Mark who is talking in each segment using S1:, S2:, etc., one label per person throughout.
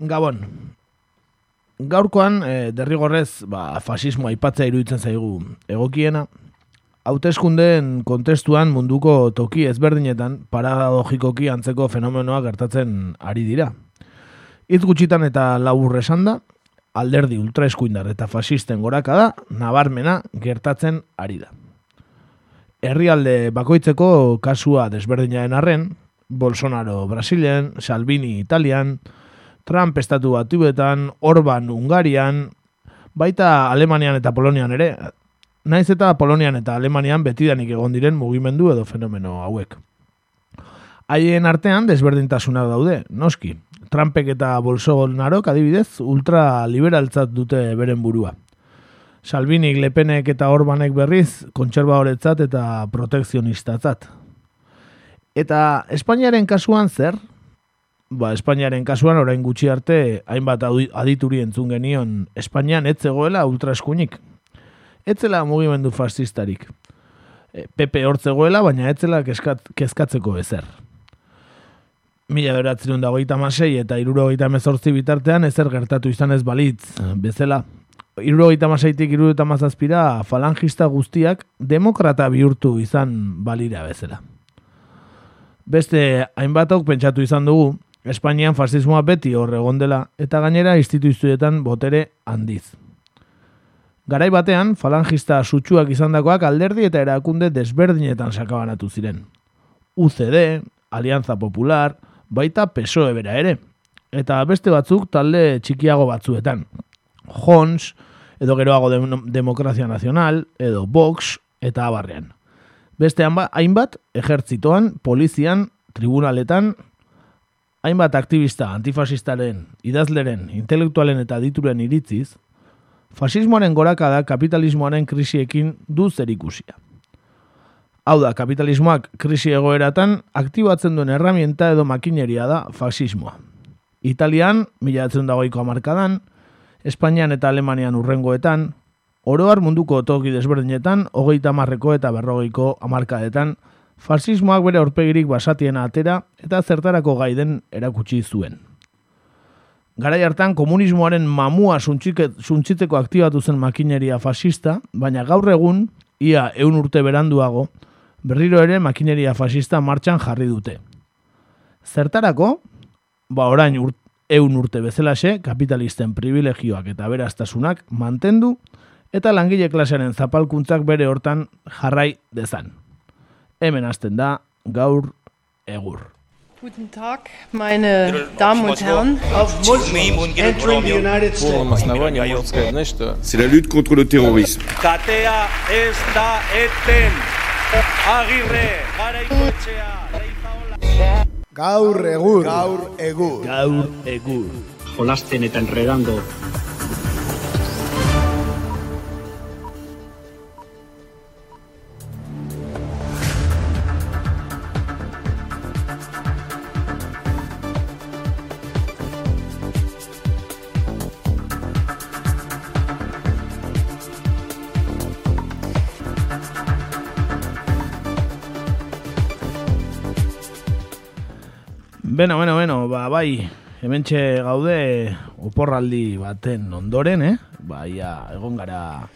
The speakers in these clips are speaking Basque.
S1: Gabon, gaurkoan e, derrigorrez ba, fasismoa aipatzea iruditzen zaigu egokiena, hauteskundeen kontestuan munduko toki ezberdinetan paradogikoki antzeko fenomenoa gertatzen ari dira. Itz gutxitan eta labur esan da, alderdi ultraeskuindar eta fasisten goraka da, nabarmena gertatzen ari da. Herrialde bakoitzeko kasua desberdinaren arren, Bolsonaro Brasilen, Salvini Italian, Trump estatu batuetan, Orban Ungarian, baita Alemanian eta Polonian ere, naiz eta Polonian eta Alemanian betidanik egon diren mugimendu edo fenomeno hauek. Haien artean desberdintasuna daude, noski. Trumpek eta Bolsonarok adibidez ultraliberaltzat dute beren burua. Salvinik, Lepenek eta Orbanek berriz kontserbadoretzat eta protekzionistatzat. Eta Espainiaren kasuan zer? Ba, Espainiaren kasuan orain gutxi arte hainbat adituri entzun genion Espainian etzegoela ultraeskuinik. Etzela mugimendu fascistarik. E, Pepe hortzegoela, baina etzela kezkat, kezkatzeko ezer. Mila beratzen dagoita masei eta iruro gaita mezortzi bitartean ezer gertatu izan ez balitz. Bezala, iruro gaita maseitik iruro eta mazazpira falangista guztiak demokrata bihurtu izan balira bezala. Beste hainbatok pentsatu izan dugu, Espainian fascismoa beti hor egon dela eta gainera instituzioetan botere handiz. Garai batean, falangista sutsuak izandakoak alderdi eta erakunde desberdinetan sakabanatu ziren. UCD, Alianza Popular, baita PSOE bera ere. Eta beste batzuk talde txikiago batzuetan. Jons, edo geroago Demokrazia Nazional, edo Vox, eta abarrean. Beste hainbat, ejertzitoan, polizian, tribunaletan, hainbat aktivista antifasistaren, idazleren, intelektualen eta dituren iritziz, fasismoaren goraka da kapitalismoaren krisiekin du zer ikusia. Hau da, kapitalismoak krisi egoeratan aktibatzen duen herramienta edo makineria da fasismoa. Italian, mila dagoiko amarkadan, Espainian eta Alemanian urrengoetan, oroar munduko toki desberdinetan, hogeita marreko eta berrogeiko amarkadetan, fasismoak bere aurpegirik basatien atera eta zertarako gaiden erakutsi zuen. Garai hartan komunismoaren mamua suntzitzeko aktibatu zen makineria fasista, baina gaur egun, ia eun urte beranduago, berriro ere makineria fasista martxan jarri dute. Zertarako, ba orain urt, eun urte bezalaxe, kapitalisten privilegioak eta beraztasunak mantendu, eta langile klasearen zapalkuntzak bere hortan jarrai dezan hemen hasten da gaur egur.
S2: Guten Tag, meine Damen und Herren. Of Muslims entering the United States.
S3: C'est la lutte contre le terrorisme.
S4: Katea ez da eten. Agirre, garaikoetxea,
S5: Gaur egur. Gaur egur.
S1: Gaur egur.
S6: Jolasten eta enredando
S1: Beno, beno, beno, ba, bai, hemen gaude oporraldi baten ondoren, eh? Ba, egon gara,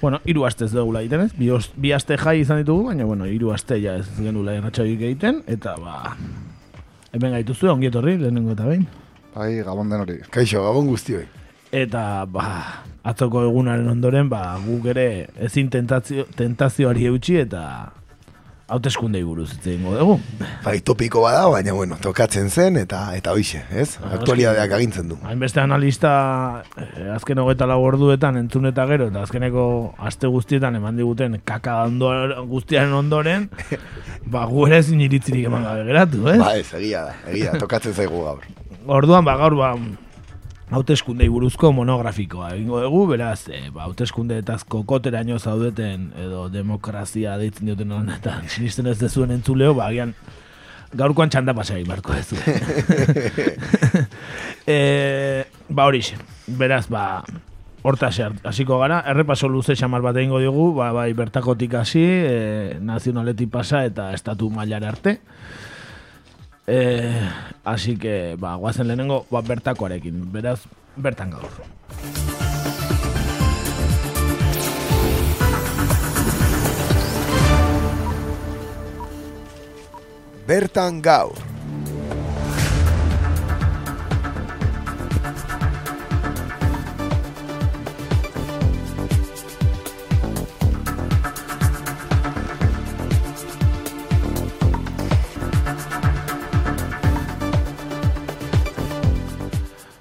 S1: bueno, iru astez dugula egiten, ez? Bi, bi aste jai izan ditugu, baina, bueno, iru aste ja ez genula irratxaik egiten, eta, ba, hemen gaitu zuen, ongi etorri, lehenengo eta behin.
S5: Bai, gabon den hori, kaixo, gabon guztioi.
S1: Eta, ba, atzoko egunaren ondoren, ba, guk ere ezin tentazio, tentazioari eutxi, eta hauteskundei buruz hitz egingo dugu.
S5: Bai, topiko bada, baina bueno, tokatzen zen eta eta hoixe, ez? Aktualidadeak agintzen du.
S1: Hainbeste analista eh, azken hogeta lau orduetan entzun eta gero, eta azkeneko aste guztietan eman diguten kaka guztiaren ondoren, ba, gu ere zin iritzirik eman gabe geratu, ez?
S5: Ba, ez, egia da, egia, tokatzen zaigu gaur.
S1: Orduan, ba, gaur, ba, hauteskundei buruzko monografikoa. Egingo dugu, beraz, e, ba, hauteskunde eta kokoteraino zaudeten edo demokrazia deitzen dioten hon eta sinisten ez dezuen entzuleo, ba, agian gaurkoan txanda pasai barko ez e, ba, hori beraz, ba, horta hasiko gara, errepaso luze xamar bat egingo dugu, ba, bai, bertakotik hasi, e, nazionaletik pasa eta estatu mailar arte. E, así que, ba, guazen lehenengo, ba, bertakoarekin. Beraz, bertan gaur.
S5: Bertan gaur.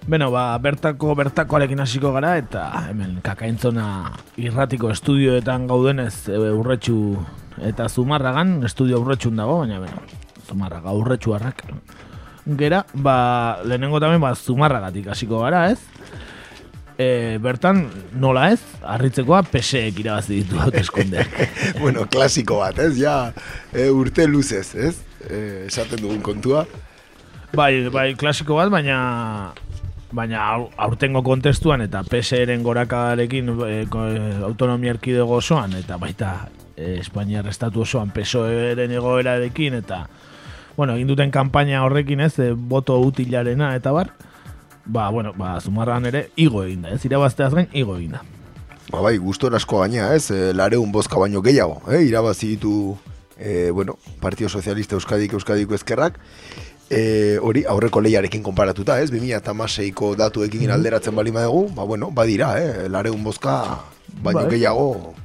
S1: Beno, ba, bertako bertakoarekin hasiko gara eta hemen kakaintzona irratiko estudioetan gaudenez e, urretxu eta zumarragan, estudio urretxun dago, baina beno, zumarraga urretxu harrak. Gera, ba, lehenengo tamen, ba, zumarragatik hasiko gara, ez? E, bertan, nola ez, harritzekoa peseek irabazi ditu hauteskundeak.
S5: bueno, klasiko bat, ez? Ja, e, urte luzez, ez? E, esaten dugun kontua.
S1: Bai, bai, klasiko bat, baina baina au- aurtengo kontestuan eta PSR-en gorakarekin e, autonomia erkidego osoan eta baita e, Espainiar estatu osoan PSOE-ren egoerarekin eta bueno, egin duten kanpaina horrekin ez, e, boto utilarena eta bar, ba, bueno, ba, zumarran ere igo egin da, ez, irabazteaz gain igo egin da.
S5: Ba bai, gustora asko gaina, ez? E, lareun bozka baino gehiago, eh? Irabazi ditu, e, bueno, Partido Socialista Euskadik Euskadiko Ezkerrak, e, hori aurreko lehiarekin konparatuta, ez? 2006ko datuekin alderatzen bali dugu, ba bueno, badira, eh? Lareun bozka baino
S1: Bai.
S5: gehiago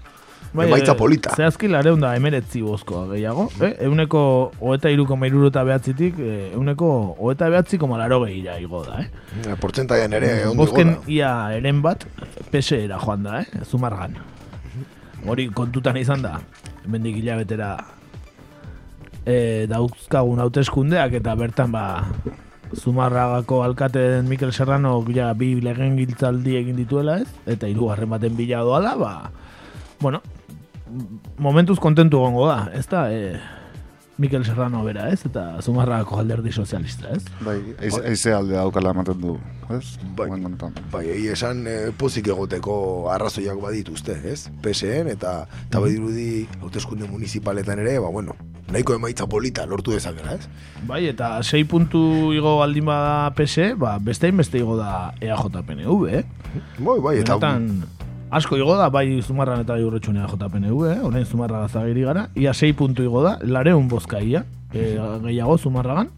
S5: emaitza
S1: eh,
S5: polita.
S1: Zehazki lareun da emeretzi bozkoa gehiago. Eh? Euneko hoeta iruko mairuro eta behatzitik, eh, euneko hoeta behatzi koma laro gehira igo da. Eh?
S5: Portzentaian ere, ondo
S1: Bozken ia eren bat, pese era joan da, eh? zumargan. Hori kontutan izan da, hemendik hilabetera e, dauzkagun hauteskundeak eta bertan ba Zumarragako alkate den Mikel Serrano ja bi legen giltzaldi egin dituela ez, eta hirugarren baten bila doala, ba, bueno, momentuz kontentu gongo da, ez da, e, Mikel Serrano bera ez, eta Zumarragako alderdi sozialista ez.
S7: Bai, eize, eize alde daukala ematen du, ez?
S5: Bai. Bai, egia esan e, pozik egoteko arrazoiak badituzte, ez? PSN eta eta badirudi hauteskunde municipaletan ere, ba bueno, nahiko emaitza polita lortu dezakela, ez?
S1: Bai, eta 6 puntu igo baldin bada PS, ba, bestein beste igo da E EAJ-PNV, eh?
S5: Bai, bai, eta
S1: Benetan, asko igo da, bai Zumarran eta bai urretxun EAJ-PNV, eh? Horein Zumarra gazagiri gara, ia 6 puntu igo da, lareun bozka ia, e, gehiago Zumarragan,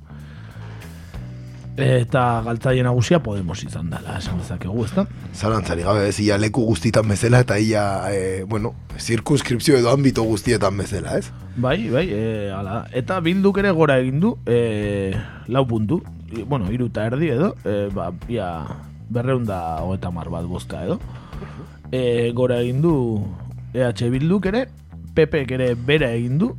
S1: eta galtzaile nagusia Podemos izan dela, esan dezakegu, ezta?
S5: zalantzari gabe ez, ia leku guztitan bezala eta ia, e, bueno, zirkunskripzio edo ambito guztietan bezala, ez?
S1: Bai, bai, e, ala. Eta bilduk ere gora egin du, e, lau puntu, I- bueno, iru eta erdi edo, e, ba, ia berreunda hogeita mar bat bozka edo. E, gora egin du EH bilduk ere, PP ere bera egin du,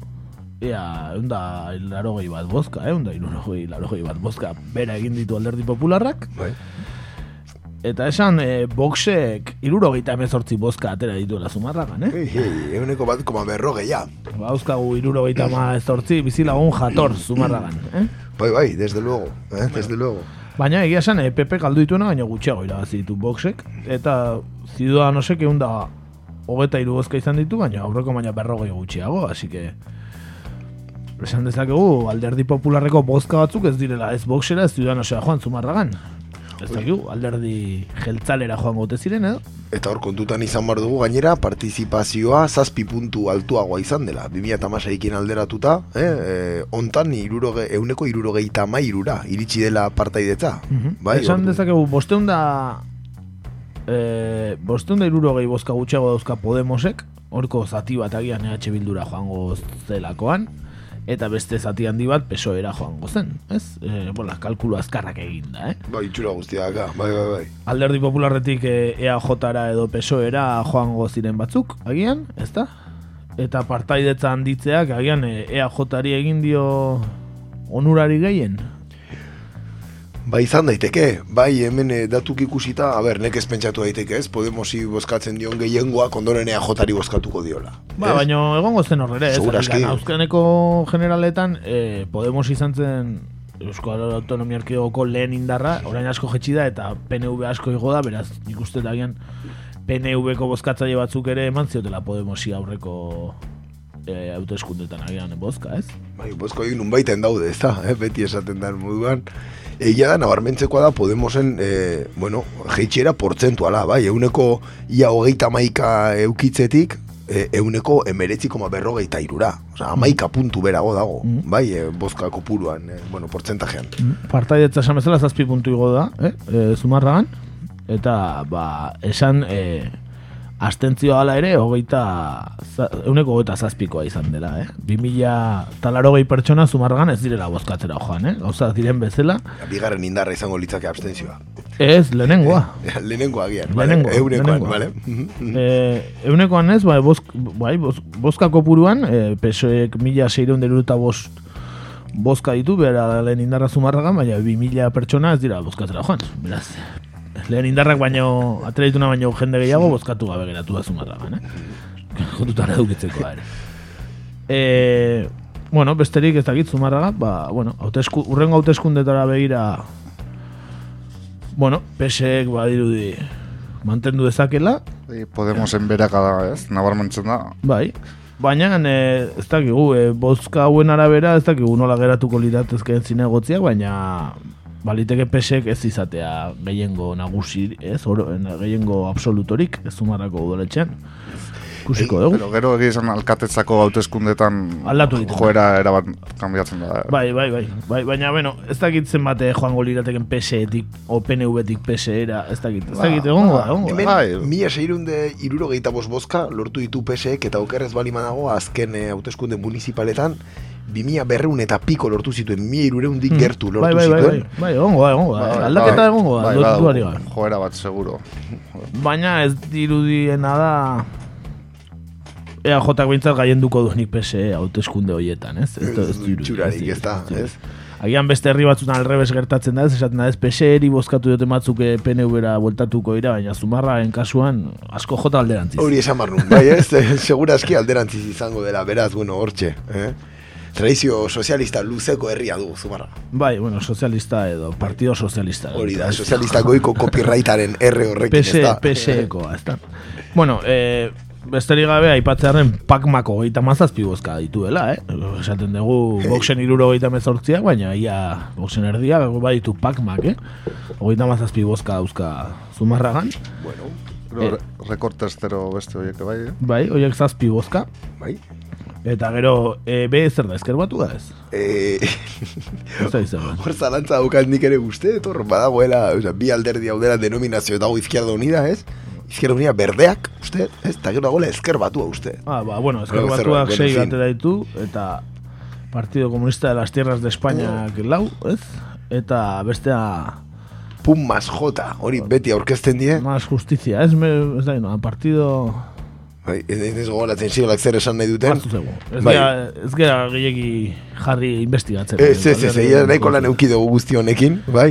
S1: Ea, eunda larogei bat bozka, eh? eunda irurogei larogei bat bozka bera egin ditu alderdi popularrak.
S5: Bai.
S1: Eta esan, e, boxek irurogeita emezortzi bozka atera dituela zumarragan, eh?
S5: Ei, ei, eguneko bat koma berrogeia.
S1: Bauzkagu irurogeita emezortzi bizilagun jator zumarragan, eh?
S5: Bai, bai, desde luego, eh? desde luego.
S1: Baina egia esan, e, PP galdu dituena, baina gutxiago irabazi ditu boxek. Eta ziudadanosek egun da hogeta hiru bozka izan ditu, baina aurreko baina berrogei gutxiago, así que esan dezakegu alderdi popularreko bozka batzuk ez direla ez boxera ez ziudadanosea joan zumarragan. Ez dakigu, alderdi jeltzalera joan gote ziren edo.
S5: Eta hor kontutan izan bar dugu gainera partizipazioa zazpi puntu altuagoa izan dela. 2008ekin alderatuta, eh, eh, ontan iruroge, euneko irurogeita mairura iritsi dela partaidetza. Bai,
S1: Esan dezakegu, bosteun da e, bosteun da irurogei bozka gutxiago dauzka Podemosek, horko zati bat agian EH Bildura joango zelakoan, eta beste zati handi bat pesoera joango zen, ez? E, bola, kalkulu azkarrak egin da, eh?
S5: Bai, itxura guztiaka, bai, bai, bai.
S1: Alderdi popularretik e, EAJ-ra edo pesoera joango ziren batzuk, agian, ez da? Eta partaidetza handitzeak, agian e, EAJ-ari egin dio onurari gehien.
S5: Bai, izan daiteke, bai, hemen eh, datuk ikusita, a ber, nekez pentsatu daiteke, ez? Podemosi bozkatzen dion gehiengoa kondorenea jotari bozkatuko diola.
S1: Ba,
S5: ez?
S1: baina egongo zen horrere, ez? Azkeneko generaletan, eh, Podemos izan zen Euskal Autonomia Erkidegoko lehen indarra, orain asko jetxi da, eta PNV asko igo da, beraz, nik uste da agian PNV-ko bozkatzaile batzuk ere eman ziotela Podemosi aurreko e, hauteskundetan agian bozka, ez?
S5: Bai, bozko egin unbaiten daude, ez da, eh? beti esaten den moduan. Egia da, nabarmentzekoa da, Podemosen, e, bueno, jeitxera portzentuala, bai, euneko ia hogeita maika eukitzetik, e, euneko emeretzi koma berrogeita irura. Osa, amaika puntu berago dago,
S1: Mm.
S5: bai, e, bozka kopuruan, e, bueno, portzentajean.
S1: Partaietza esan bezala zazpi puntu igo da, eh? E, zumarragan, eta, ba, esan, e, astentzioa gala ere, hogeita, euneko hogeita zazpikoa izan dela, eh? 2000 talaro gehi pertsona zumarragan ez direla bozkatzera joan, eh? Gauza diren bezala,
S5: Bigarren indarra izango litzake abstentzioa.
S1: ez lehenengoa.
S5: lehenengo agian?
S1: Lehenengo,
S5: Eunekoan,
S1: lehenengoa.
S5: bale?
S1: e, eunekoan ez, bai, bozk, bai, boz, bozka kopuruan, e, PSOEk mila seireun deruta bost bozka ditu, bera lehen indarra zumarragan, baina bi mila pertsona ez dira bozkatzera joan. Beraz, lehen indarrak baino, atera dituna baino jende gehiago bozkatu gabe geratu da zumarragan, eh? Jotutan edukitzeko ere. E, bueno, besterik ez dakit zumarraga, ba, bueno, hautesku, urrengo hauteskundetara begira bueno, PSek badirudi mantendu dezakela,
S7: E, Podemosen beraka da, ez? Nabarmentzen da.
S1: bai. Baina, e, ez dakigu, e, bozka hauen arabera, ez dakigu nola geratuko liratezkeen zinegotziak, baina baliteke pesek ez izatea gehiengo nagusi, ez, gehiengo absolutorik, ez zumarrako udaletxean. Ikusiko dugu.
S7: Pero gero egia esan alkatetzako hauteskundetan
S1: Aldatu da.
S7: joera erabat kanbiatzen da. eh?
S1: Bai, bai, bai, bai, baina, bueno, ez dakit zenbat eh, joango lirateken PSetik, o PNV-tik PSera, ez dakit, ez dakit, egongo da, egongo da.
S5: Hemen,
S7: Bai.
S5: mila seirunde irurogeita bozka lortu ditu PSek eta okerrez bali manago azken eh, hauteskunde municipaletan bi mila berreun eta piko lortu zituen, mila irureundik gertu lortu
S1: bai, bai, bai, bai,
S5: zituen.
S1: bai, egongo da, egongo da, eh, aldaketa egongo da,
S7: bai,
S1: bai,
S7: badago,
S1: duari gabe.
S7: Joera bat seguro.
S1: Baina ez dirudiena da EAJak behintzat gaienduko duenik PSE hauteskunde horietan, ez? Ez, ez, dirudi,
S5: ez da, ez?
S1: Agian beste herri batzutan alrebes gertatzen da, ez esaten da, ez PSE-eri bozkatu dute batzuk eh, PNV-ra bueltatuko dira, baina zumarraen kasuan asko jota alderantziz.
S5: Hori esan barrun, bai ez? Segurazki alderantziz izango dela, beraz, bueno, hortxe. Eh? Tradizio sozialista luzeko herria du, zumarra.
S1: Bai, bueno, sozialista edo, partido sozialista.
S5: Hori da, sozialista goiko copyrightaren R horrekin, ez
S1: PS,
S5: da?
S1: PSEkoa, ez da. Bueno, eh, besterik gabe aipatzearen pakmako geita mazazpi bozka dituela, eh? Esaten dugu boxen iruro geita mezortziak, baina ia boxen erdia baditu pakmak, eh? Hogeita mazazpi bozka dauzka zumarragan.
S5: Bueno,
S7: Gero, re- rekortestero beste horiek bai, eh?
S1: Bai, horiek zazpi bozka.
S5: bai.
S1: Eta gero, e, be zer da, ezker batu da ez?
S5: Eh,
S1: izan.
S5: hor zalantza daukat nik ere uste, etor, badagoela, o sea, bi alderdi hau dela denominazio dago Izquierda Unida, ez? Izquierda Unida berdeak, uste, ez? Eta gero dagoela ezker batua, uste.
S1: Ah, ba, bueno, ezker batuak sei batera ditu, eta Partido Comunista de las Tierras de España lau, ez? Eta bestea
S5: Pum mas jota, hori beti aurkezten die.
S1: más justizia, ez, me, ez da, no, partido
S5: Bai, ez ez gogoratzen sigolak zer esan nahi duten.
S1: Zego. Ez
S5: Bai.
S1: gera, ez gera gehiagi jarri investigatzen.
S5: Ez, ez, ez, ez, nahiko lan euki dugu guzti honekin, bai?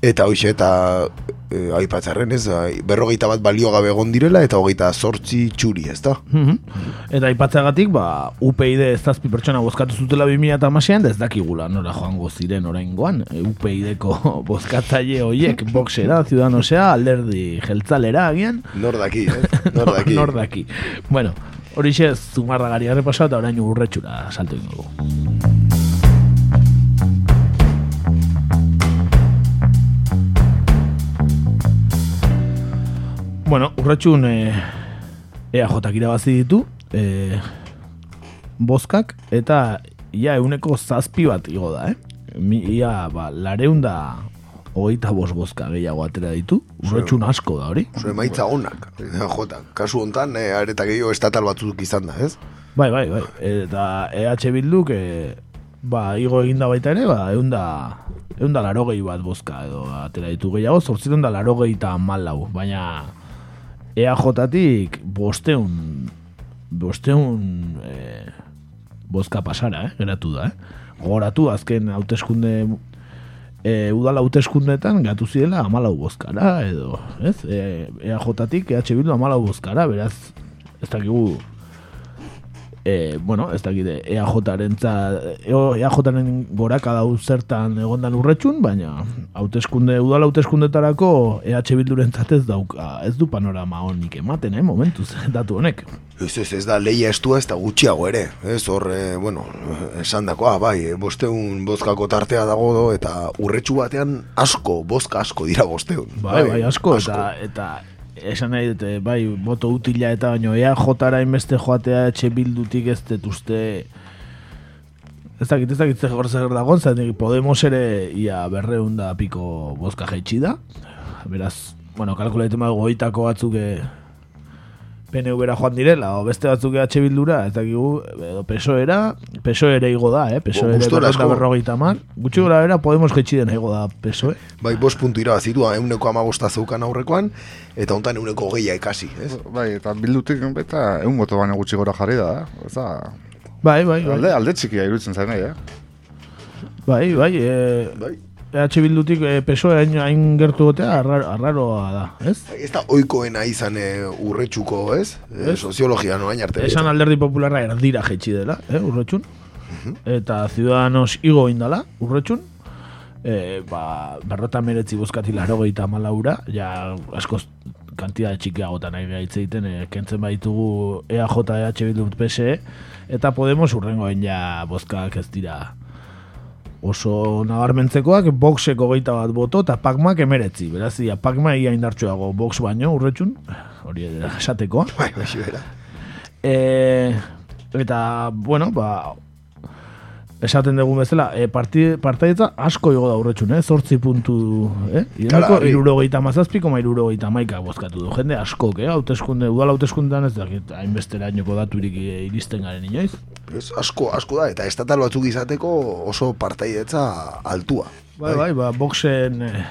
S5: Eta hoxe, eta e, aipatzarren ez, berrogeita bat balio gabe egon direla, eta hogeita sortzi txuri, ez da?
S1: Mhm. Eta aipatzeagatik, ba, UPyD ez zazpi pertsona bozkatu zutela 2008an, da ez dakigula nora joango ziren oraingoan. E, UPyDko bozkatzaile hoiek, boxera, ciudadanosea, alderdi jeltzalera agian,
S5: Nor daki, eh? Nor daki.
S1: nor daki. Bueno, horixe zumarragari arrepasa eta orain urretxura salto ingo Bueno, urretxun e, EAJak irabazi ditu, e, bozkak, eta ia euneko zazpi bat igo da, eh? Mi, ia, ba, lareunda hogeita bost bozka gehiago atera ditu, urretxun asko da hori.
S5: Zure maitza onak, jota. Kasu hontan, e, areta gehiago estatal batzuk izan da, ez?
S1: Bai, bai, bai. Eta EH Bilduk, e, ba, igo eginda baita ere, ba, eunda, eunda larogei bat bozka edo atera ditu gehiago, zortziton da larogei eta malau, baina EAJ-tik bosteun, bosteun e, bozka pasara, eh, geratu da, eh? Gogoratu, azken hauteskunde e, udala hauteskundetan gatu zirela amalau bozkara, edo, ez? E, EAJ-tik EH Bildu amalau bozkara, beraz, ez dakigu e, bueno, ez dakit, EAJ-aren EAJ-aren goraka dau zertan egondan urretxun, baina hauteskunde, udala hauteskundetarako EH Bilduren ez dauka, ez du panorama honik ematen, eh, momentuz, datu honek.
S5: Ez, ez, ez da leia estua ez da gutxiago ere, ez hor, e, bueno, esan dakoa, bai, bosteun bozkako tartea dago do, eta urretxu batean asko, bozka asko dira bosteun.
S1: Bai, bai, asko, asko. eta, eta esan nahi dute, bai, boto utila eta baino, ea jotara inbeste joatea etxe bildutik ez detuzte ez dakit, ez dakit zer zer dagoen, zaten Podemos ere ia berreun da piko bozka jaitsi da. Beraz, bueno, kalkuletu mago goitako batzuk eh, PNV era joan direla, o beste batzuk EH Bildura, ez dakigu, edo PSOEra, PSOE igo da, eh? PSOE ere da berrogeita man. Gutxi gora era, Podemos getxi den igo da PSOE.
S5: Bai, bos puntu ira bazitu, euneko amabosta zeukan aurrekoan, eta hontan euneko geia ekasi, ez?
S7: Bai, eta bildutik, eta eun goto baina gutxi gora jarri da, eh? Eza...
S1: Bai, bai, bai.
S7: Alde, alde txikia irutzen zain eh?
S1: Bai, bai, e... bai. EH Bildutik e, peso hain gertu gotea arraroa da, ez?
S5: Ez da oikoena izan e, urretxuko, ez? E, soziologia noain arte.
S1: Esan alderdi popularra erdira jetxi dela, eh, urretxun. Eta Ciudadanos igo indala, urretxun. E, ba, berrota meretzi bozkati laro gehieta malaura, ja askoz kantida txikiagotan nahi gaitze egiten, e, kentzen baitugu EAJ, EH Bildut PSE, eta Podemos urrengoen ja bozkak ez dira oso nabarmentzekoak boxeko geita bat boto eta pakmak emeretzi. Beraz, ia, pakma ia indartxoago box baino urretxun, hori esatekoa.
S5: Bai, bai, bai,
S1: e, eta, bueno, ba, esaten dugu bezala, e, partaidetza asko igo da urretxun, eh? Zortzi puntu, eh? Ireneko, iruro gehieta mazazpiko, ma iruro gehieta maika bozkatu du. Jende asko, eh? Hauteskunde, udala hauteskundean ez dakit, hainbestera inoko daturik iristen garen inoiz.
S5: Ez, asko, asko da, eta estatal batzuk izateko oso partaidetza altua.
S1: Bai, bai, ba, boxen eh,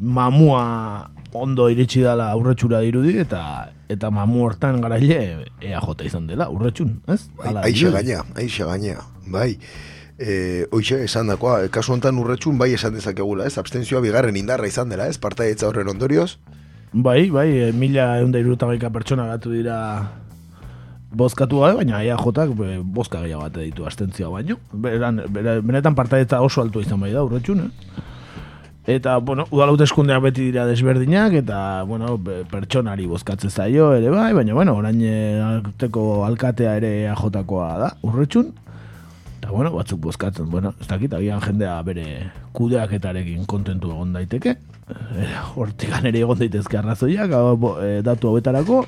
S1: mamua ondo iritsi dela aurretxura dirudi, eta eta mamu hortan garaile EAJ izan dela, urretxun, ez?
S5: Bai, aixe gaina, aixe gaina, bai e, oixe, esan dakoa, kasu honetan urretxun bai esan dezakegula, ez? Abstentzioa bigarren indarra izan dela, ez? Parta etza horren ondorioz?
S1: Bai, bai, e, mila eunda irutagaika pertsona gatu dira bozkatu gabe, baina ea jotak be, bozka gehiago bat ditu abstentzioa baino. Beran, benetan parta oso altu izan bai da urretxun, eh? Eta, bueno, udalaute eskundeak beti dira desberdinak, eta, bueno, pertsonari bozkatzen zaio ere bai, baina, bueno, orain alkatea ere ajotakoa da, urretxun, Eta, bueno, batzuk bozkatzen, bueno, ez dakit, agian jendea bere kudeaketarekin kontentu egon daiteke. E, hortikan ere egon daitezke arrazoiak, e, datu hauetarako.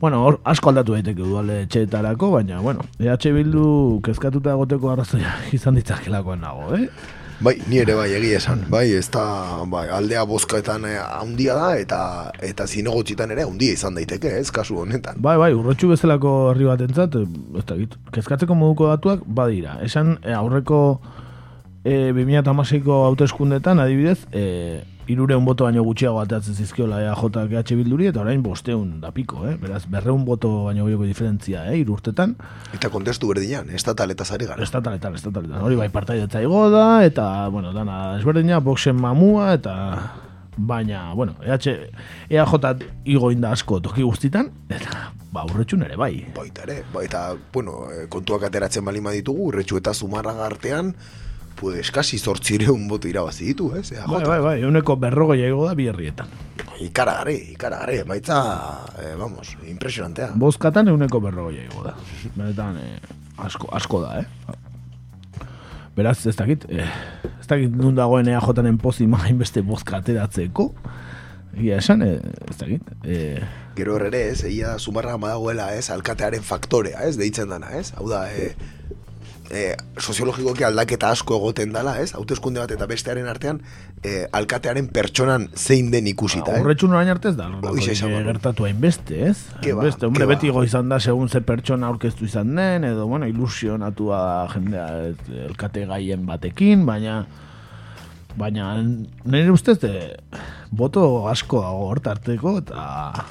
S1: Bueno, or, asko aldatu daiteke duale etxeetarako, baina, bueno, EH Bildu kezkatuta egoteko arrazoia izan ditzakelakoan nago, eh?
S5: Bai, ni ere bai egia esan. Bai, ez da, bai, aldea bozkaetan eh, handia da eta eta zinegotxitan ere handia izan daiteke, ez kasu honetan.
S1: Bai, bai, urrotxu bezalako herri batentzat, ez da, kezkatzeko moduko datuak badira. Esan eh, aurreko e, 2008ko hauteskundetan adibidez, e, irureun boto baino gutxiago ateatzen zizkiola EAJ GH bilduri, eta orain bosteun da piko, eh? beraz, berreun boto baino goioko diferentzia, eh? irurtetan.
S5: Eta kontestu berdinan, estataleta zari gara.
S1: Estataleta, estataleta, hori bai partaidetza igo da, eta, bueno, dana esberdina, boxen mamua, eta baina, bueno, EH, EAJ igo inda asko toki guztitan, eta, ba, urretxun ere, bai.
S5: Baita ere, baita, bueno, eh, kontuak ateratzen balima ditugu, urretxu eta zumarra gartean, pues eskasi zortzireun boto irabazi ditu, ez? Eh?
S1: Bai, bai, bai, euneko berrogo jaigo da bierrietan.
S5: Ikara gare, ikara gare, baitza, eh, vamos, impresionantea.
S1: Bozkatan euneko berrogo jaigo da. Benetan, eh, asko, asko da, eh? Beraz, ez dakit, eh, ez dakit nun dagoen ea jotanen pozi main beste bozka ateratzeko. Ia esan, eh, ez dakit. Eh,
S5: Gero horre ez, eia sumarra madagoela, ez, alkatearen faktorea, ez, deitzen dana, ez? Hau da, eh, e, soziologikoki aldaketa asko egoten dala, ez? Hauteskunde bat eta bestearen artean e, alkatearen pertsonan zein den ikusita,
S1: eh? Horretxun orain artez da, gertatu hainbeste, ez?
S5: Ba,
S1: beste, hombre, beti go izan da segun ze pertsona aurkeztu izan den, edo, bueno, ilusionatua jendea elkate gaien batekin, baina baina nire ustez de, boto asko hortarteko eta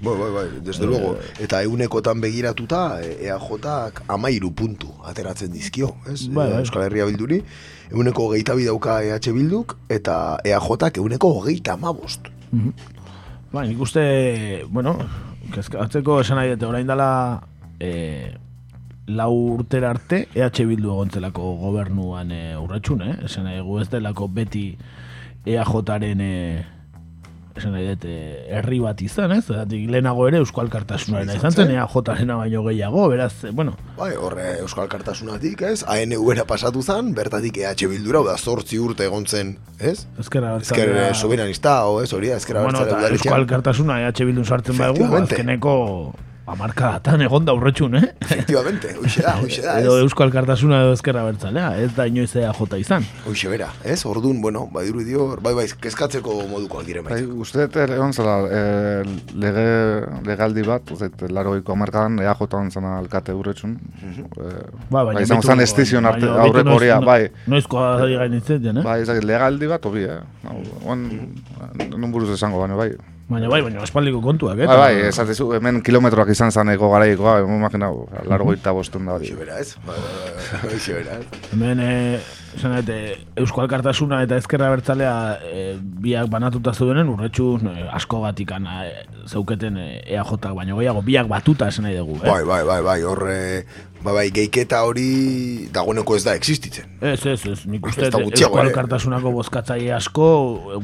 S5: Bai, bai, bai, desde eh, luego. Eta eunekotan begiratuta, EAJak amairu puntu ateratzen dizkio, ez?
S1: Bai, bai.
S5: Euskal Herria bilduri. Euneko geita bidauka EH bilduk, eta EAJak euneko geita amabost.
S1: Mm -hmm. Ba, nik uste, bueno, kezkatzeko esan nahi, eta orain dela e, lau urtera arte EH Bildu egontzelako gobernuan e, urratxun, eh? Esan nahi gu ez delako beti EAJaren e, esan nahi dut, eh, herri bat izan, ez? Zeratik, lehenago ere Euskal Kartasunaren izan zen, EAJaren baino gehiago, beraz, eh, bueno,
S5: Bai, horre Euskal Kartasunatik, ez? ANU-era pasatu zen, bertatik EH Bildura, da zortzi urte egon zen, ez?
S1: ezkerra
S5: Ezker
S1: bertzalea-
S5: eh, soberanista, o ez, hori, ezker
S1: bueno, eta Euskal Kartasuna EH Bildun sartzen baigu,
S5: Efectivamente.
S1: Azkeneko amarkadatan egon da urretxun, eh?
S5: Efectivamente, hoxe da, hoxe da,
S1: edo
S5: ez?
S1: Euskal Kartasuna edo ezkerra bertzalea, ez da inoiz EAJ izan.
S5: Hoxe bera, ez? Orduan, bueno, badiru dio, bai, bai, kezkatzeko modukoak diren
S7: Bai,
S5: bai.
S7: uste dut ere egon zela e, lege, legaldi bat, uste dut, laroiko amarkadan EAJ zena alkate urretxun. E,
S1: Ba,
S7: bai, izan zen estizion arte, aurreko
S1: noiz-
S7: horia, bai.
S1: Noizkoa ari gain izaten, eh?
S7: Bai, ez legaldi bat, obi, eh? Hau, Oan, nun buruz esango, baina bai.
S1: Baina bai, baina espaliko kontuak, eh?
S7: Bai, bai, esatezu, hemen kilometroak izan zaneko garaikoa, imaginau, larogeita bostun da hori.
S5: Hoxe bera, ez? Bai, bai, bai, Hoxe bera, ez?
S1: Hemen, eh, esan dut, eh, Euskal Kartasuna eta Ezkerra Bertzalea eh, biak banatuta zeudenen urretxun eh, asko gatikan eh, zeuketen eh, EAJ baino gehiago, biak batuta esan nahi dugu, eh?
S5: Bai, bai, bai, bai, horre, bai, bai, geiketa hori dagoeneko ez da existitzen.
S1: Ez, ez, ez, nik
S5: Ez
S1: uste Euskal
S5: ere.
S1: Kartasunako bozkatzaile asko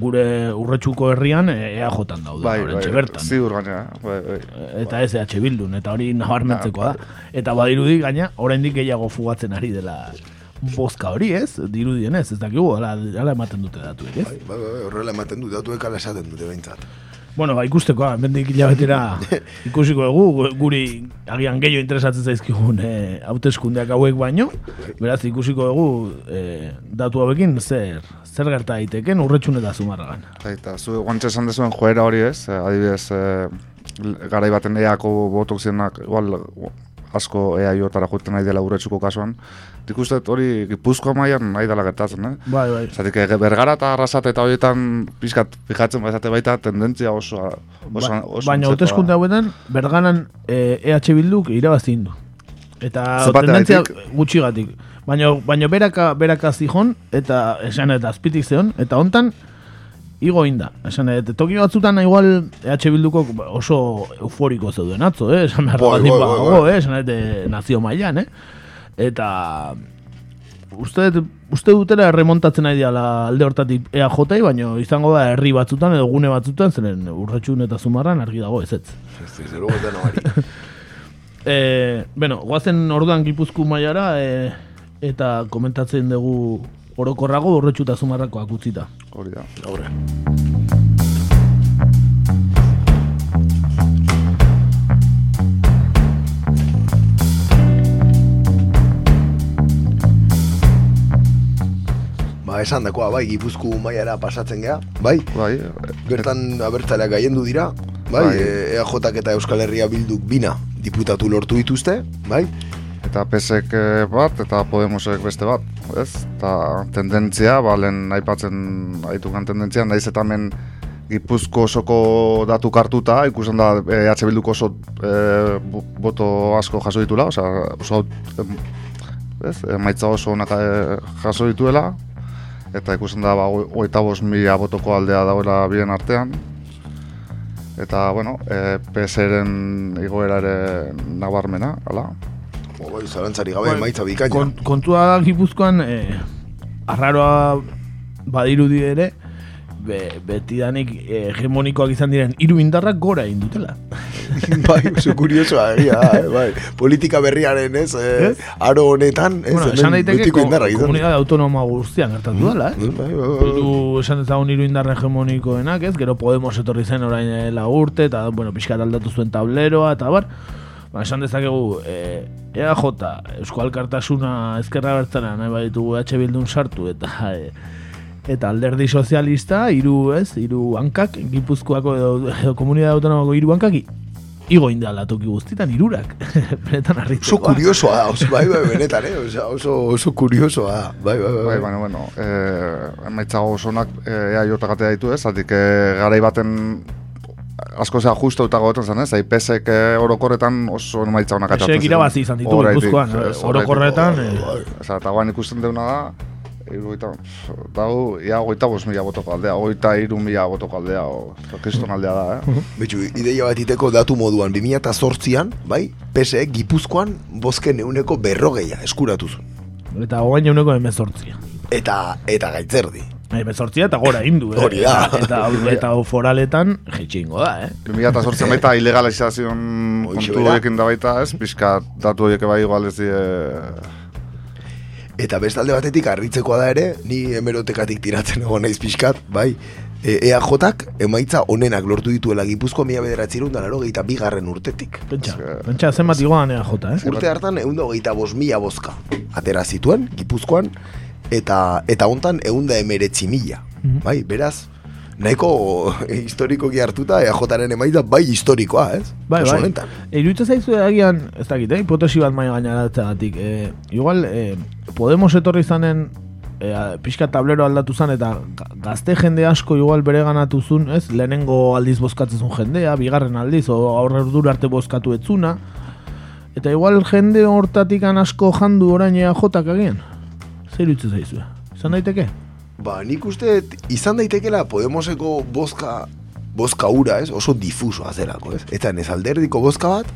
S1: gure urretxuko herrian eh, EAJ-an daude,
S7: Bai, bai,
S1: bertan.
S7: ziur gaina, bai, bai.
S1: eta ez EH Bildun, eta hori nabarmentzekoa da. Eta badirudi gaina, oraindik gehiago fugatzen ari dela bozka hori, ez? Dirudien ez, ez dakigu, hala, hala ematen dute datuek, ez?
S5: Bai, bai, bai, horrela ematen du, datuek ala esaten dute behintzat.
S1: Bueno, ba, ikusteko, mendik hilabetera ikusiko dugu, guri agian gehiago interesatzen zaizkigun eh, hauteskundeak hauek baino, beraz ikusiko dugu eh, datu hauekin zer, zer gerta daiteken urretxun eta zumarragan.
S7: Eta zu guantxe esan dezuen joera hori ez, eh, adibidez, e, garai baten eako botok zienak, igual, asko ea jotara juten nahi dela urretsuko kasuan. Nik uste hori gipuzkoa mailan nahi dela gertatzen, eh?
S1: Bai, bai.
S7: Zatik, bergara eta arrasate eta horietan pixkat fijatzen bazate baita tendentzia oso, oso,
S1: Ba-
S7: oso
S1: baina
S7: antzekoa.
S1: hauteskunde hauetan, berganan eh, EH Bilduk irabazin du. Eta tendentzia gutxigatik. Baina, baina beraka, beraka zijon, eta esan eta azpitik zeon, eta hontan, igo inda. Esan eta toki batzutan igual EH Bilduko oso euforiko zeuden atzo, eh? Esan behar
S5: bai,
S1: badago,
S5: bai.
S1: eh? Esan eta nazio mailan, eh? Eta uste, uste dutela remontatzen nahi diala alde hortatik EAJ, baina izango da herri batzutan edo gune batzutan, zeren urratxun eta zumarran argi dago ez ez.
S5: Luego eta.
S1: E, bueno, guazen orduan gipuzku mailara e, eta komentatzen dugu orokorrago urretxu eta zumarrakoak utzita.
S7: Hori da.
S5: Aurre. Ba, esan dakoa, bai, gipuzku mailara pasatzen gea, bai,
S7: Bai,
S5: bertan abertzaleak gaiendu dira, bai,
S7: Bai.
S5: e, EAJak eta Euskal Herria Bilduk bina diputatu lortu dituzte, bai,
S7: eta PSek eh, bat eta Podemosek beste bat, ez? Eta tendentzia, ba, aipatzen aitukan tendentzia, naiz eta hemen Gipuzko osoko datu kartuta, ikusten da eh, EH Bilduko oso eh, bo- boto asko jaso ditula, osea, oso ez, emaitza oso onak eh, jaso dituela, eta ikusten da, ba, hogeita bost mila botoko aldea dagoela bien artean, eta, bueno, e, PSren igoera ere nabarmena, hala,
S5: bai, zalantzari gabe,
S1: Bai,
S5: emaitza bikaina.
S1: Kon, kontua da gipuzkoan, e, arraroa badirudi ere, be, betidanik e, hegemonikoak izan diren hiru indarrak gora egin dutela.
S5: bai, oso kuriosoa, egia eh, bai. Politika berriaren, ez, eh,
S1: Ez?
S5: aro honetan, ez,
S1: bueno, esan daiteke ko,
S5: indarra
S1: komunidade autonoma guztian gertatu dela, eh?
S5: Bai, bai, bai, bai.
S1: Hiru esan dezagun hiru indar hegemonikoenak, ez? Gero Podemos etorri zen orain eh, la urte eta bueno, pixkat aldatu zuen tableroa eta bar. Ba, esan dezakegu eh, EAJ, Euskal Kartasuna ezkerra bertzara nahi baditugu EH Bildun sartu eta eh, eta alderdi sozialista hiru, ez? Hiru hankak Gipuzkoako edo, edo komunidade autonomako hiru hankak igo indala toki guztitan hirurak. Benetan
S5: Oso
S1: harritzekoa.
S5: kuriosoa da, oso, bai, bai, benetan, eh? Osea, oso, oso kuriosoa da, bai, bai, bai.
S7: Bai, baina, bueno, eh, emaitza oso onak eh, ea jotagatea ditu ez, zatik eh, garai baten asko zea justo eta gogoetan zen ez, IPSek eh, orokorretan oso emaitza onak atxatzen
S1: Esek irabazi izan ditu Gipuzkoan, eh, orokorretan. eh.
S7: Osa, eta guan ikusten deuna da, Iruita, dago, ia goita bos mila botoko aldea, goita iru mila botoko aldea, o, kriston aldea da, eh?
S5: Betxu, ideia bat iteko datu moduan, 2008an, bai, PSE, Gipuzkoan, bozken euneko berrogeia eskuratu zuen.
S1: Eta gogain euneko emezortzia.
S5: Eta, eta gaitzerdi.
S1: Emezortzia eta gora indu, eh?
S5: Hori da.
S1: Eta, eta, eta foraletan, jetxingo da, eh?
S7: 2008an baita ilegalizazion
S5: Hoxe
S7: kontu horiekin da baita, ez? Pixka datu horiek bai igual ez die...
S5: Eta bestalde batetik harritzekoa da ere, ni hemerotekatik tiratzen egon naiz pixkat, bai, e, EAJak emaitza onenak lortu dituela Gipuzko mila bederatzerun da laro gehieta bigarren urtetik.
S1: Pentsa, pentsa zenbat igoan ea jota, eh?
S5: Urte hartan egun da hogeita bos mila bozka. Atera zituen, Gipuzkoan, eta eta hontan egun da emeretzi mila.
S1: Mhm.
S5: Bai, beraz, nahiko historikoki hartuta EAJaren emaitza bai historikoa, ez?
S1: Bai, bai.
S5: honetan.
S1: E, iruditzen zaizu agian, ez dakit, eh? hipotesi bat maia gaineratzagatik. E, igual, e, Podemos etorri zanen e, pixka tablero aldatu zan eta ga- gazte jende asko igual bere ganatu zun, ez? Lehenengo aldiz bozkatzen zuen jendea, bigarren aldiz, o aurre urdura arte bozkatu etzuna. Eta igual jende hortatik asko jandu orain EAJak agian. Zer iruditzen zaizu? Izan daiteke?
S5: Ba, nik uste izan daitekela Podemoseko bozka bozka ura, ez? Oso difuso azerako, ez? Eta ez alderdiko bozka bat,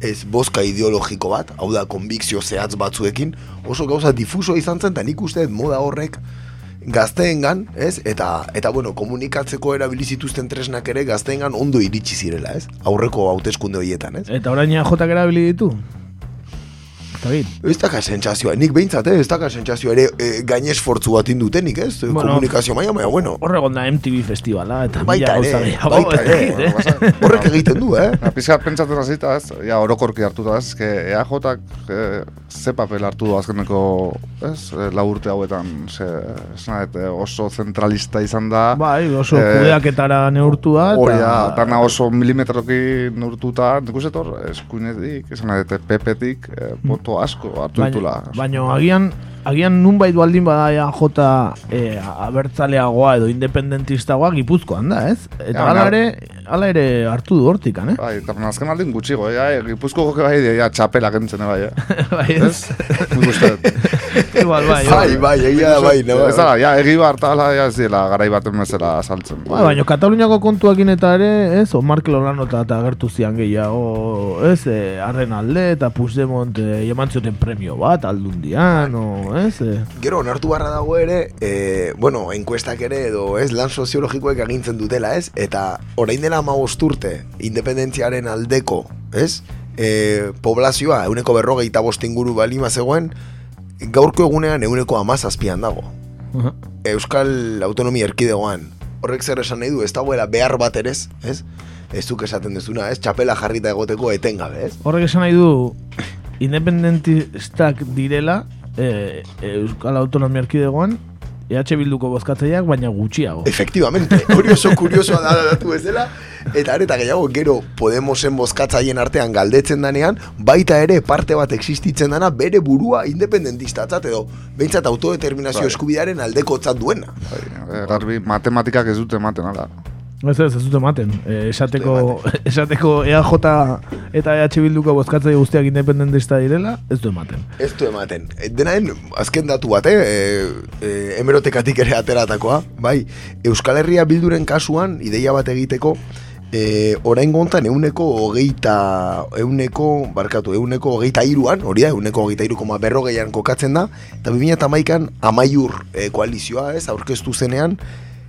S5: ez bozka ideologiko bat, hau da konbikzio zehatz batzuekin, oso gauza difuso izan zen, eta nik uste moda horrek gazteengan, ez? Eta, eta bueno, komunikatzeko erabili zituzten tresnak ere gazteengan ondo iritsi zirela, ez? Aurreko hauteskunde horietan, ez?
S1: Eta orain EAJak erabili ditu? Eta git.
S5: Ez daka sentsazioa, nik behintzat, eh? ez daka sentsazioa ere e, gain esfortzu bat indutenik, ez?
S1: Bueno,
S5: Komunikazio maia, baina, bueno,
S1: Horregon da MTV festivala eta
S5: Baita
S1: mila
S5: ere,
S1: gauza gehiago,
S5: baita
S1: ez
S5: ere.
S1: dakit, eh?
S5: horrek egiten du, eh?
S7: Ja, pizkat pentsatzen hasita, ez? Ja, orokorki hartuta, ez? Eske EAJak eh, ze papel hartu du azkeneko, ez? Eh, lau urte hauetan, ze, eh, oso zentralista izan da.
S1: Bai, oso
S7: Eh,
S1: kudeaketara neurtua
S7: Hori da, dana oso milimetroki neurtuta, nik uste tor, eskuinetik, esan dut, PP-tik, eh, boto asko hartu ditula.
S1: Baina agian agian nunbait baldin bada EAJ e, abertzaleagoa edo independentistagoa Gipuzkoan da, ez? Eta
S7: Ja,
S1: hala ere, hala ere hartu du hortikan, eh?
S7: Bai, eta azken aldin gutxigo, ja, eh, Gipuzko joke bai, ja, txapela kentzen, bai, eh?
S1: bai,
S7: Ez? Nik uste.
S1: Igual, bai,
S5: Bai, bai, egia da, bai, no,
S7: Ez da, ja, egibar eta hala, ja, ez dira, garai baten bezala saltzen.
S1: Bai, baina Kataluniako kontuakin eta ere, ez, o Mark Lolano eta eta agertu zian gehiago, ez, e, arren alde eta Puigdemont e, eman zioten premio bat, aldundian, o, ez, e,
S5: Gero, onartu barra dago ere, e, bueno, enkuestak ere edo, ez, lan soziologikoek agintzen dutela, ez? Eta orain dela ama urte, independentziaren aldeko, ez? E, poblazioa, euneko berrogeita bost inguru balima zegoen, gaurko egunean euneko amazazpian dago.
S1: Aha.
S5: Euskal Autonomia Erkidegoan. Horrek zer esan nahi du, ez dagoela behar bat ere? Ez? Ez duk esaten duzuna, ez? Txapela jarrita egoteko etengabe, ez?
S1: Horrek esan nahi du independentistak direla e, Euskal Autonomia Erkidegoan EH Bilduko bozkatzaileak baina gutxiago.
S5: Efectivamente, hori oso kuriosoa da datu ez dela, eta areta gehiago gero Podemosen bozkatzaien artean galdetzen danean, baita ere parte bat existitzen dana bere burua independentistatzat edo behintzat autodeterminazio
S7: Bai.
S5: eskubidearen aldekotzat duena.
S7: Bai, garbi, matematikak ez dute ematen, ala.
S1: Ez ez, ez dute ematen. E, esateko, esateko EAJ eta EH Bilduko bozkatzaile guztiak independentista direla, ez du ematen.
S5: Ez du ematen. E, Denaen, azken datu bat, eh? E, e, hemerotekatik ere ateratakoa, bai, Euskal Herria bilduren kasuan, ideia bat egiteko, e, orain gontan euneko hogeita, euneko, barkatu, euneko hogeita iruan, hori da, euneko hogeita iru koma berrogeian kokatzen da, eta 2008an amaiur e, koalizioa, ez, aurkeztu zenean,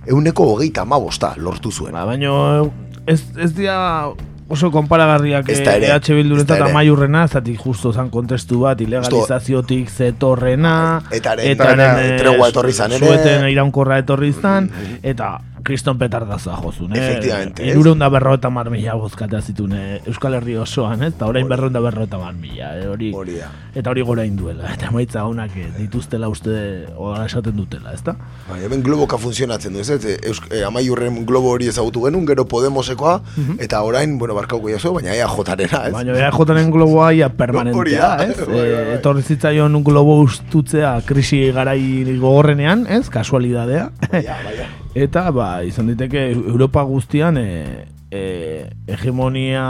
S5: euneko hogeita amabosta lortu zuen.
S1: Ba, baino ez, ez dira oso konparagarriak
S5: Ez ere,
S1: EH Bildurentzat amaiurrena, zatik justo zan kontestu bat, ilegalizaziotik zetorrena,
S5: etaren,
S1: etaren eh,
S5: tregua etorri zan ere.
S1: Sueten iraunkorra etorri zan, eta kriston petardaza jozun, eh?
S5: Efectivamente?
S1: Irureun da berrota mar mila bozkatea zituen eh, Euskal Herri osoan, ez? Eta orain berreun da berrota mar mila, eh? hori,
S5: Hori da.
S1: eta hori gora induela, eta maitza honak eh, dituztela uste, ora esaten dutela, ezta?
S5: Bai, hemen globoka funtzionatzen du, ez? Eusk, e, amaiurren globo hori ezagutu genuen, gero Podemosekoa, eta orain, bueno, barkauko jaso, baina ea jotarena, ez?
S1: Baina EAJaren globoa ia permanentea, ez?
S5: bai, bai, bai.
S1: etorri zitzaion globo ustutzea krisi garai gogorrenean, ez? Kasualidadea.
S5: Baina, baina.
S1: Eta, ba, izan diteke Europa guztian e, e, hegemonia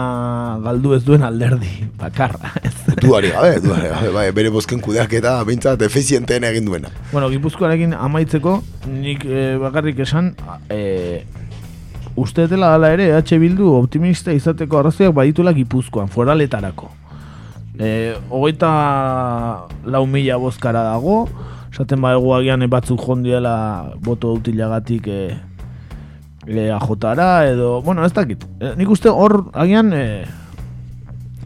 S1: galdu ez duen alderdi bakarra.
S5: duari gabe, duari gabe, bai, bere bozken kudeak eta bintzat efizienteen egin duena.
S1: Bueno, Gipuzkoarekin amaitzeko, nik e, bakarrik esan, e, uste dela dala ere, EH Bildu optimista izateko arrazoiak badituela Gipuzkoan, foraletarako. E, hogeita lau mila bozkara dago, esaten badugu agian batzuk jondiela boto utilagatik e, e, ajotara, edo, bueno, ez dakit. E, nik uste hor agian e,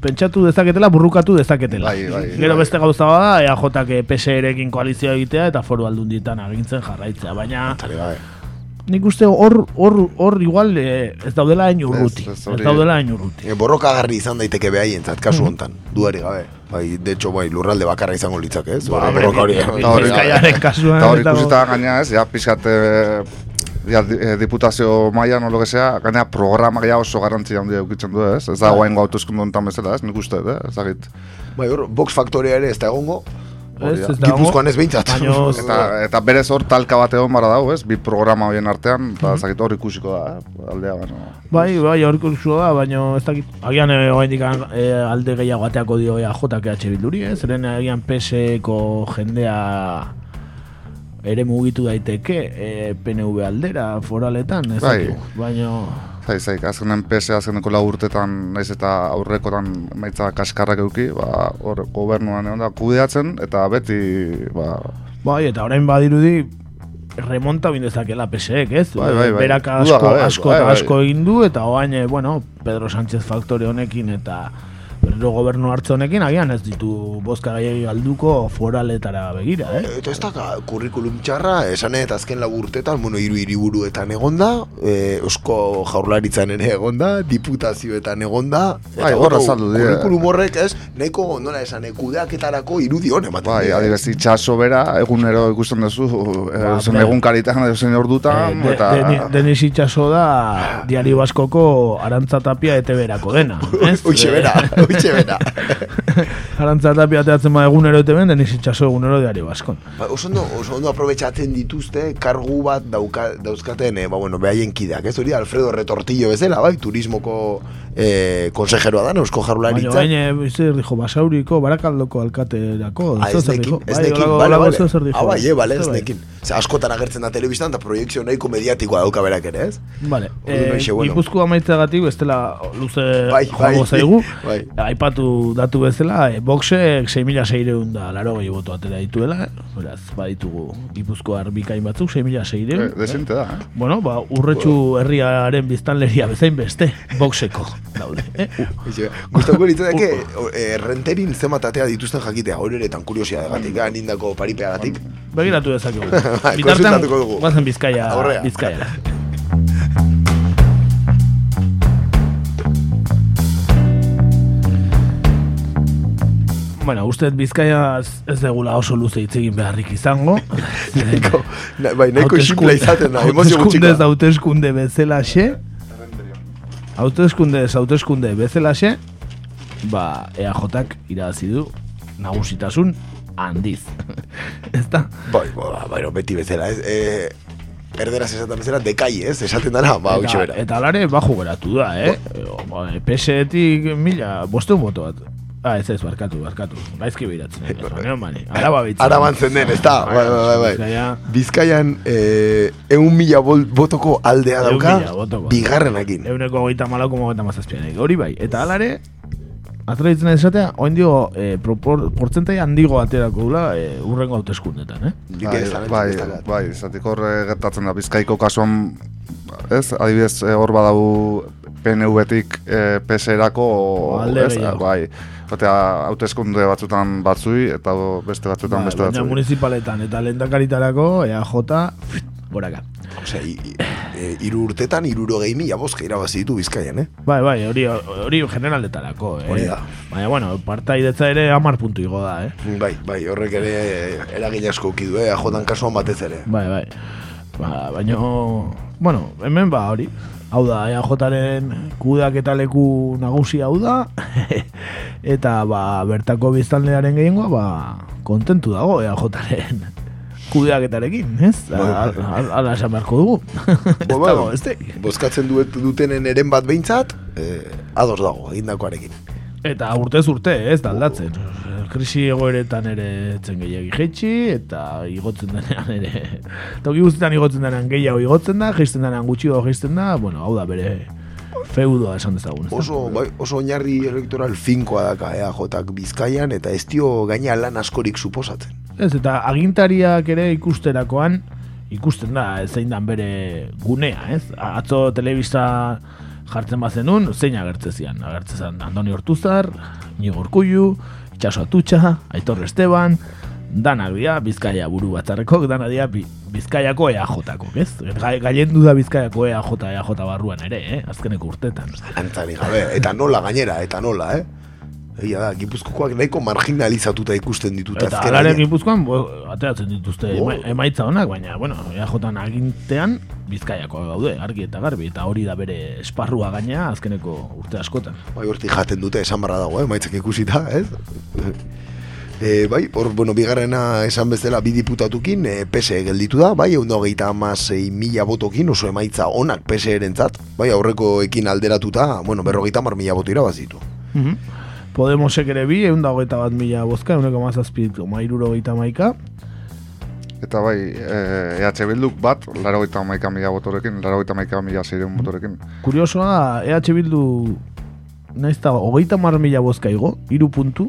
S1: pentsatu dezaketela, burrukatu dezaketela.
S7: Bai, bai,
S1: Gero
S7: bai.
S1: beste gauza bada, EAJak PSR-ekin koalizioa egitea eta foru aldundietan agintzen jarraitzea, baina
S5: Tale gabe.
S1: nik uste hor hor hor igual eh, ez daudela hain urruti.
S7: Ez,
S1: Ez,
S7: ez
S1: daudela hain urruti.
S5: E, borrokagarri izan daiteke behaientzat, kasu hontan, duari gabe. Bai, de hecho, bai, lurralde bakarra izango litzake, ez? Bai, borroka hori.
S7: Eta hori- ikusita gaina ez, ja di- eh, diputazio mailan o lo que sea, gaina programa ja oso garrantzi handia eukitzen du ez, ez da guain gautuzkundu honetan bezala ez, nik uste, eh, ezagit.
S5: Bai, hor, Vox Factoria ere ez da egongo,
S1: Ez, ez
S5: Gipuzkoan ez behintzat.
S7: Eta, eta berez hor talka bat egon bara dago, ez, bi programa horien artean, eta ezagit hor ikusiko da, eh, aldea, baina...
S1: Bai, bai, hor kursu da, baina ez dakit, agian eh, oraindik eh, alde gehiago ateako dio EAJak EH Bilduri, eh? zeren agian PSeko jendea ere mugitu daiteke eh, PNV aldera, foraletan, ez
S7: Bai.
S1: baina...
S7: Zai, zai, azkenen PS azkeneko lau urtetan, naiz eta aurrekotan maitza kaskarrak euki, ba, hor gobernuan egon da kudeatzen, eta beti, ba,
S1: Bai, eta orain badirudi remonta bin dezakela PSek, ez?
S7: Bai, bai, bai.
S1: Berak asko,
S7: gabe,
S1: asko,
S7: bai,
S1: eta
S7: bai.
S1: asko egin du, eta orain, eh, bueno, Pedro Sánchez faktore honekin eta berriro gobernu hartze honekin, agian ez ditu bozka gehiagi galduko foraletara begira, eh?
S5: Eta ez da kurrikulum txarra, esan eta azken lau urtetan, bueno, hiru hiriburuetan egonda, e, eusko jaurlaritzan ere egonda, diputazioetan egonda, eta
S7: Bai, hor
S5: bueno,
S7: azaldu dira.
S5: kurrikulum horrek, ez, nahiko, nola esan, e, kudeaketarako irudi hon ematen
S7: bai,
S5: dira.
S7: adibez, itxaso bera, egunero ikusten duzu, eh,
S1: Ba,
S7: egun karitan, zen ordutan,
S1: Eh, de,
S7: eta...
S1: Deni- Denis Itxaso da diario baskoko arantzatapia ete berako dena, ez?
S5: Uixe bera, uixe bera.
S1: arantzatapia ateatzen ba egunero ete ben, Denis Itxaso egunero diario baskon.
S5: Ba, oso ondo, oso ondo aprobetxatzen dituzte kargu bat dauka, dauzkaten, eh, ba, bueno, behaien kideak, ez hori Alfredo Retortillo bezala, bai, turismoko eh, konsejeroa da, eusko
S1: Baina
S5: jaurlaritza.
S1: baina, zer dijo, Basauriko, Barakaldoko alkaterako,
S5: Ah, ez nekin, ez
S1: Bai,
S5: nekin, bale, bale. Ah, bai, eh, bale, ez nekin. Askotan agertzen da telebistan, eta proiektzio nahiko mediatikoa dauka berak ere, ez? Orduan
S1: eh,
S5: bueno.
S1: Gipuzkoa maitzeagatik bestela luze
S5: Bai, bai,
S1: zaigu.
S5: bai.
S1: Aipatu datu bezala, e, boxek 6.600 da laro gehi boto atera dituela, eh? beraz, baditugu Gipuzkoa bikain batzuk, 6.600.
S7: Eh, Desente da, eh?
S1: Bueno, ba, urretxu herriaren biztanleria bezain beste, boxeko daude. Eh?
S5: Gustatuko litzateke, eh, renterin zenbat atea dituzten jakitea, hori ere tan kuriosia dagatik, mm. nindako paripeagatik.
S1: Begiratu dezakegu.
S5: Bai, dugu.
S1: guazen bizkaia, Bueno, uste bizkaia ez degula oso luze hitz egin beharrik izango.
S5: Nahiko, na, bai, nahiko simple izaten da, emozio gutxikoa.
S1: hauteskunde bezalaxe. Hauteskundez hauteskunde bezalaxe. Ba, EAJak irabazi du nagusitasun handiz. Ezta?
S5: Bai, ba, bueno, beti bezala, ez? Eh, erderaz esaten bezala, dekai, ez? Esaten dara, ba, hoxe bera.
S1: eta alare bajo geratu da, eh? Ba, PS-etik mila, bosteun boto bat. Ah, ez ez, barkatu, barkatu. Gaizki behiratzen. Eh, mani. Araba bitzen.
S5: Araban zen den, ez da? Bai, bai, bai, bai.
S1: Bizkaia,
S5: Bizkaian, eh, egun mila botoko aldea dauka,
S1: mila botoko.
S5: bigarrenakin.
S1: euneko goita malako goita mazazpian. Hori bai, eta alare, atraitzen esatea, oin dio, eh, propor, portzentai handigo aterako dula eh, urrengo hauteskundetan, eh?
S7: Bai, bai, bai, zatik hor eh, gertatzen da Bizkaiko kasuan, ez, adibidez eh, hor badau PNV-tik eh, PS-erako, ez, bai, Otea, hauteskunde batzutan batzui, eta beste batzutan
S1: Ba,
S7: beste
S1: baina
S7: batzui.
S1: municipaletan eta lehendakaritarako EAJ goraka.
S5: Osea, i- i- e, iru urtetan, iruro gehi mila bozka irabazi ditu Bizkaian, eh?
S1: Bai, bai, hori hori generaletarako, eh.
S5: Hori da.
S1: Baina, bueno, partaidetza ere 10 puntu igo da, eh.
S5: Bai, bai, horrek ere eh, eragin asko uki du, eh? Ajotan kasuan batez ere.
S1: Bai, bai. Ba, baina, bueno, hemen ba hori. Hau da, EAJaren kudak eta leku nagusi hau da, eta ba, bertako biztanlearen gehiengoa, ba, kontentu dago EAJaren kudeaketarekin, ez? Ala esan beharko dugu.
S5: Bo, ba, bozkatzen duet dutenen eren bat behintzat, eh, ados dago, egindakoarekin.
S1: Eta urte urte, ez, da aldatzen. Krisi egoeretan ere etzen gehiagi jetxi, eta igotzen denean ere... Toki guztietan igotzen denean gehiago igotzen da, geisten denean gutxio geisten da, bueno, hau da bere feudoa esan dezagun.
S5: Oso, bai, oso oinarri elektoral finkoa daka EAJak bizkaian, eta ez dio gaina lan askorik suposatzen.
S1: Ez, eta agintariak ere ikusterakoan, ikusten da, zein dan bere gunea, ez? Atzo telebista jartzen bazenun, zein agertzezian. Agertzezian Andoni Hortuzar, Nigo Urkullu, Itxaso Atutxa, Aitor Esteban, danak dira Bizkaia buru batzarreko, dana dira Bizkaiako EAJ-ako, ez? Gaien da Bizkaiako EAJ, EAJ barruan ere, eh? azkeneko urtetan.
S5: Antzari gabe, eta nola gainera, eta nola, eh? Egia da, gipuzkoak nahiko marginalizatuta ikusten ditut
S1: Eta alare gipuzkoan, bo, ateratzen dituzte oh. emaitza honak, baina, bueno, eajotan agintean, bizkaiako gaude, argi eta garbi, eta hori da bere esparrua gaina azkeneko urte askotan.
S5: Bai, horti jaten dute, esan barra dago, eh, maitzak ikusita, ez? E, bai, hor, bueno, bigarrena esan bezala bi diputatukin, e, PSE gelditu da, bai, egun dagoeita amasei mila botokin, oso emaitza onak PSE erentzat, bai, aurreko ekin alderatuta, bueno, berrogeita mar mila boto irabazitu. Mm
S1: Podemosek ere bi, egun eta bat mila bozka, eguneko mazazpit, mairuro gaita maika.
S7: Eta bai, eh, EH Bilduk bat, laro gaita maika mila botorekin, laro gaita maika mila zeireun botorekin.
S1: Kuriosoa, EH Bildu, nahizta, hogeita mar mila bozka igo, iru puntu,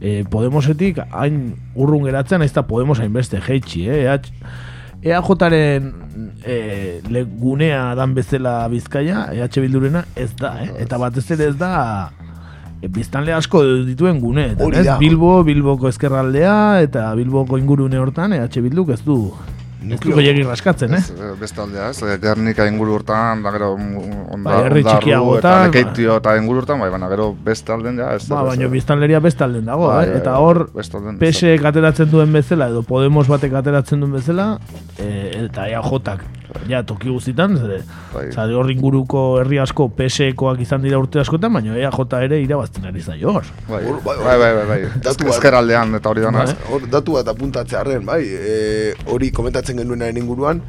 S1: e, Podemosetik hain urrun geratzen, nahizta Podemos hainbeste jeitxi, eh? EH, EAJaren e, gunea dan bezala bizkaia, EH Bildurena ez da, eh? Eta batez ere ez da biztanle asko dituen gune, eta Bilbo, Bilboko ezkerraldea, eta Bilboko ingurune hortan, EH Bilduk ez du Ez du raskatzen, eh?
S7: eh beste aldea, ez, Gernika inguru urtan, da gero
S1: onda, bai, herri txikiago eta
S7: lekeitio eta inguru urtan, bai, baina gero beste alden ja, ez
S1: ba, baina biztanleria beste alden dago, bai, eh? eta hor, PSE ateratzen duen bezala, edo Podemos batek ateratzen duen bezala, eh, eta EAJak ja, toki guztitan, zare, bai. zare hor inguruko herri asko PSEkoak izan dira urte askotan, baina EAJ ere irabazten ari zaio hor.
S7: Bai, bai, bai, bai, bai, bai. ezker aldean eta hori dana.
S5: Bai. Hor, datu bat apuntatzearen, bai, e, hori komentatzen genuenaren inguruan,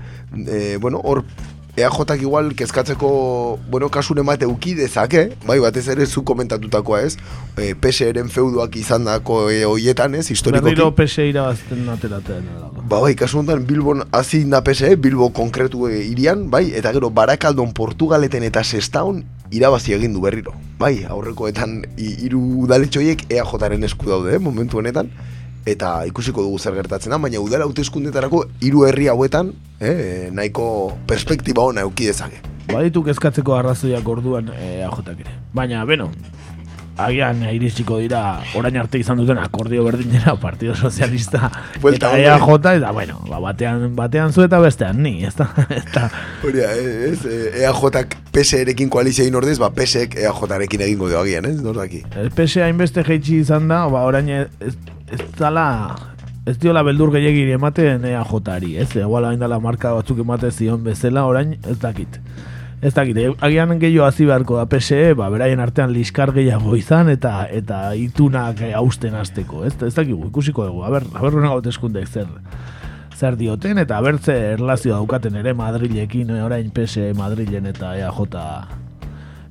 S5: e, bueno, hor EAJak igual kezkatzeko, bueno, kasune mate uki dezake, bai, batez ere zu komentatutakoa ez, e, PSE-eren feuduak izan dako e, oietan ez, historikoki.
S1: Berriro PSE irabazten ateratzen.
S5: Ba, bai, kasu honetan, Bilbon hazi da PSE, Bilbo konkretu e, irian, bai, eta gero, Barakaldon, Portugaleten eta Sestaun irabazi egin du berriro. Bai, aurrekoetan hiru udaletxoiek EAJaren esku daude, eh, momentu honetan eta ikusiko dugu zer gertatzen da, baina udara hauteskundetarako hiru herri hauetan, eh, nahiko perspektiba ona eduki dezake.
S1: Baditu kezkatzeko arrazoiak orduan eh, AJak ere. Baina, beno, agian iritsiko dira orain arte izan duten akordio berdinera Partido Sozialista eta EAJ eta bueno, ba, batean, batean zu eta bestean ni, ez da?
S5: Hori, ez, EAJak PSE-erekin koalizia ordez, ba, PSE-ek EAJ-arekin egingo dio agian, ez? Nordaki.
S1: PSE hainbeste jeitsi izan da, ba, orain ez, ez dala ez diola beldur gehiagiri ematen EAJ-ari, ez? Egoala hain dala marka batzuk ematen zion bezala, orain ez dakit. Ez dakit, eh, agian gehiago hazi beharko da PSE, ba, beraien artean liskar gehiago izan, eta eta itunak hausten azteko, ez? Ez dakit, ikusiko dugu, haber, haber eskunde zer, zer dioten, eta habertze erlazioa daukaten ere Madrilekin, orain PSE Madrilen eta EAJ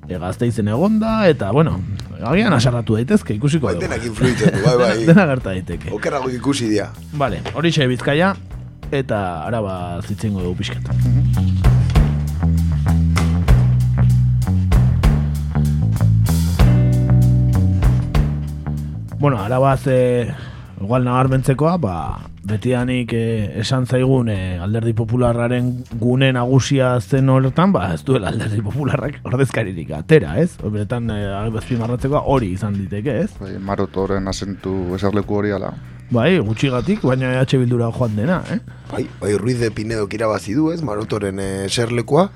S1: egazte izen egonda, eta, bueno, agian asarratu daitezke, ikusiko
S5: bai, Denak influitzen du, bai, bai.
S1: Dena gerta daiteke.
S5: Okerrago ikusi dia.
S1: Vale, hori xe bizkaia, eta araba zitzengo dugu pixket. Bueno, araba ze, igual nagarmentzekoa, ba, betianik eh, esan zaigun eh, alderdi popularraren gune nagusia zen horretan, ba, ez duela alderdi popularrak ordezkaririk atera, ez? Horretan, eh, marratzeko hori izan diteke, ez?
S7: Bai, marotoren asentu eserleku hori ala.
S1: Bai, gutxigatik, baina EH Bildura joan dena, eh?
S5: Bai, bai Ruiz de Pinedo kirabazi du, ez? Marotoren eh, eserlekoa.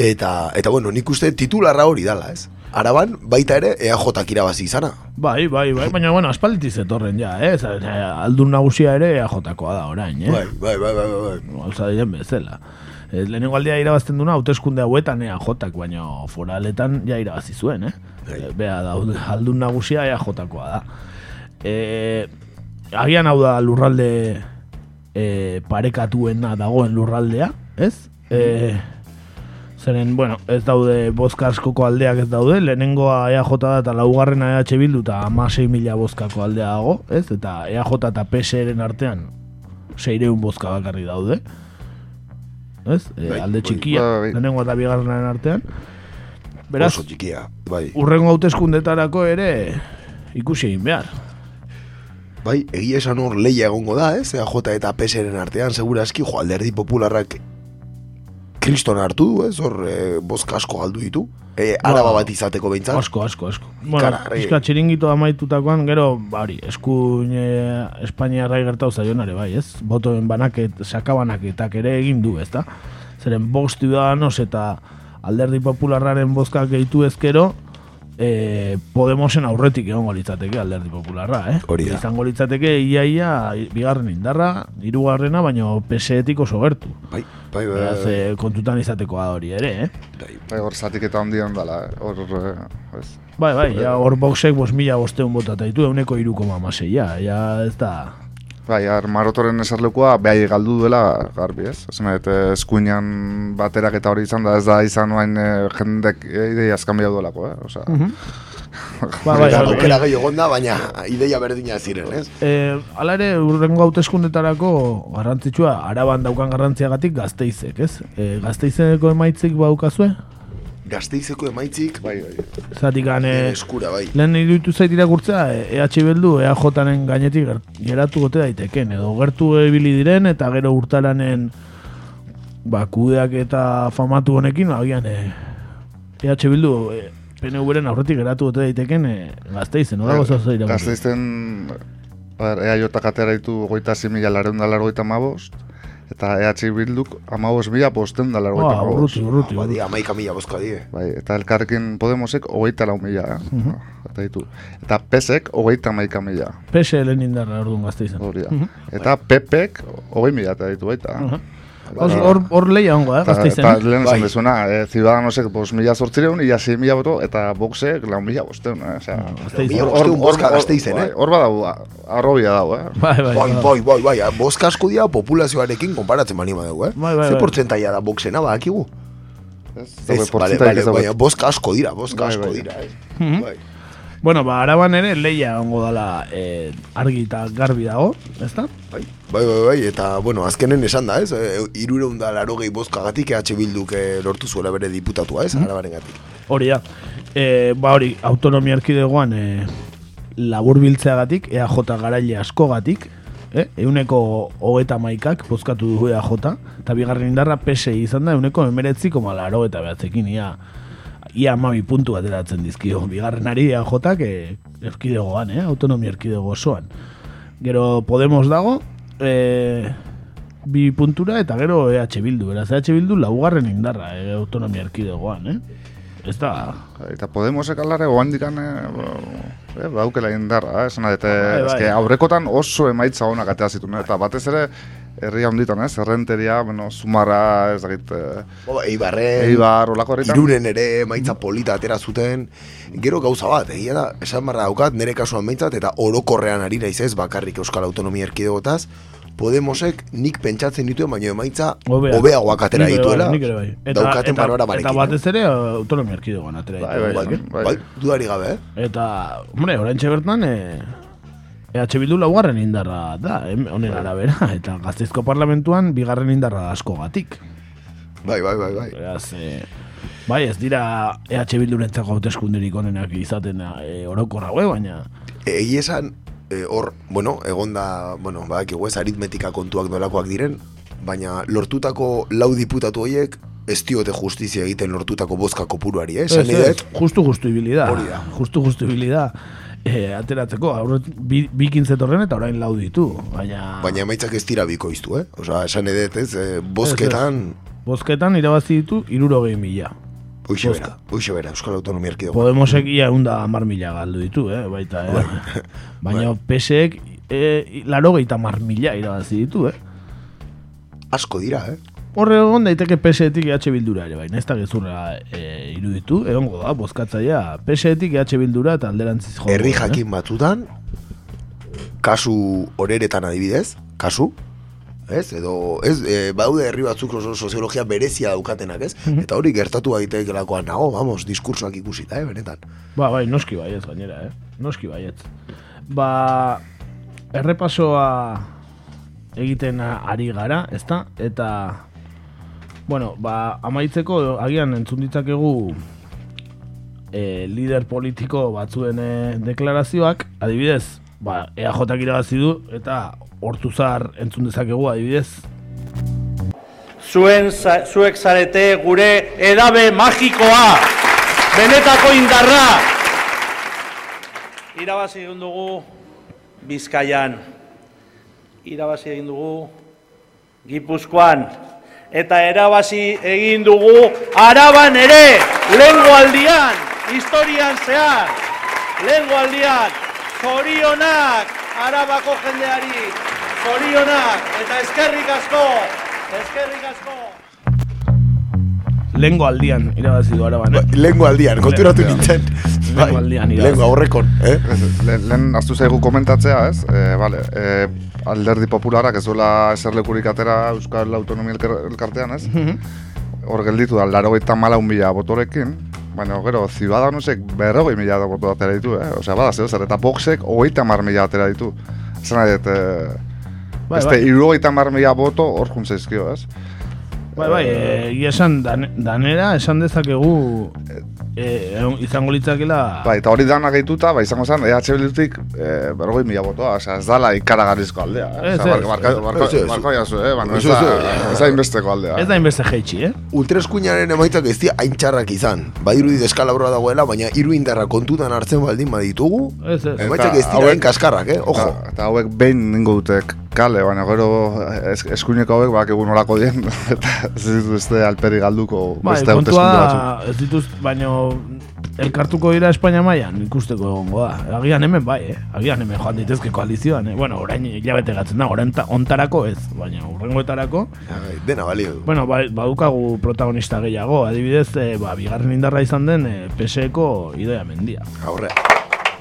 S5: Eta, eta bueno, nik uste titularra hori dala, ez? Araban, baita ere, EAJ irabazi izana.
S1: Bai, bai, bai, baina, bueno, aspaldiz etorren ja, eh? aldun nagusia ere EAJ-koa da orain, eh?
S5: Bai, bai, bai, bai, bai.
S1: Gauza diren bezala. E, lehenengo aldea irabazten duna, hauteskunde hauetan EAJ-ak, baina foraletan ja irabazi zuen, eh? Bai. E, bea, da, aldun nagusia EAJ-koa da. E, agian hau da lurralde e, parekatuena dagoen lurraldea, ez? E, zeren, bueno, ez daude bozka askoko aldeak ez daude, lehenengoa EAJ da eta laugarrena EH Bildu eta amasei mila bozkako aldea dago, ez? Eta EAJ eta PSren artean seireun bozka bakarri daude. Ez? E,
S5: Bai,
S1: alde
S5: bai,
S1: txikia,
S7: bai, bai.
S1: lehenengoa eta bigarrenaren artean. Beraz,
S5: Oso txikia, bai.
S1: urrengo hauteskundetarako ere ikusi egin behar.
S5: Bai, egia esan hor leia egongo da, ez? EAJ eta PSren artean, segurazki, jo, alderdi popularrak kriston hartu du, ez? Hor, e, bozka asko galdu ditu. E, araba bat izateko behintzat.
S1: Asko, asko, asko. Bueno,
S5: Kararri.
S1: pixka txiringito amaitutakoan, gero, bari, eskuin e, Espainiarrai gertau zaionare, bai, ez? Botoen banaket, sakabanaketak ere egin du, ez da? Zeren, bost ciudadanos eta alderdi popularraren bozkak gehitu ezkero, e, Podemosen aurretik egongo litzateke alderdi popularra, eh?
S5: Hori da.
S1: Izango litzateke iaia bigarren indarra, hirugarrena, baino PSEtik oso gertu.
S5: Bai, bai, bai,
S1: Beraz, e, kontutan izatekoa hori ere, eh?
S5: bai.
S7: Bai, hor zatiketa handian dela, eh? hor, eh, ez.
S1: Bai, bai, ja, hor boxek bos mila bosteun botata ditu, euneko iruko mamaseia, ja, ez da...
S7: Bai, ar, marotoren esarlekoa behai galdu duela garbi, ez? Nahi, eh, eskuinan baterak eta hori izan da, ez da izan oain eh, jendek eh, ideia azkan behar duelako, eh? Osa,
S1: Ba, bai,
S5: Eta
S1: bai,
S5: aukera gehi egonda, baina ideia berdina ziren, ez?
S1: Eh, hala ere, urrengo hauteskundetarako garrantzitsua, araban daukan garrantziagatik gazteizek, ez? Eh, gazteizeko emaitzik baukazue?
S5: Gazteizeko emaitzik,
S7: bai, bai.
S1: Zatik gane,
S5: eskura, bai.
S1: lehen iruditu zait irakurtzea, eh, EH Bildu EAJaren gainetik ger- geratu gote daiteken, edo gertu ebili diren, eta gero urtaranen ba, kudeak eta famatu honekin, agian eh, EH Bildu eh, PNV-ren aurretik geratu gote daiteken eh, gazteizen, no dago zazo irakurri.
S7: Gazteizten, bar, EAJ atera ditu goita mila lareun da largoita mabost, eta EH Bilduk amabos mila posten da largoita
S1: Ah,
S7: mabost.
S1: urruti, urruti,
S5: Ba,
S1: urruti.
S5: di, amaika mila bozka die.
S7: Bai, eta elkarrekin Podemosek hogeita lau mila, eh? eta ditu. Eta PSek hogeita maika mila,
S1: PSL-en indarra orduan gazteizen.
S7: hori da. Eta PPek hogei mila eta ditu baita.
S1: Aha. Hor, hor, hor lehia hongo, eh,
S7: Eta,
S1: gazteizen.
S7: eta
S1: eh?
S7: lehen
S5: Bai.
S7: esan dezuna, eh, Ciudadanosek bos mila sortzireun, ia sei mila boto, eta Voxek lau mila bosteun, eh? Osea,
S5: bosteun bozka Gasteizen, eh?
S7: bai, Hor badau, arrobia dago, eh?
S1: Bai, bai,
S5: Bai,
S1: bai.
S5: bai, bai, bai, bozka asko dira populazioarekin konparatzen bani badugu, eh?
S1: Bai, bai,
S5: Ze
S1: bai.
S5: portzentaia da boxena, badakigu?
S7: Ez,
S5: Ez, bale, bale,
S7: ez daude.
S5: baina bozka asko dira, bozka
S7: Bai,
S5: eh?
S1: Bueno, ba, araban ere leia hongo dala eh, argi eta garbi dago, ezta?
S5: Bai, bai, bai, bai, eta, bueno, azkenen esan da, ez? E, irureun da laro gehi bozkagatik EH Bilduk eh, lortu zuela bere diputatua, ez? Arabaren gatik.
S1: Hori da. E, ba hori, autonomia erkidegoan e, labur biltzeagatik, EAJ garaile askogatik, eh? euneko hogeta maikak bozkatu du EAJ, eta bigarren indarra PSI izan da euneko emeretzi koma laro eta behatzekin, ia, ia amabi puntu ateratzen dizkio. Bigarrenari EAJak e, erkidegoan, eh? autonomia erkidego osoan. Gero Podemos dago, e, bi puntura eta gero EH Bildu. Beraz, EH Bildu laugarren indarra e, autonomia erkidegoan, eh? Ez da...
S7: Eta Podemosek alare oandikan eh, eh, baukela indarra, eh, esan dute,
S1: Bai, bai.
S7: eske aurrekotan oso emaitza honak atea zituen, eta batez ere herria honditan, ez, errenteria, bueno, zumarra, ez dakit, eh,
S5: Bo, Eibarren,
S7: Eibar, olako herritan.
S5: Irunen ere maitza polita atera zuten. Gero gauza bat, egia da, esan barra daukat, nire kasuan meintzat, eta orokorrean ari naiz ez, bakarrik Euskal Autonomia Erkidegotaz, Podemosek nik pentsatzen dituen, baina emaitza
S1: Hobea.
S5: hobeagoak atera
S1: ere
S5: dituela.
S1: bai, nik ere bai. Eta,
S5: daukaten
S1: eta,
S5: panoramarekin.
S1: eta batez ere autonomia erkidegoan atera
S7: Bai,
S1: ditu.
S7: bai,
S5: bai,
S7: bai.
S5: bai, dudari gabe, eh?
S1: Eta, hombre, oraintxe bertan, e, EH Bildu laugarren indarra da, honen arabera, eta gazteizko parlamentuan bigarren indarra askogatik.
S5: Bai, bai, bai, bai.
S1: Beraz, e, bai, ez dira EH Bildurentzako hauteskunderik onenak izaten e, orokorra, hau, baina...
S5: Egi esan, eh, hor, bueno, egonda, bueno, badakigu ez, aritmetika kontuak nolakoak diren, baina lortutako lau diputatu horiek ez diote justizia egiten lortutako bozka kopuruari, eh?
S1: Ez, ez, justu justu ibili da.
S5: Da.
S1: Justu justu ibili da. E, ateratzeko, aurret, bi, bi kintzetorren eta orain lau ditu. Baina,
S5: baina emaitzak ez dira bikoiztu, eh? Osa, esan dut, ez, eh, bozketan,
S1: bozketan irabazi ditu irurogei mila.
S5: hoixe bera, hoixe bera, Euskal Autonomia Erkidego.
S1: Podemosek ia eunda mar mila galdu ditu, eh? baita, eh? Baina PSek e, laro gehieta mar mila irabazi ditu, eh?
S5: Asko dira, eh?
S1: Horre egon daiteke PSetik EH Bildura ere, baina ez da gezurra e, iruditu, egongo da, bozkatzaia PSetik EH Bildura eta alderantziz jo.
S5: Herri jakin batzutan, kasu horeretan adibidez, kasu, ez? Edo, ez, e, baude herri batzuk oso soziologia berezia daukatenak, ez?
S1: Mhm.
S5: Eta hori gertatu daitekeelakoan nago, vamos, diskursoak ikusita, eh, benetan.
S1: Ba, bai, noski baietz gainera, eh? Noski baietz. Ba, errepasoa egiten ari gara, ezta? Eta, bueno, ba, amaitzeko agian entzun ditzakegu e, lider politiko batzuen e, deklarazioak, adibidez, ba, EAJak irabazi du, eta hortuzar entzun dezakegu adibidez.
S4: Zuen, za, zuek zarete gure edabe magikoa, benetako indarra. Irabazi egin dugu Bizkaian, irabazi egin dugu Gipuzkoan, eta erabazi egin dugu Araban ere, lehengo aldian, historian zehar, lehengo aldian, zorionak Arabako jendeari, zorionak, eta eskerrik asko, eskerrik asko.
S1: Lengo aldian irabazi du araban, eh?
S5: Lengo aldian, konturatu
S7: Lengo
S5: nintzen. Bai,
S1: Lengo aldian irabazi.
S5: Lengo aurrekon, eh?
S7: Ez, lehen, aztu zaigu komentatzea, ez? E, vale, e, alderdi popularak ez duela eserlekurik atera Euskal Autonomia Elkar- Elkartean, ez? Hor gelditu da, laro gaita mala mila botorekin, baina gero, Ciudadanosek berrogei mila boto atera ditu, eh? Osea, bada, zeo zer, eta Voxek hogeita mar mila atera ditu. Esan nahi, dut, e,
S1: Bai,
S7: beste,
S1: bai.
S7: irurogeita mar mila boto hor juntzaizkio, ez?
S1: Bai, bai, e, egia esan dan, danera esan dezakegu e, izango litzakela
S7: Bai, eta hori dana gehituta, ba, izango zen, EH Bildutik e, berrogei mila botoa, osea, ez dala ikaragarrizko aldea. Eh?
S1: Ez, ez.
S7: barka, jazu, eh? Baina ez da, inbesteko aldea.
S1: ez da inbeste jeitsi, eh?
S5: Ultraeskuinaren emaitzak ez dira hain txarrak izan. Badirudi deskalabrua dagoela, baina hiru indarra kontutan hartzen baldin baditugu,
S1: Ez, ez.
S5: emaitzak ez dira hain kaskarrak, eh? Ojo.
S7: Eta, eta hauek behin ningo dutek kale, baina gero es, eskuineko hauek bak egun olako dien, eta ez dituzte alperi galduko
S1: Bai,
S7: beste
S1: kontua da,
S7: batzuk.
S1: ez dituz, baino elkartuko dira Espainia mailan ikusteko egongo da. Agian hemen bai, eh? Agian hemen joan ditezke koalizioan, eh? Bueno, orain hilabete gatzen da, orain ta- ontarako ez, baina urrengoetarako.
S5: Ai, Dena balio.
S1: Bueno, ba, badukagu protagonista gehiago, adibidez, eh, ba, bigarren indarra izan den eh, PSEko Idoia Mendia.
S5: Aurrea.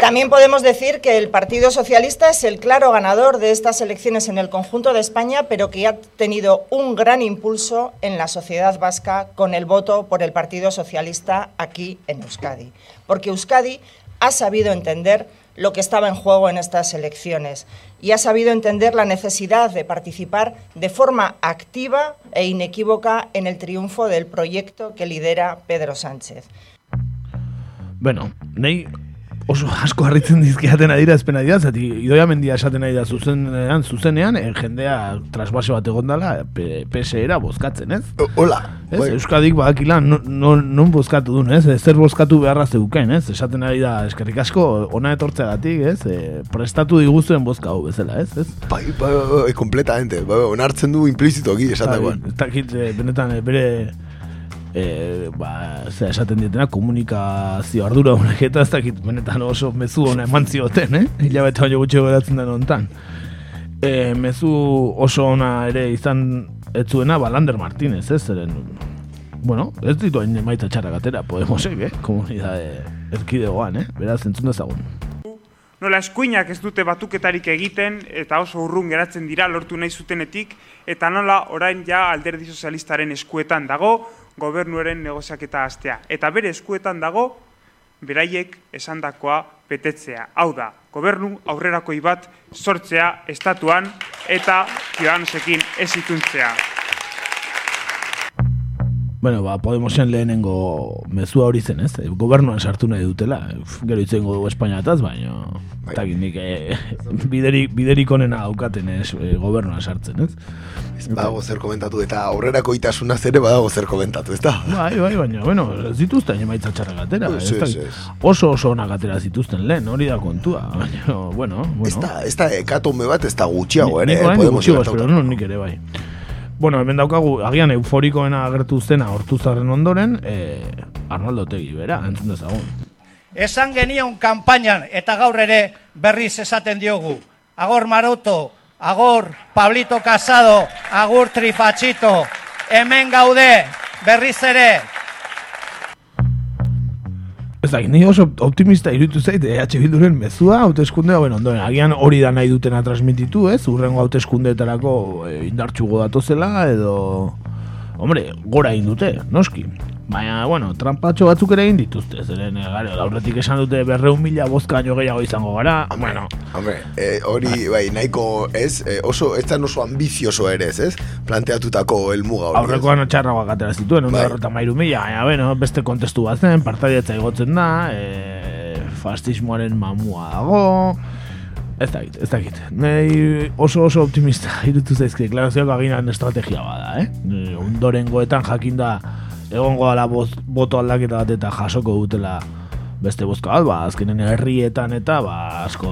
S8: También podemos decir que el Partido Socialista es el claro ganador de estas elecciones en el conjunto de España, pero que ha tenido un gran impulso en la sociedad vasca con el voto por el Partido Socialista aquí en Euskadi. Porque Euskadi ha sabido entender lo que estaba en juego en estas elecciones y ha sabido entender la necesidad de participar de forma activa e inequívoca en el triunfo del proyecto que lidera Pedro Sánchez.
S1: Bueno, nei oso asko harritzen dizkiaten adierazpena dira, zati Idoia Mendia esaten nahi da zuzenean, zuzenean, eh, jendea trasbase bat egondala PSera bozkatzen, ez?
S5: O- Hola.
S1: Ez,
S5: Bai.
S1: Euskadik badakila non, non, non bozkatu duen, ez? Zer bozkatu beharra zeuken, ez? Esaten ari da eskerrik asko ona etortzeagatik, ez? E, prestatu diguzuen bozka hau bezala, ez? ez?
S5: Bai, bai, bai, bai, kompletamente. Bai, bai, onartzen du implizitoki esatekoan.
S1: Ez dakit, eh, benetan, eh, bere e, ba, ze esaten dietena, komunikazio ardura honek eta ez dakit, benetan oso mezu ona eman zioten, eh? Hilabete baino gutxi geratzen den hontan. E, mezu oso ona ere izan ez zuena, ba, Lander Martínez, ez? Zeren, bueno, ez ditu hain emaitza txarrak atera, Podemosek, eh? Komunidade erkidegoan, eh? Beraz, entzun dezagun.
S9: Nola eskuinak ez dute batuketarik egiten eta oso urrun geratzen dira lortu nahi zutenetik eta nola orain ja alderdi sozialistaren eskuetan dago gobernuaren negoziaketa hastea. Eta bere eskuetan dago beraiek esandakoa betetzea. Hau da, gobernu aurrerakoi bat sortzea estatuan eta ciudadanosekin ez ituntzea.
S1: Bueno, ba, Podemosen lehenengo mezua hori zen, ez? E, Gobernuan sartu nahi dutela. Gero itzengo dugu Espainiataz, baina...
S5: Bai.
S1: Eta nik e, biderik, biderik onena daukaten ez, e, gobernuan sartzen, ez?
S5: Ez badago zer komentatu eta aurrerako itasuna ere badago zer komentatu, ez da?
S1: Bai, bai, baina, bueno, ez dituzten emaitza txarrak atera.
S5: Ez,
S1: ez
S5: ez.
S1: Oso oso onak atera zituzten lehen, hori da kontua. Baina, bueno, bueno.
S5: Ez da, ez da ekatome bat, ez da gutxiago ere. Eh, Podemos
S1: gutxiago espero, no, nik ere bai. Bueno, hemen daukagu, agian euforikoena agertu zena hortuzarren ondoren, eh, Arnaldo Tegi, bera, entzun dezagun.
S10: Esan genion kanpainan eta gaur ere berriz esaten diogu. Agor Maroto, agor Pablito Casado, agur Trifachito, hemen gaude berriz ere.
S1: Ez da, ni oso optimista irutu zait, EH Bilduren mezua, hauteskundea, bueno, ondoren, agian hori da nahi dutena transmititu, ez? Urrengo hauteskundeetarako e, indartxugo datozela, edo... Hombre, gora egin dute, noski. Baina, bueno, trampatxo batzuk ere egin dituzte, zeren, e, gare, aurretik esan dute berreun mila bozka baino gehiago izango gara, bueno.
S5: Hombre, eh, hori, bai, nahiko, ez, eh, oso, ez da oso ambizioso ere, ez? Planteatutako helmuga hori.
S1: Aurrekoan txarra atera zituen,
S5: Bai.
S1: bai. mairu mila, baina, bueno, beste kontestu bat zen, partaietza igotzen da, e, fastismoaren mamua dago, ez dakit, ez dakit. Nei oso oso optimista irutu zaizki, deklarazioak aginan estrategia bada, eh? Ondorengoetan jakinda egongo boz, boto aldaketa bat eta jasoko dutela beste bozka bat, ba, azkenen herrietan eta ba, asko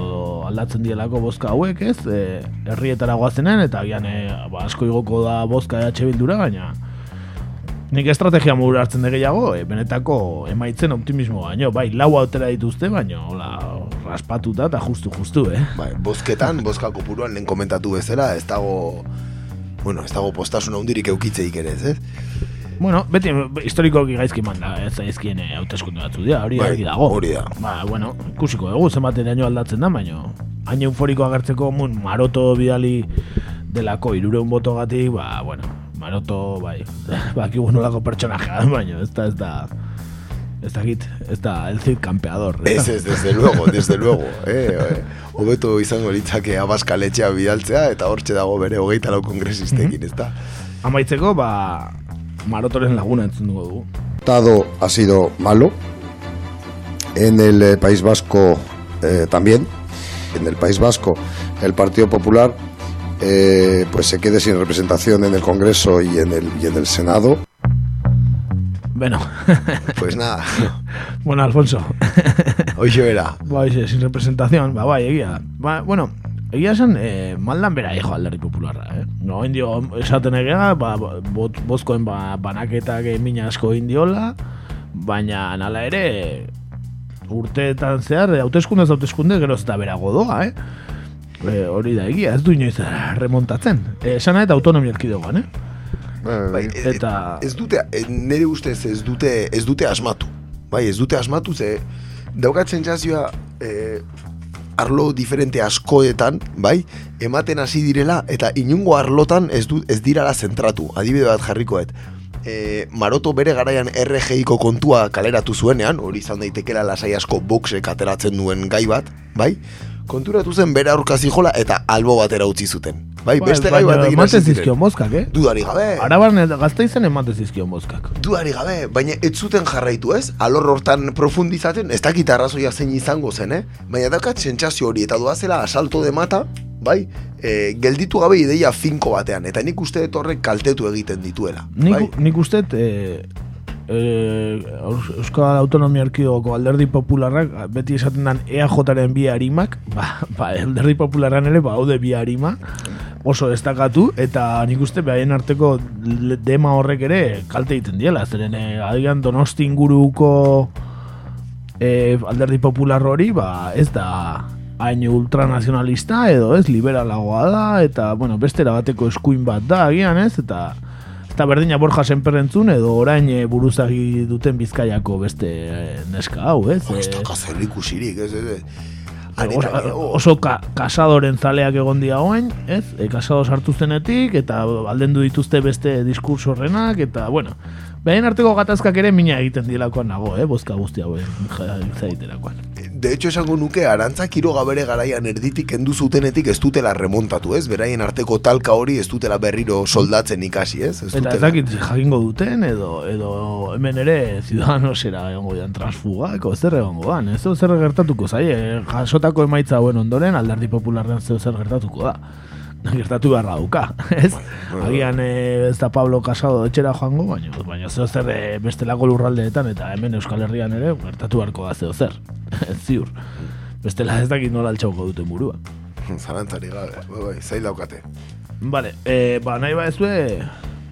S1: aldatzen dielako bozka hauek, ez? E, herrietara goazenen eta agian e, ba, asko igoko da bozka EH Bildura, baina nik estrategia mugura hartzen de gehiago, e, benetako emaitzen optimismo baino, bai, lau autera dituzte, baina hola, raspatuta eta justu, justu, eh?
S5: Bai, bozketan, bozka kopuruan lehen komentatu bezala, ez dago, bueno, ez dago postasuna hundirik eukitzeik ere, ez, ez?
S1: Bueno, beti historikoki gaizki manda, ez zaizkien e, hauteskunde batzu dira, hori
S5: Bai,
S1: dago.
S5: hori da.
S1: Ba, bueno, ikusiko dugu, zenbaten daño aldatzen da, baina hain euforiko agertzeko mun maroto bidali delako irureun botogatik, ba, bueno, maroto, bai, bakigu nolako pertsonajea, baina ez da, ez da, ez da git, ez da el Cid campeador.
S5: Ez, ez, desde luego, desde luego, eh, eh, hobeto izango litzake abaskaletxea bidaltzea, eta hortxe dago bere hogeita lau kongresistekin, ez da?
S1: Amaitzeko, ba, marotoren laguna entzun dugu
S11: resultado ha sido malo. En el eh, País Vasco eh, también. En el País Vasco el Partido Popular eh, pues se quede sin representación en el Congreso y en el, y en el Senado.
S1: Bueno.
S5: Pues nada.
S1: bueno, Alfonso.
S5: Hoxe era.
S1: Ba, hoxe, sin representación, ba, bai, egia. Ba, bueno, egia esan, eh, maldan bera hijo alderri popularra, eh? No, indio, esaten egia, ba, bot, bozkoen ba, banaketak mina asko indiola, baina nala ere, urteetan zehar, hauteskunde hauteskunde gero ez da bera godoa, eh? E, hori da egia, ez du inoiz remontatzen. E, esana eta autonomia erkidegoan, eh?
S5: Bai, e-
S1: Eta-
S5: ez dute, e, nire ustez ez dute, ez dute asmatu. Bai, ez dute asmatu ze daukatzen jazioa e, arlo diferente askoetan, bai, ematen hasi direla eta inungo arlotan ez du ez dirala zentratu. Adibide bat jarrikoet. E, Maroto bere garaian RGiko kontua kaleratu zuenean, hori izan daitekela lasai asko boxek ateratzen duen gai bat, bai? Konturatu zen bere aurka zijola eta albo batera utzi zuten. Bai, beste gai batekin
S1: ematen
S5: hasi
S1: zizkion mozkak, eh?
S5: Dudari gabe.
S1: Araban gazte izan ematen zizkion mozkak.
S5: Duari gabe, baina ez zuten jarraitu ez, alor hortan profundizaten, ez dakit arrazoia zein izango zen, eh? Baina daukat sentsazio hori eta doazela asalto de mata, bai, e, gelditu gabe ideia finko batean, eta nik uste horrek kaltetu egiten dituela.
S1: Nik,
S5: bai?
S1: nik uste, e, e, Euskal Autonomia Erkidegoko alderdi popularrak beti esaten dan EAJaren bi harimak, ba, ba, alderdi popularran ere, ba, haude bi harima, oso destakatu, eta nik uste behaien arteko dema horrek ere kalte egiten diela, zeren e, adigan donosti inguruko e, alderdi popular hori, ba, ez da hain ultranazionalista edo ez liberalagoa da eta bueno, bestera bateko eskuin bat da agian ez? Eta eta berdina Borja Senperentzun edo orain e, buruzagi duten Bizkaiako beste e, neska hau, ez?
S5: Ez
S1: E,
S5: da zer ikusirik, ez, ez, ez.
S1: oso, ka, kasadoren zaleak egon dira oain, ez? E, kasado sartu zenetik, eta aldendu dituzte beste diskurso horrenak, eta, bueno, behin arteko gatazkak ere mina egiten dielakoan nago, eh? Bozka guzti hauen zaiterakoan.
S5: De hecho, esango nuke, arantza Quiroga bere garaian erditik kendu zutenetik ez dutela remontatu, ez? Beraien arteko talka hori ez dutela berriro soldatzen ikasi, ez? Ez
S1: Eta ez
S5: dutela.
S1: dakit jakingo duten, edo, edo hemen ere Ciudadanosera egongo dian transfugak, o zer egongo dan, ez zer gertatuko zaie, jasotako emaitza hauen ondoren alderdi popularren zer gertatuko da. Gertatu beharra dauka, ez? Agian eh, ez da Pablo Casado etxera joango, baina, baina zeo zer eh, bestelako lurraldeetan eta hemen Euskal Herrian ere gertatu beharko da zeo zer, ziur. Bestela ez dakit nola altxauko duten burua.
S5: Zarantzari gabe, bai, bai, zail daukate.
S1: Vale, eh, ba, nahi ba ez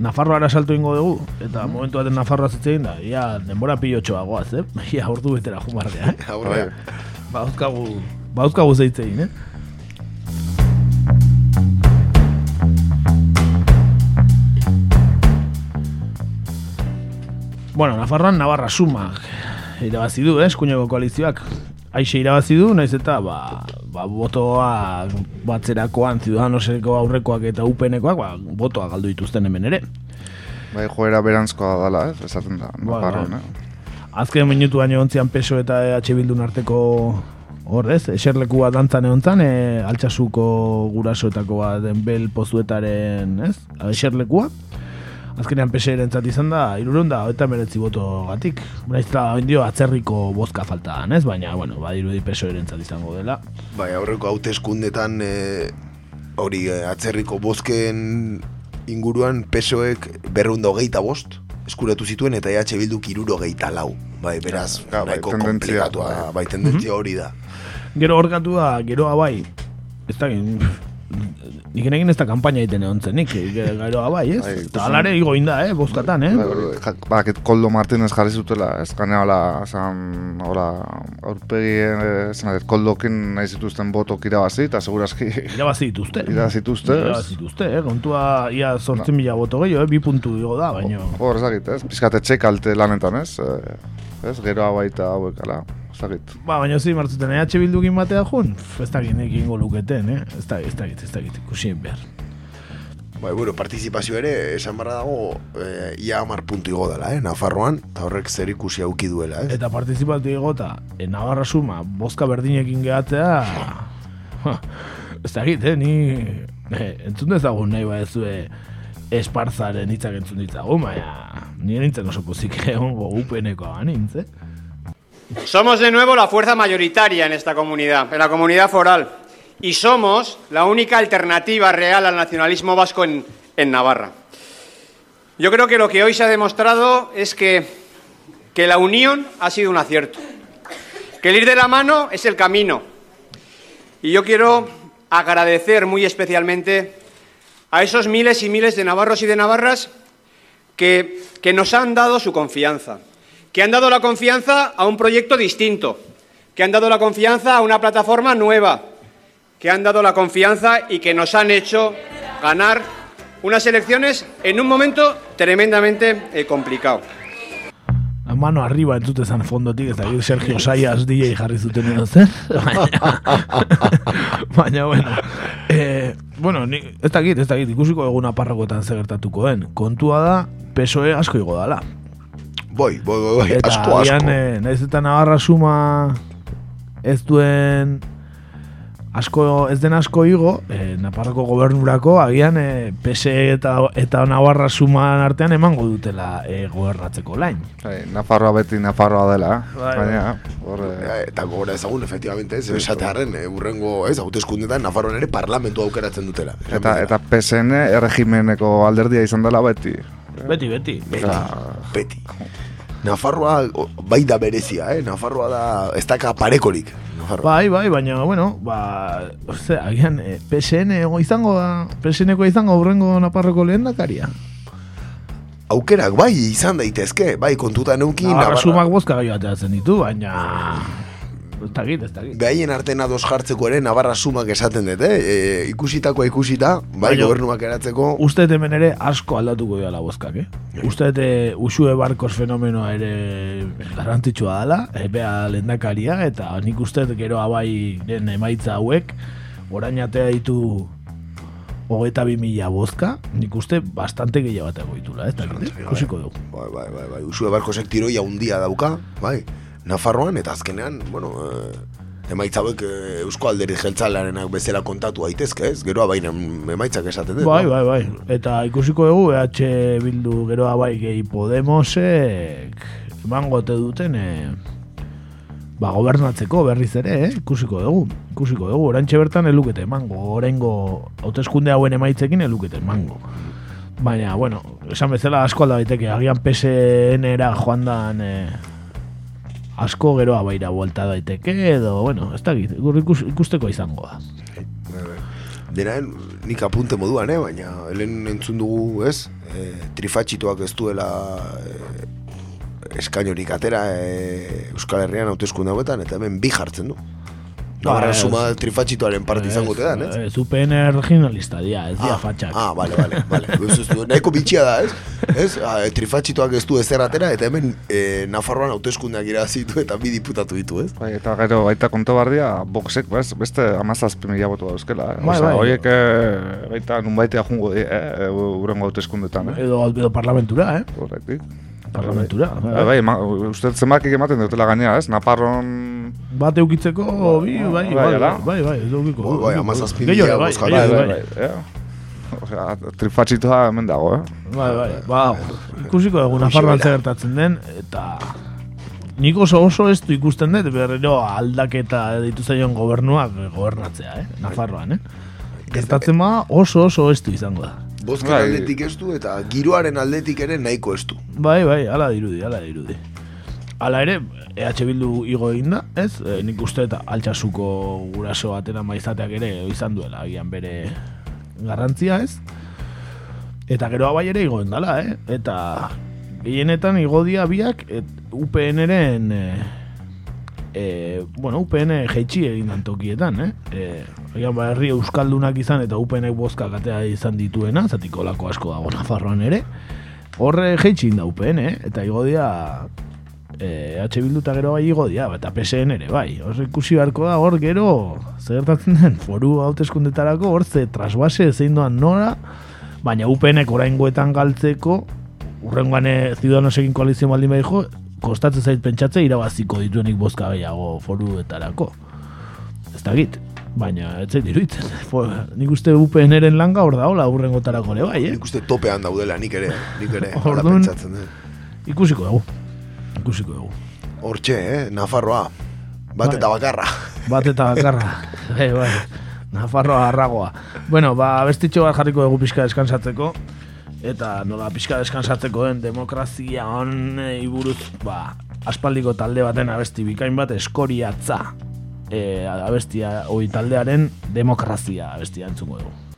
S1: Nafarroara salto ingo dugu, eta momentu baten Nafarroa zitzein da, ia denbora pilotxoa goaz, eh? Ia ordu betera jumardea, eh?
S5: Aurrea.
S1: Bauzkagu, bauzkagu zeitzein, eh? Bueno, Nafarroan Navarra sumak irabazi du, eh, eskuineko koalizioak. Aixe irabazi du, naiz eta ba, ba, botoa batzerakoan ziudadanoseko aurrekoak eta upenekoak, ba, botoa galdu dituzten hemen ere.
S7: Bai, joera berantzkoa dala, ez, esaten da,
S1: Bai,
S7: naparron,
S1: bai.
S7: eh?
S1: Azken minutu baino ontzian peso eta EH Bildun arteko hor ez, eserleku bat dantzan egon zan, e, altxasuko gurasoetako bat den bel pozuetaren, ez, eserlekua. Azkenean pese erentzat izan da, irurun da, eta meretzi boto gatik. Naizta, indio, atzerriko bozka falta dan, ez? Baina, bueno, badirudi peso erentzat izango dela.
S5: Bai, aurreko hauteskundetan e, hori e, atzerriko bozken inguruan pesoek berrunda hogeita bost eskuratu zituen eta EH Bilduk iruro geita lau. Bai, beraz,
S7: Ja, bai,
S5: nahiko komplikatua, bai, tendentzia hori da.
S1: Gero horkatu da, geroa bai, ez da, nik egin ez da kampaina egiten egon zenik, geroa bai, ez?
S7: Bai,
S1: Eta alare igo inda, eh, bozkatan, eh?
S7: Ba, ja, Koldo Martínez jarri zutela, ez ganea hola, esan, hola, aurpegi, eh, esan, ez, Koldokin nahi zituzten botok irabazi, eta segurazki...
S1: Irabazi dituzte.
S7: Irabazi dituzte, ez?
S1: Irabazi dituzte, eh? Kontua, ia sortzen mila boto gehiago, eh? Bi puntu igo da, baino.
S7: Hor, ez dakit, ez? Pizkat etxe kalte lanetan, ez? Eh, ez, geroa baita hauek, ala, ez dakit.
S1: Ba, baina zi martzuten EH Bildukin batea jun, ez dakit nik ingo luketen, eh? Ez dakit, ez dakit, ez dakit, ikusien behar.
S5: Bai, bueno, partizipazio ere, esan barra dago, e, ia amar puntu igo dela, eh, Nafarroan, eta horrek zer ikusi auki duela, eh?
S1: Eta partizipatu egota, e, Navarra suma, bozka berdinekin gehatzea, ha, ez dakit, eh, ni eh, entzun dezagun nahi ba ez espartzaren hitzak entzun ditzagun, baina ni nintzen oso pozik egongo upeneko anintz, eh?
S12: Somos de nuevo la fuerza mayoritaria en esta comunidad, en la comunidad foral. Y somos la única alternativa real al nacionalismo vasco en, Navarra. Yo creo que lo que hoy se ha demostrado es que, que la unión ha sido un acierto. Que el ir de la mano es el camino. Y yo quiero agradecer muy especialmente a esos miles y miles de navarros y de navarras que, que nos han dado su confianza, que han dado la confianza a un proyecto distinto, que han dado la confianza a una plataforma nueva, que han dado la confianza y que nos han hecho ganar unas elecciones en un momento tremendamente eh, complicado.
S1: La mano arriba entzute zan fondotik, ez dakit Sergio Sayas DJ jarri zuten edo zer, baina, baina, bueno, eh, bueno, ni, ez dakit, ez dakit, ikusiko egun aparrakoetan zer gertatuko den, kontua da, PSOE asko igo dala.
S5: Boi, boi, boi, boi,
S1: Eta
S5: asko,
S1: agian,
S5: asko.
S1: eh, naiz eta Navarra suma ez duen asko ez den asko igo, eh, Naparroko gobernurako agian eh, PSE eta, eta Navarra suman artean emango dutela eh, gobernatzeko lain.
S7: Bai, Nafarroa beti Nafarroa dela,
S1: Bai,
S7: baina, hor, eh,
S5: Eta gogora ezagun, efectivamente, ez, esatearen, e, urrengo, ez, hauteskundetan, Nafarroan ere parlamentu aukeratzen dutela.
S7: eta, eta PSN erregimeneko alderdia izan dela beti.
S1: Beti, beti.
S5: Beti, beti. Nafarroa bai da berezia, eh? Nafarroa da, ez daka parekorik. Nafarroa.
S1: Bai, bai, baina, bueno, ba, ose, agian, eh, PSN izango da, PSNeko izango aurrengo naparroko lehen dakaria.
S5: Aukerak bai izan daitezke, bai kontutan euki
S1: Navarra
S5: Navarra.
S1: sumak bozka gai ditu, baina... Ez dakit, ez dakit.
S5: Behaien artean ados jartzeko ere Navarra sumak esaten dut, eh? E, ikusitakoa ikusita, bai
S1: Baina-
S5: gobernuak eratzeko,
S1: Uste hemen ere asko aldatuko dira bozkak, eh? Uste dut eh, usue barkos fenomenoa ere garrantzitsua dela, e, bea lendakaria, eta nik uste gero abai den emaitza hauek, orain atea ditu hogeita bi mila bozka, nik uste bastante gehiago bat ditula, ez dakit, eh? ikusiko dugu.
S5: bai, bai, bai, bai, usue barkosek tiroia handia dauka, bai, Nafarroan, eta azkenean, bueno, e, emaitza hauek e, Eusko Alderi Jeltzalearenak bezala kontatu daitezke, ez? Gero baina emaitzak esaten dut.
S1: Bai, bai, bai. Eta ikusiko dugu EH Bildu geroa bai gehi Podemosek emango ote duten e, ba, gobernatzeko berriz ere, eh? ikusiko dugu. Ikusiko dugu, orantxe bertan elukete emango, orengo hauteskunde hauen emaitzekin elukete emango. Baina, bueno, esan bezala asko alda daiteke, agian PSN-era joan dan e, asko geroa baira buelta daiteke, edo, bueno, ez da ikus, ikusteko izango da.
S5: Denaen, nik apunte moduan, eh? baina helen entzun dugu, ez? E, trifatxituak ez duela e, eskainorik atera e, Euskal Herrian hauteskunde hauetan, eta hemen bi jartzen du. Navarra
S1: Ba,
S5: suma trifatxitoaren parte izango te dan, ez?
S1: Ez, UPN regionalista dia, ez dia fatxak.
S5: Ah, vale, vale, vale. Ez, du, nahiko bitxia da, ez? Ez, ah, trifatxitoak ez du ezer atera, eta hemen eh, Nafarroan hauteskundeak irazitu eta bi diputatu ditu, ez?
S7: Bai, eta gero baita konto bardia, boxek, bez, beste amazazpi mila botu dauzkela. Eh?
S1: Bai, bai.
S7: Horiek eh, baita nun baitea jungo di, eh? Urengo hauteskundetan, eh?
S1: Edo, edo parlamentura, eh?
S7: Korrektik.
S1: Parlamentura.
S7: Bai, bai, ema, uste zenbakik ematen dutela gainea, ez? Naparron...
S1: Bat eukitzeko, bi, bai, bai,
S7: Bai,
S1: bai, bai, bai, ez eukiko.
S5: Bai, bai, hamazazpi
S1: Gehiago,
S5: mila
S1: bai, gehiago,
S7: bai,
S1: bai.
S7: bai, ja. Osea, trifatxitoa hemen dago, eh?
S1: Bai, bai, ba, ikusiko dugu Nafarroan gertatzen den, eta nik oso oso ez du ikusten dut, berriro aldaketa ditu zaion gobernuak gobernatzea, eh? Nafarroan, eh? Gertatzen ba oso oso ez du izango da.
S5: Bozken
S1: Bai.
S5: aldetik ez du eta giroaren aldetik ere nahiko ez du.
S1: Bai, bai, ala dirudi, ala dirudi. Hala ere, EH Bildu igo egin da, ez? E, nik uste eta altxasuko guraso batena maizateak ere izan duela, agian bere garrantzia, ez? Eta gero bai ere igo dala, eh? Eta gehienetan igo dia biak et, UPN-eren e, e, bueno, UPN jeitsi egin tokietan, eh? E, agian ba, herri euskaldunak izan eta UPN bozkak atea izan dituena, zatiko lako asko dago Nafarroan ere, horre jeitsi egin da UPN, eh? Eta igo dia eh, H Bildu eta gero bai igo dia, eta PSN ere, bai. Hor ikusi beharko da, hor gero, zer gertatzen den, foru hauteskundetarako, hor ze trasbase zein doan nora, baina UPNek oraingoetan galtzeko, urrengoan eh, Ciudadanosekin koalizio baldin badijo, kostatzen zait pentsatze irabaziko dituenik bozka gehiago foruetarako. Ez da git, baina ez zait iruditzen. Nik uste UPN-eren langa hor da, hola, urrengotarako ere bai, eh?
S5: Nik uste topean daudela, nik ere, nik ere, hala
S1: Orduan-
S5: pentsatzen dut.
S1: Ikusiko dugu. Ikusiko dugu.
S5: Hortxe, eh, Nafarroa. Bat
S1: Bai.
S5: eta bakarra.
S1: Bat eta bakarra. bai, bai. Nafarroa arragoa. Bueno, ba, bestitxo bat jarriko dugu pixka deskansatzeko. Eta nola pixka deskansatzeko den demokrazia honei buruz, ba, aspaldiko talde baten abesti bikain bat eskoriatza. E, abestia, oi taldearen demokrazia abestia entzungo dugu.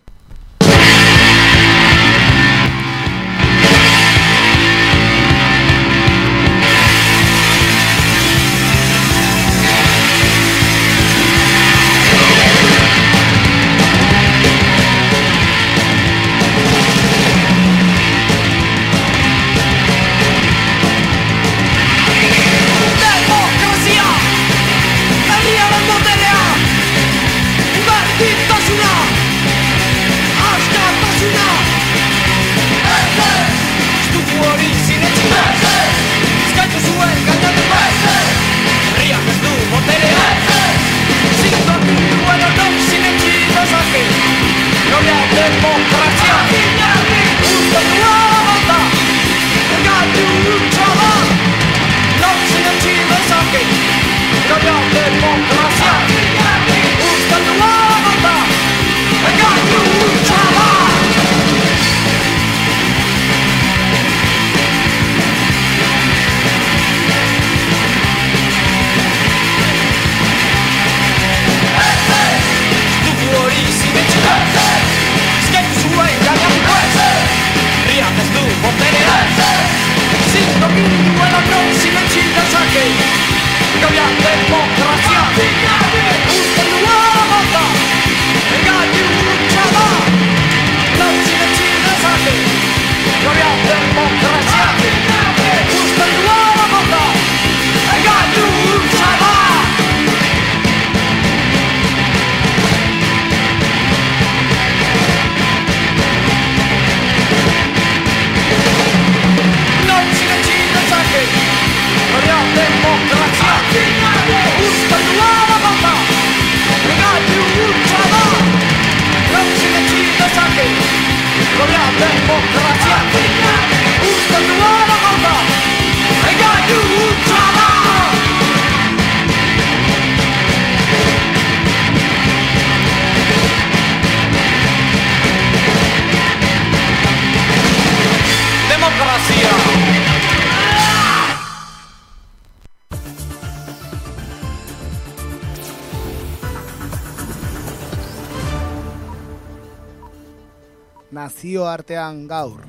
S13: Nazioartean gaur.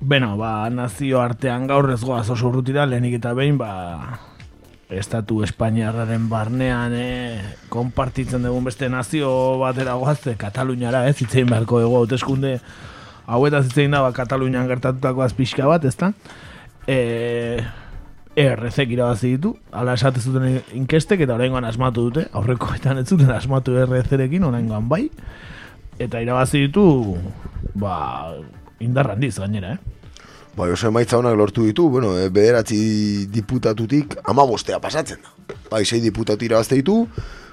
S1: Beno, ba, nazio artean gaur ez goaz oso urrutira, lehenik eta behin, ba, estatu Espainiarraren barnean e, konpartitzen dugun beste nazio batera goazte, Kataluniara, ez, itzein beharko dugu hauteskunde hauetaz itzein da, ba, Katalunian gertatutako azpixka bat, ez da? E, ERZ-ek irabazi ditu, ala esate zuten inkestek eta oraingoan asmatu dute, aurrekoetan ez zuten asmatu ERZ-ekin, oraingoan bai, eta irabazi ditu, ba, indar handiz gainera, eh?
S5: Bai, oso emaitza honak lortu ditu, bueno, e, bederatzi diputatutik ama bostea pasatzen da. Bai, sei diputatu irabazte ditu,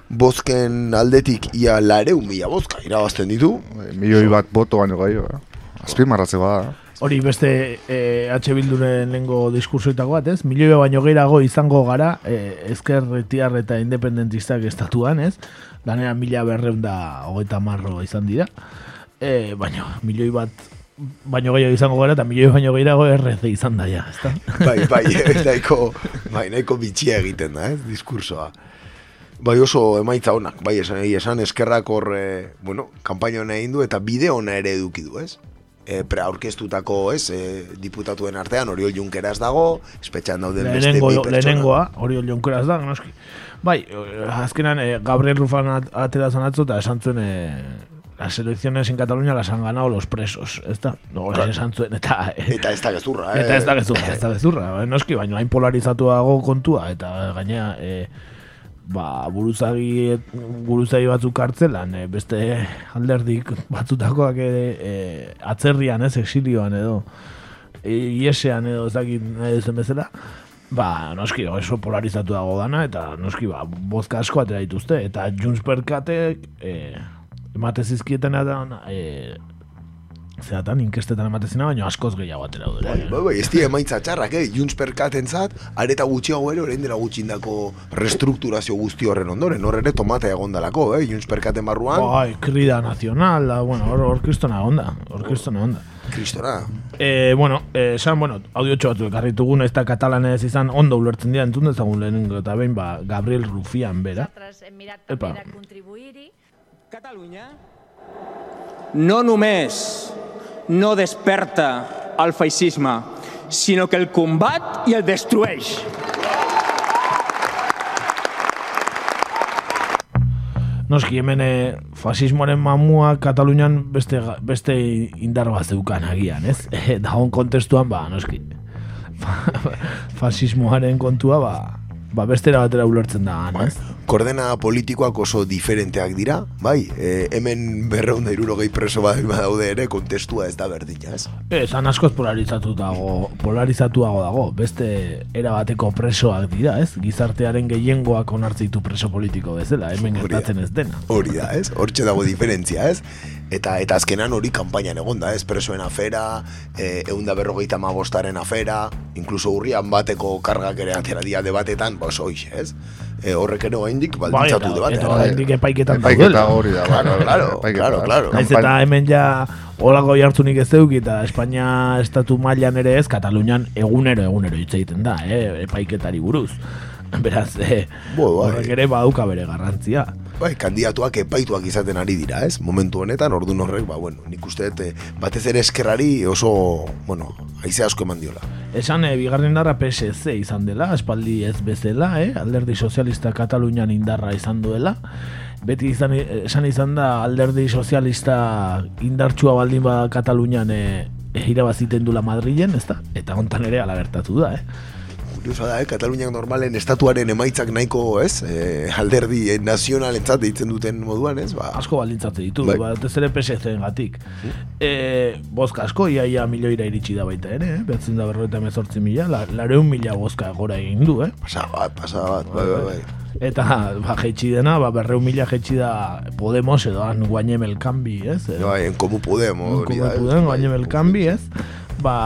S5: bozken aldetik ia lareun mila bozka irabazten ditu.
S7: Milioi bat boto baino gai, eh? azpimarratze bada.
S1: Hori beste eh, H Bilduren lengo diskursoitako bat, ez? Milioi baino gehiago izango gara eh, ezker retiar eta independentistak estatuan, ez? Lanera mila berreun da hogeita marro izan dira. Eh, baino, milioi bat baino gehiago izango gara eta milioi baino gehiago RC izan da ja, ezta?
S5: Bai, bai, nahiko, bai, nahiko bitxia egiten da, ez, diskursoa. Bai oso emaitza honak, bai esan, esan eskerrak hor, eh, bueno, kampaino egin du eta bide hona ere eduki du, ez? E, preaurkeztutako, ez, e, diputatuen artean, Oriol Junkeras dago, espetxan dauden beste
S1: Lehenengo,
S5: bi pertsona.
S1: lehenengoa, Oriol Jonkeraz da, noski. Bai, eh, azkenan eh, Gabriel Rufan at- atera zan atzo eta esan zuen eh, las elecciones en Cataluña las han ganado los presos, ez da? No,
S5: Claro.
S1: esan zuen, eta... eh,
S5: Eta ez da gezurra, eh?
S1: Eta ez da gezurra, ez da gezurra. eh, Noski, baina hain polarizatuago kontua, eta gainea, e, ba, buruzagi, buruzagi batzuk kartzelan, e, beste alderdik batzutakoak ere e, atzerrian, ez, exilioan edo, e, iesean edo ez dakit nahi duzen bezala, ba, noski, oso polarizatuago dana, eta noski, ba, bozka asko atera dituzte, eta Junts per Katek, e, emate zizkieten e, zeatan, inkestetan emate zina, baina askoz gehiago atera du.
S5: Bai, bai, bai, ez dira emaitza txarrak, eh? Junts per Katentzat, areta gutxiago ere, orain dela gutxindako restrukturazio guzti horren ondoren, hor ere tomatea egondalako, eh? Junts per Katen barruan,
S1: Bai, krida nazional, da, bueno, hor, hor kristona onda, hor kristona onda.
S5: kristona.
S1: Eh, bueno, eh, esan, bueno, audio batzuk ekarri dugun, ez da katalanez izan ondo ulertzen dira, entzun dezagun lehenengo, eta behin, ba, Gabriel Rufian, bera. Epa,
S13: Catalunya no només no desperta el feixisme, sinó que el combat i el destrueix.
S1: noski hemen eh, fasismoaren mamua Katalunian beste, beste indar bat zeukan agian, ez? Eh, da hon kontestuan, ba, noski, fa- fasismoaren kontua, ba, ba bestera batera ulertzen da, han, ez?
S5: Koordena politikoak oso diferenteak dira, bai, e, hemen berreun da irurogei preso bat daude ere, kontestua ez da berdina, ez?
S1: Esan askoz polarizatu dago, polarizatuago dago, beste erabateko presoak dira, ez? Gizartearen gehiengoak onartzitu preso politiko bezala, hemen gertatzen ez dena.
S5: Hori da, ez? Hortxe dago diferentzia, ez? Eta eta azkenan hori kanpainan egon da, ez? Presoen afera, e, eunda berrogeita mabostaren afera, inkluso urrian bateko kargak ere atera dia debatetan, ba oso hoxe, ez? E, horrek ere oraindik baldintzatu
S1: Bai, eta-
S5: debatea.
S1: eta oraindik epaiketan
S5: Epaiketa hori da, claro, claro, claro, claro.
S1: Naiz eta hemen ja olako jartzunik ez deuki eta Espainia estatu mailan ere ez, Katalunian egunero egunero hitz egiten da, eh, epaiketari buruz. Beraz, eh,
S5: bai.
S1: horrek ere baduka bere garrantzia.
S5: Bai, kandidatuak epaituak izaten ari dira, ez? Momentu honetan, ordun horrek, ba, bueno, nik uste dut, eh, batez ere eskerrari oso, bueno, haize asko eman diola.
S1: Esan, e, bigarren indarra PSC izan dela, espaldi ez bezala, eh? alderdi sozialista Katalunian indarra izan duela. Beti izan, esan izan da alderdi sozialista indartsua baldin ba Katalunian e, irabaziten dula Madrilen, ezta? Eta hontan ere ala gertatu da, eh?
S5: Kuriosa da, eh? Kataluniak normalen estatuaren emaitzak nahiko, ez? Eh, alderdi eh, nazionalentzat deitzen duten moduan, ez? Ba,
S1: Asko baldintzatze ditu,
S5: Bai.
S1: batez ere PSC-en gatik. E, bozka asko, iaia milioira iritsi da baita ere, eh? behatzen da berroeta emezortzi mila, la, lareun mila bozka gora egin du, eh?
S5: Pasa bat, pasa bat, bai, bai, bai.
S1: Eta ba, jaitsi dena, ba, berreun mila jaitsi da Podemos edo han guainem el cambi, ez? Edo,
S5: Bai, en Komu Podemos, da, ez?
S1: puden, guainem el cambi, ez? Ba,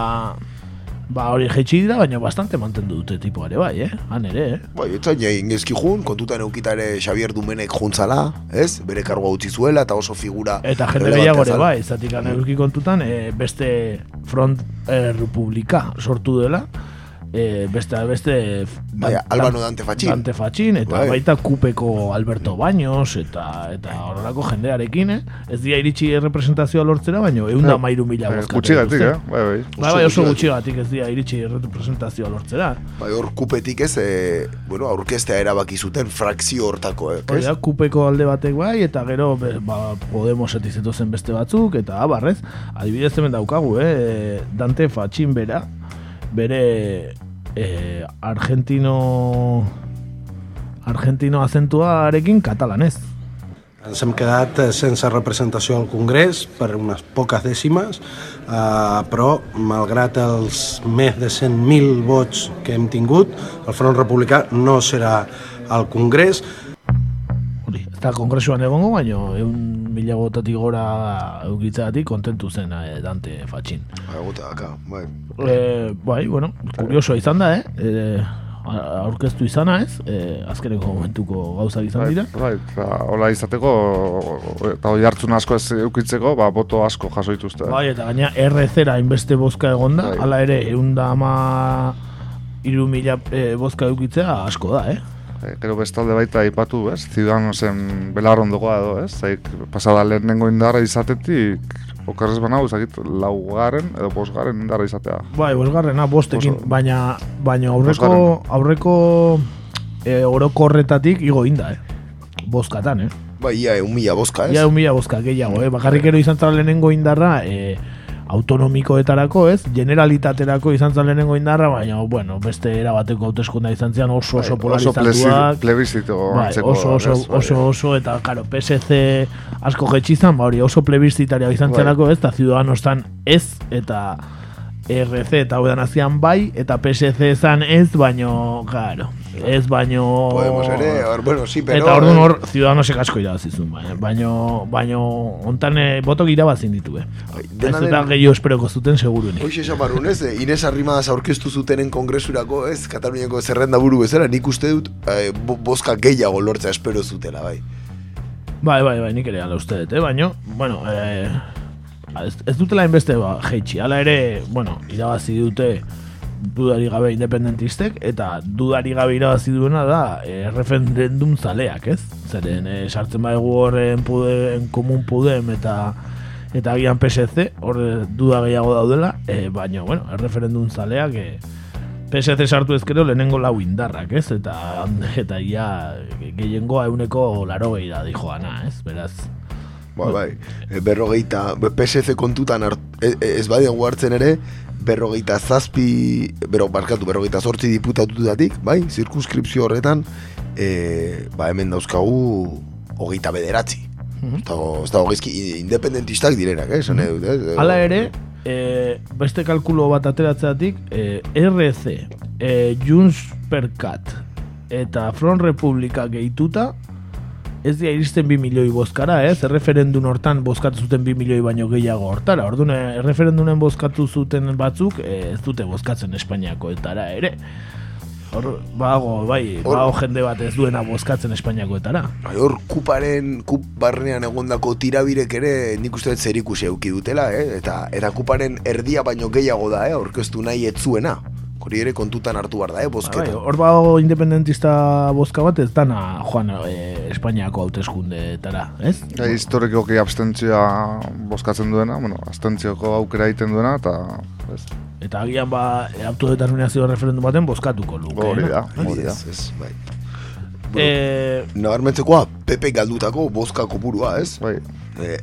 S1: ba hori jaitsi dira, baina bastante mantendu dute tipo ere bai, eh? Han ere, eh?
S5: Bai, etzan jain gezki jun, kontutan eukita ere Xavier Dumenek juntzala, ez? Bere kargoa utzi zuela, eta oso figura...
S1: Eta jende
S5: relevantea
S1: gehiago ere bai, zatik eduki kontutan, e, beste front e, republika sortu dela, e, beste beste
S5: Baina, Albano Dante Fatxin.
S1: Dante Fatxin eta
S5: Bai.
S1: baita kupeko Alberto Baños eta eta horrelako jendearekin, eh? Ez dira iritsi representazioa lortzera, baina egun da mairu mila
S7: Eh,
S1: bozkatu.
S7: gutxigatik,
S1: dituzte.
S7: eh? Bai, bai.
S1: Bai, bai, oso gutxigatik ez dira iritsi representazioa lortzera.
S5: Bai, hor kupetik ez, e, bueno, aurkestea erabaki zuten frakzio hortako, eh?
S1: Hori da, kupeko alde batek bai, eta gero be, ba, Podemosetik zetozen beste batzuk, eta abarrez, adibidez hemen daukagu, eh? Dante Fatxin bera, bere eh, argentino argentino acentuarekin katalanez.
S14: Ens hem quedat eh, sense representació al Congrés per unes poques dècimes, eh, però malgrat els més de 100.000 vots que hem tingut, el Front Republicà no serà al Congrés.
S1: Eta kongresuan egongo, baina egun mila gora eukitzeatik kontentu zen eh, Dante Fatxin.
S5: Agota daka, bai.
S1: E, bai, bueno, kuriosoa izan da, eh? E, aurkeztu izana ez, e, azkeneko momentuko gauzak izan dira.
S7: Bai, eta hola izateko, eta hoi hartzun asko ez eukitzeko, ba, boto asko jaso dituzte.
S1: Bai, eta gaina RZ-ra hainbeste bozka egonda,
S7: Bai.
S1: hala ere, egun da ama iru mila e, bozka eukitzea asko da, eh?
S7: E, gero bestalde baita aipatu, ez? Ciudadanosen belarrondokoa edo, ez? Zaik, pasada lehenengo indarra izatetik, okerrez banau, ezakit, laugarren edo bosgarren indarra izatea.
S1: Bai, bosgarrena, bostekin,
S7: Oso-
S1: baina, baina aurreko, aurreko e, orokorretatik igo inda, eh? Bozkatan, eh?
S5: Bai, ia, eun mila bozka, ez?
S1: Ja, un mila bozka gehiago, eh? Bakarrik ero izan zara lehenengo indarra, eh, autonomikoetarako, ez? Generalitaterako izan zara lehenengo indarra, baina, bueno, beste erabateko hauteskunda izan zian oso oso
S7: Bai, oso
S1: polarizatuak.
S7: plebizito
S1: Bai,
S7: antzeko,
S1: oso, oso,
S7: bai.
S1: oso, oso, eta, karo, PSC asko jetxizan, ba hori, oso plebizitaria izan
S7: Bai.
S1: zelako, ez? Eta Ciudadanostan ez, eta RC eta hau bai, eta PSC zan ez, baino, claro, ez baino...
S5: Podemos ere, or, bueno, sí, pero...
S1: Eta orduan hor, Ciudadanosek asko irabazizun, baina, baino, baino, ontan eh, botok irabazin ditu, eh? Ez eta gehiago esperoko zuten segurunik.
S5: Hoxe esan barrun, ez? eh, Ines Arrimadas aurkeztu zutenen kongresurako, ez? Kataluniako zerrenda buru bezala, nik uste dut eh, bo, bozka gehiago lortzea espero zutela, bai.
S1: Bai, bai, bai, nik ere ala uste dut, eh? Baino, bueno, eh, ez, ez dutela inbeste ba, jeitxi. Hala ere, bueno, irabazi dute dudari gabe independentistek, eta dudari gabe irabazi duena da eh, referendum zaleak, ez? Zeren, eh, sartzen baigu horren puden, komun pudem eta eta agian PSC, hor eh, duda gehiago daudela, eh, baina, bueno, referendum zaleak eh, PSC sartu ezkero lehenengo lau indarrak, ez? Eta, eta ia gehiengoa euneko laro gehi da dijoana, ez? Beraz,
S5: Bai, bai. E, berrogeita, PSC kontutan hart, e, e, ez badiago hartzen ere, berrogeita zazpi, bero, barkatu, berrogeita zortzi diputatutatik, bai, zirkunskripzio horretan, e, ba, hemen dauzkagu hogeita bederatzi.
S1: Mhm.
S5: Ez dago, ez dago gaizki independentistak direnak, eh, esan nahi dut, eh?
S1: Hala ere, e, beste kalkulo bat ateratzeatik, e, RC, e, Junts per Cat eta Front Republika gehituta, ez dira iristen bi milioi bozkara, ez? Erreferendun hortan bozkatu zuten bi milioi baino gehiago hortara. Orduan, eh, erreferendunen bozkatu zuten batzuk, eh, ez dute bozkatzen Espainiakoetara ere. Hor, bago, bai,
S5: Hor-
S1: bago jende bat ez duena bozkatzen Espainiakoetara.
S5: Bai, Hor, kuparen, kup barnean egondako tirabirek ere nik uste dut zerikusi euki dutela, eh? Eta, eta kuparen erdia baino gehiago da, eh? Aurkeztu nahi etzuena. Hori ere kontutan hartu behar da, eh?
S1: Bai,
S5: Bozketa.
S1: hor bago independentista bozka bat ez dana joan e, Espainiako hauteskundeetara, ez?
S7: Ja, historikoki abstentzioa bozkatzen duena, bueno, abstentzioko aukera egiten duena, eta... Ez,
S1: Eta agian ba autodeterminazio referendum baten bozkatuko luke.
S7: Hori da,
S1: no?
S7: hori da.
S5: Ez, bai.
S1: Eh,
S5: Nabarmentzekoa, Pepe galdutako bozka kopurua, ez?
S7: Bai.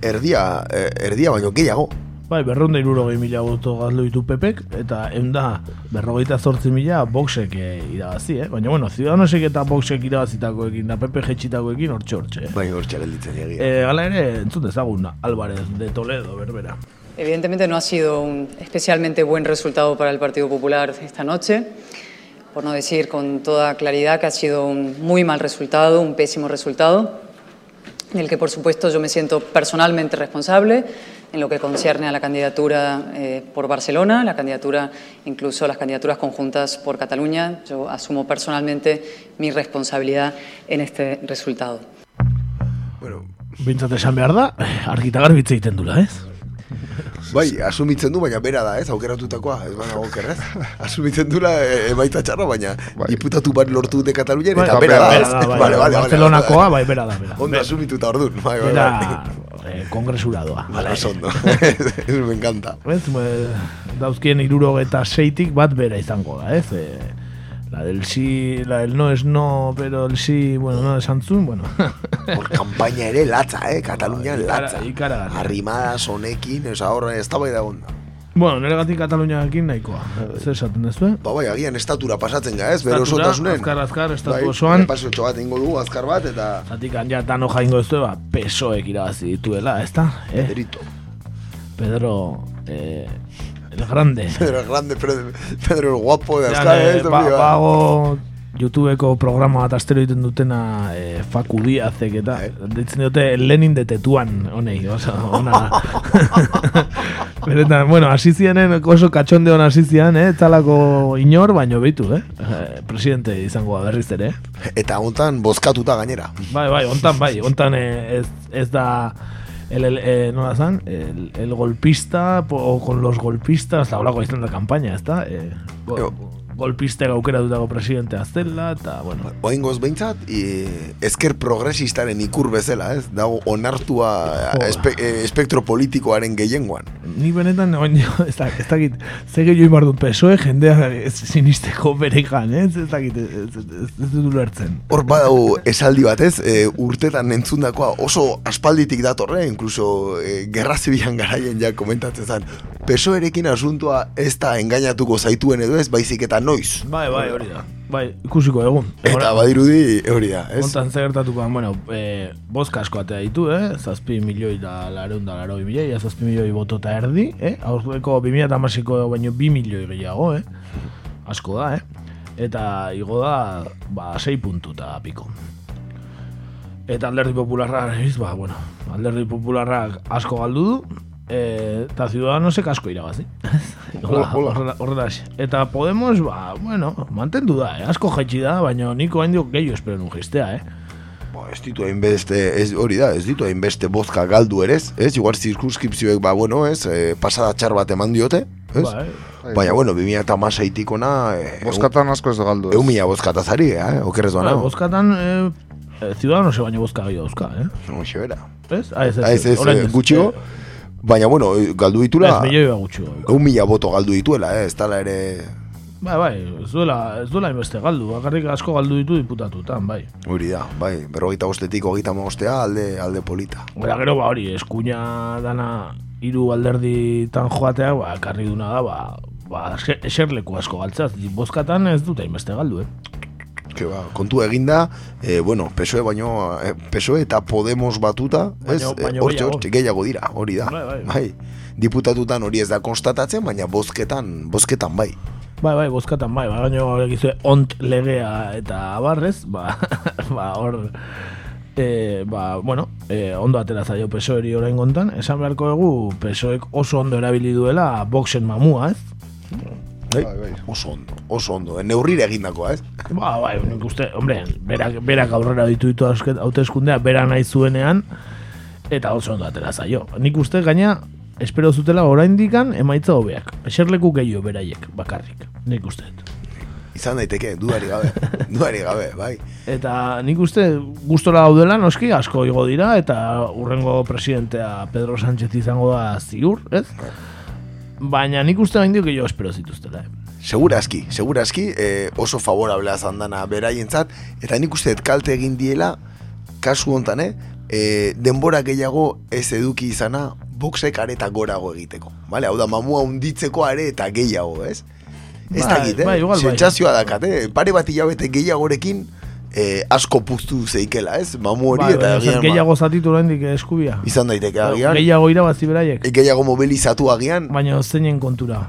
S5: erdia, eh, erdia baino gehiago.
S1: Bai, berronda irurogei mila boto gazlo ditu pepek, eta eunda berrogeita zortzi mila boxek e, irabazi, eh? Baina, bueno, Ciudadanosek eta boxek irabazitakoekin, da pepe jetxitakoekin hortxe hortxe. Eh?
S5: Bai, hortxe gelditzen egia.
S1: Eh, hala ere, entzun dezagun, Álvarez de Toledo, berbera.
S15: Evidentemente no ha sido un especialmente buen resultado para el Partido Popular esta noche, por no decir con toda claridad que ha sido un muy mal resultado, un pésimo resultado, del que por supuesto yo me siento personalmente responsable en lo que concierne a la candidatura eh, por Barcelona, la candidatura, incluso las candidaturas conjuntas por Cataluña. Yo asumo personalmente mi responsabilidad en este resultado.
S1: Bintzat esan behar da, argita garbitze egiten dula, ez?
S5: Bai, asumitzen du, baina bera da, ez, aukeratutakoa, ez baina okerrez. Asumitzen dula e, emaitza txarra, baina diputatu bat lortu dute Katalunian,
S1: Bai,
S5: eta bera da, ez.
S1: bera da, bai,
S5: Vale, vale,
S1: Barcelonakoa, bai, bera da, bera.
S5: Ondo asumituta ordun, bai, bai,
S1: Era
S5: bai.
S1: eh, kongresura doa.
S5: Vale, oso ondo. Ez me encanta.
S1: Ez, dauzkien iruro eta seitik bat bera izango da, ez? Eh, la del sí, la del no es no, pero el sí, bueno, no esan zuen, bueno.
S5: Hor kampaina ere latza, eh, Katalunian
S1: Ikara-
S5: latza.
S1: ikaragarria.
S5: Arrimadas honekin, esa horra ez da bai da onda.
S1: bueno, nire gatik Kataluniakin nahikoa. Zer esaten dezu, eh?
S5: Ba bai, agian estatura pasatzen ga, ez,
S1: Estatura,
S5: osotasunen.
S1: azkar, azkar, estatu
S5: bai,
S1: osoan.
S5: Pasotxo bat ingo dugu, azkar bat, eta...
S1: Zatik ja tano jaingo ez du, ba, pesoek irabazi dituela, ez da? Eh?
S5: Pedrito.
S1: Pedro, eh, el grande.
S5: Pedro el grande, Pedro, Pedro el guapo de azkar,
S1: eh, ba,
S5: ba.
S1: bago YouTubeko programa bat astero egiten dutena eh, Faku Diazek eta deitzen dute Lenin de Tetuan honei, oso, ona. Beretan, bueno, hasi zianen oso katxonde hona hasi zian, eh, talako inor, baino beitu, eh? eh, presidente izango da berriz ere, eh?
S5: Eta hontan bozkatuta gainera.
S1: Bai, bai, hontan bai, hontan eh, ez, ez da el, el, eh, nola zan, el, el golpista po- o con los golpistas, la holako izan da kampaina, ez da? Eh, go, golpiste gaukera dutako presidentea zela, eta, bueno.
S5: Oingoz behintzat, i, esker progresistaren ikur bezala, ez? Dago onartua espe, eh, espektro politikoaren gehiengoan.
S1: Ni benetan, oin, ez, da, ez dakit, ze gehiago imar dut PSOE jendea sinisteko berekan, ez? Ez dakit, ez, ez, dut ulertzen.
S5: Hor badau esaldi bat, ez? E, urtetan entzundakoa oso aspalditik datorre, inkluso e, gerra zibilan garaien ja komentatzen zen. PSOErekin asuntua ez da engainatuko zaituen edo ez, baizik eta noiz.
S1: Bai, bai, hori da. Bai, ikusiko egun.
S5: Eta badirudi hori da, ez?
S1: Hontan zer gertatuko, bueno, eh, bozka asko atea ditu, eh? Zazpi milioi da lareun da laroi milioi, ja, zazpi milioi boto eta erdi, eh? Aurreko 2008ko baino 2 milioi gehiago, eh? Asko da, eh? Eta igo da, ba, 6 puntu eta piko. Eta alderdi popularra, ba, bueno, alderdi popularrak asko galdu du, eh, eta ciudadanosek asko irabazi. Hola,
S5: Hola.
S1: horrela. Eta Podemos, ba, bueno, mantendu da, eh? asko jaitsi da, baina niko hain dio gehiago espero nun jistea, eh?
S5: Bo, ez ditu hainbeste, ez, hori da, ez ditu hainbeste bozka galdu ere, ez? Ez, igual zirkunskripzioek, ba, bueno, ez, e, pasada txar bat eman diote, ez?
S1: Bai.
S5: Baina, bueno, 2008 ona... E,
S7: Bozkatan asko ez galdu.
S5: Egun mila bozkatazari, eh? Okerrez
S1: Bai,
S5: doa,
S1: bozkatan, eh, eh, ciudadanos baino bozka gehiago dauzka, eh?
S5: No, xebera.
S1: Ez? Ah, ez, ez,
S5: Ah, ez, ez,
S1: orain
S5: eh, gutxigo, baina, bueno, galdu ditula...
S1: Ez, milioi bat gutxigo.
S5: Egun mila boto galdu dituela, eh? Ez tala ere...
S1: Bai, bai, ez duela, ez duela inbeste galdu, bakarrik asko galdu ditu diputatutan, bai.
S5: Hori da, bai, berrogeita bostetik hogeita magostea alde, alde polita.
S1: Eta gero, ba, hori, eskuina dana hiru alderditan joatea, ba, karri duna da, ba, ba, eser- eserleku asko galtzaz, bozkatan ez dute inbeste galdu, eh?
S5: Que ba, kontu eginda, eh, bueno, PSOE baino, PSOE eta Podemos batuta, ez,
S1: baino
S5: hortxe, hortxe, gehiago dira, hori da.
S1: Bai, bai.
S5: bai. Diputatutan hori ez da konstatatzen, baina bozketan, bozketan bai.
S1: Bai, bai, bozkatan, bai, bai, baina horrek izue ont legea eta abarrez, ba, ba, hor, e, ba, bueno, e, ondo atera zaio PSOEri orain gontan, esan beharko dugu PSOEk oso ondo erabili duela boxen mamua, ez?
S5: Bai, oso ondo, oso ondo, neurrire egindakoa, ez?
S1: Ba, bai, nik uste, hombre, berak, berak aurrera ditu ditu hauteskundea, bera nahi zuenean, eta oso ondo atera zaio. Nik uste gaina, espero zutela oraindikan emaitza hobeak. Eserleku gehiago beraiek, bakarrik, nik uste.
S5: Izan daiteke, dudari gabe, dudari gabe, bai.
S1: Eta nik uste gustora daudela noski asko igo dira eta urrengo presidentea Pedro Sánchez izango da ziur, ez? Baina nik uste gaindio gehiago espero zituztela, eh?
S5: Segurazki, segurazki, eh, oso favorablea zandana beraientzat, eta nik uste kalte egin diela, kasu hontan, eh? eh, denbora gehiago ez eduki izana boxek areta gorago egiteko. Vale? Hau da, mamua unditzeko are eta gehiago, ez? Ez
S1: Bai,
S5: dakit, eh?
S1: bai, igual bai.
S5: Dakat, eh? Pare bat hilabete gehiagorekin eh, asko puztu zeikela, ez? Mamu hori
S1: Bai,
S5: eta
S1: baina zer,
S5: agian... ba,
S1: gehiago zatitu oraindik eskubia.
S5: Izan daiteke agian.
S1: Gehiago irabazi beraiek.
S5: Gehiago mobilizatu agian.
S1: Baina zeinen kontura.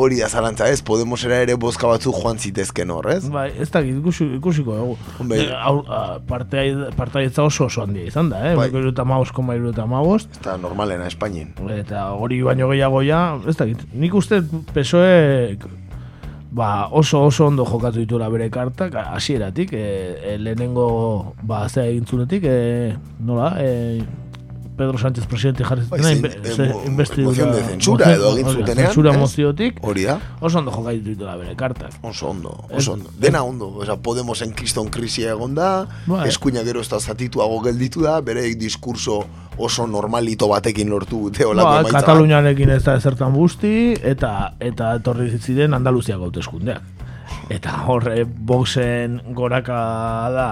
S5: Hori da zalantza ez, Podemosera ere bozka batzu joan zitezken hor, ez?
S1: Bai, ez dakit, ikusi, ikusiko dugu.
S5: Hombre.
S1: Eh, ah, partea- Partaietza oso oso handia izan da, eh?
S5: Bai.
S1: Eta maus, koma eta mabost.
S5: Eta normalena Espainien.
S1: Eta hori baino gehiago ja, ez dakit. Nik uste PSOE ba, oso oso ondo jokatu dituela bere kartak, hasieratik, e, e, lehenengo ba, zea egin zunetik, e, nola, e, Pedro Sánchez presidente jarri
S5: Bai,
S1: inbe-
S5: eh,
S1: investidura-
S5: moción de
S1: moción-
S5: edo egin zutenean,
S1: Zensura
S5: ez?
S1: moziotik.
S5: Hori da.
S1: Oso ondo jokaitu ditula bere kartak.
S5: Oso ondo, oso ondo. Dena ondo, Osa, Podemosen kriston krisia egon da,
S1: Bai.
S5: eskuina gero ez da zatituago gelditu da, bere diskurso oso normalito batekin lortu dute olako
S1: Ba. Kataluniarekin ez da ezertan busti, eta eta etorri ziren Andaluziako hauteskundeak. Eta horre, boxen goraka da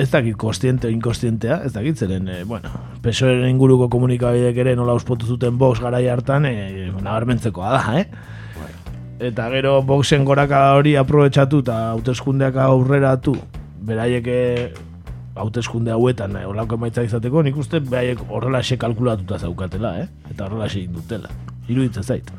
S1: ez dakit kostiente o inkostientea, ez dakit zeren, e, bueno, PSOEren inguruko komunikabidek ere nola uspotu zuten box garai hartan, e, nabarmentzekoa da, eh? Eta gero boxen goraka hori aprobetxatu eta hauteskundeak aurreratu, beraiek eh, hauteskunde hauetan eh, olako emaitza izateko, nik uste beraiek horrela kalkulatuta zaukatela, eh? Eta horrela egin dutela. Iruditzen zait.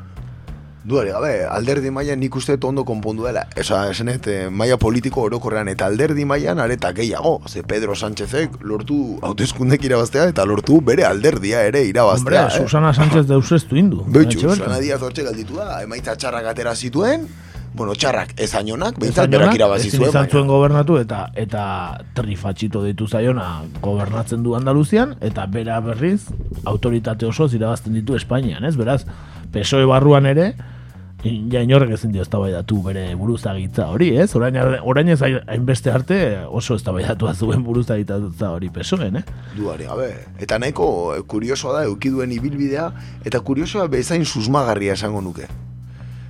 S5: Duari gabe, alderdi mailan nik uste ondo konpondu dela. Esa, esenet, eh, maila politiko orokorrean eta alderdi mailan areta gehiago. Ze Pedro Sánchezek lortu hauteskundek irabaztea eta lortu bere alderdia ere
S1: Hombre,
S5: irabaztea. eh?
S1: Susana Sánchez deuseztu indu.
S5: Beitxu. Susana Díaz hortxe galditu da, emaitza txarrak atera zituen, bueno, txarrak ez ainonak,
S1: Ez
S5: behintzat berak irabazi
S1: ezin
S5: zuen.
S1: izan
S5: baina-
S1: zuen gobernatu eta eta trifatxito deitu zaiona gobernatzen du Andaluzian eta bera berriz autoritate oso irabazten ditu Espainian, ez? Beraz, PSOE barruan ere ja inorrek ezin dio eztabaidatu bere buruzagitza hori, ez? Orain orain ez hain- hainbeste arte oso eztabaidatua zuen buruzagitza hori PSOEn, eh?
S5: Duari gabe. Eta nahiko eh, kuriosoa da eukiduen ibilbidea, eta kuriosoa bezain susmagarria esango nuke.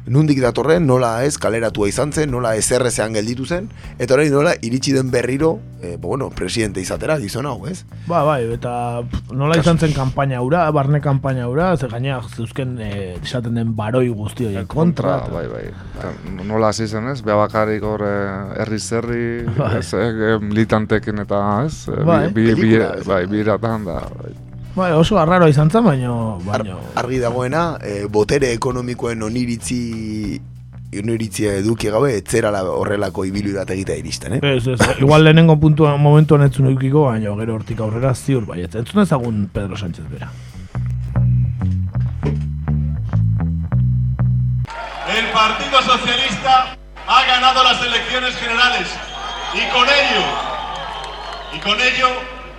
S5: Nundik datorren, nola ez kaleratua izan zen, nola ez errezean gelditu zen, eta orain nola iritsi den berriro, eh, bueno, presidente izatera gizon hau, ez?
S1: Ba, bai, eta nola izan zen kanpaina hura, barne kanpaina hura, ze gaina zeuzken eh, esaten den baroi guzti hori kontra. eta-
S7: bai, bai. Eta nola hasi zen, ez? Beha bakarrik hor eh, herri zerri,
S1: Bai.
S7: ez, eh, militantekin eta, ez?
S1: Bai.
S7: Bi, bi, bi,
S5: Pelikula, ez?
S7: bai, biratan da. Bai.
S1: Bai, oso arraro izan zen, baino, baino.
S5: Argi dagoena, eh, botere ekonomikoen oniritzi oniritzia eduki gabe, etzerala horrelako ibilbide bat egitea iristen, eh?
S1: Ez, ez, igual lehenengo puntua momentu honetzun eukiko, baina gero hortik aurrera ziur bai. Ez entzun ezagun Pedro Sánchez bera.
S16: El Partido Socialista ha ganado las elecciones generales y con ello, y con ello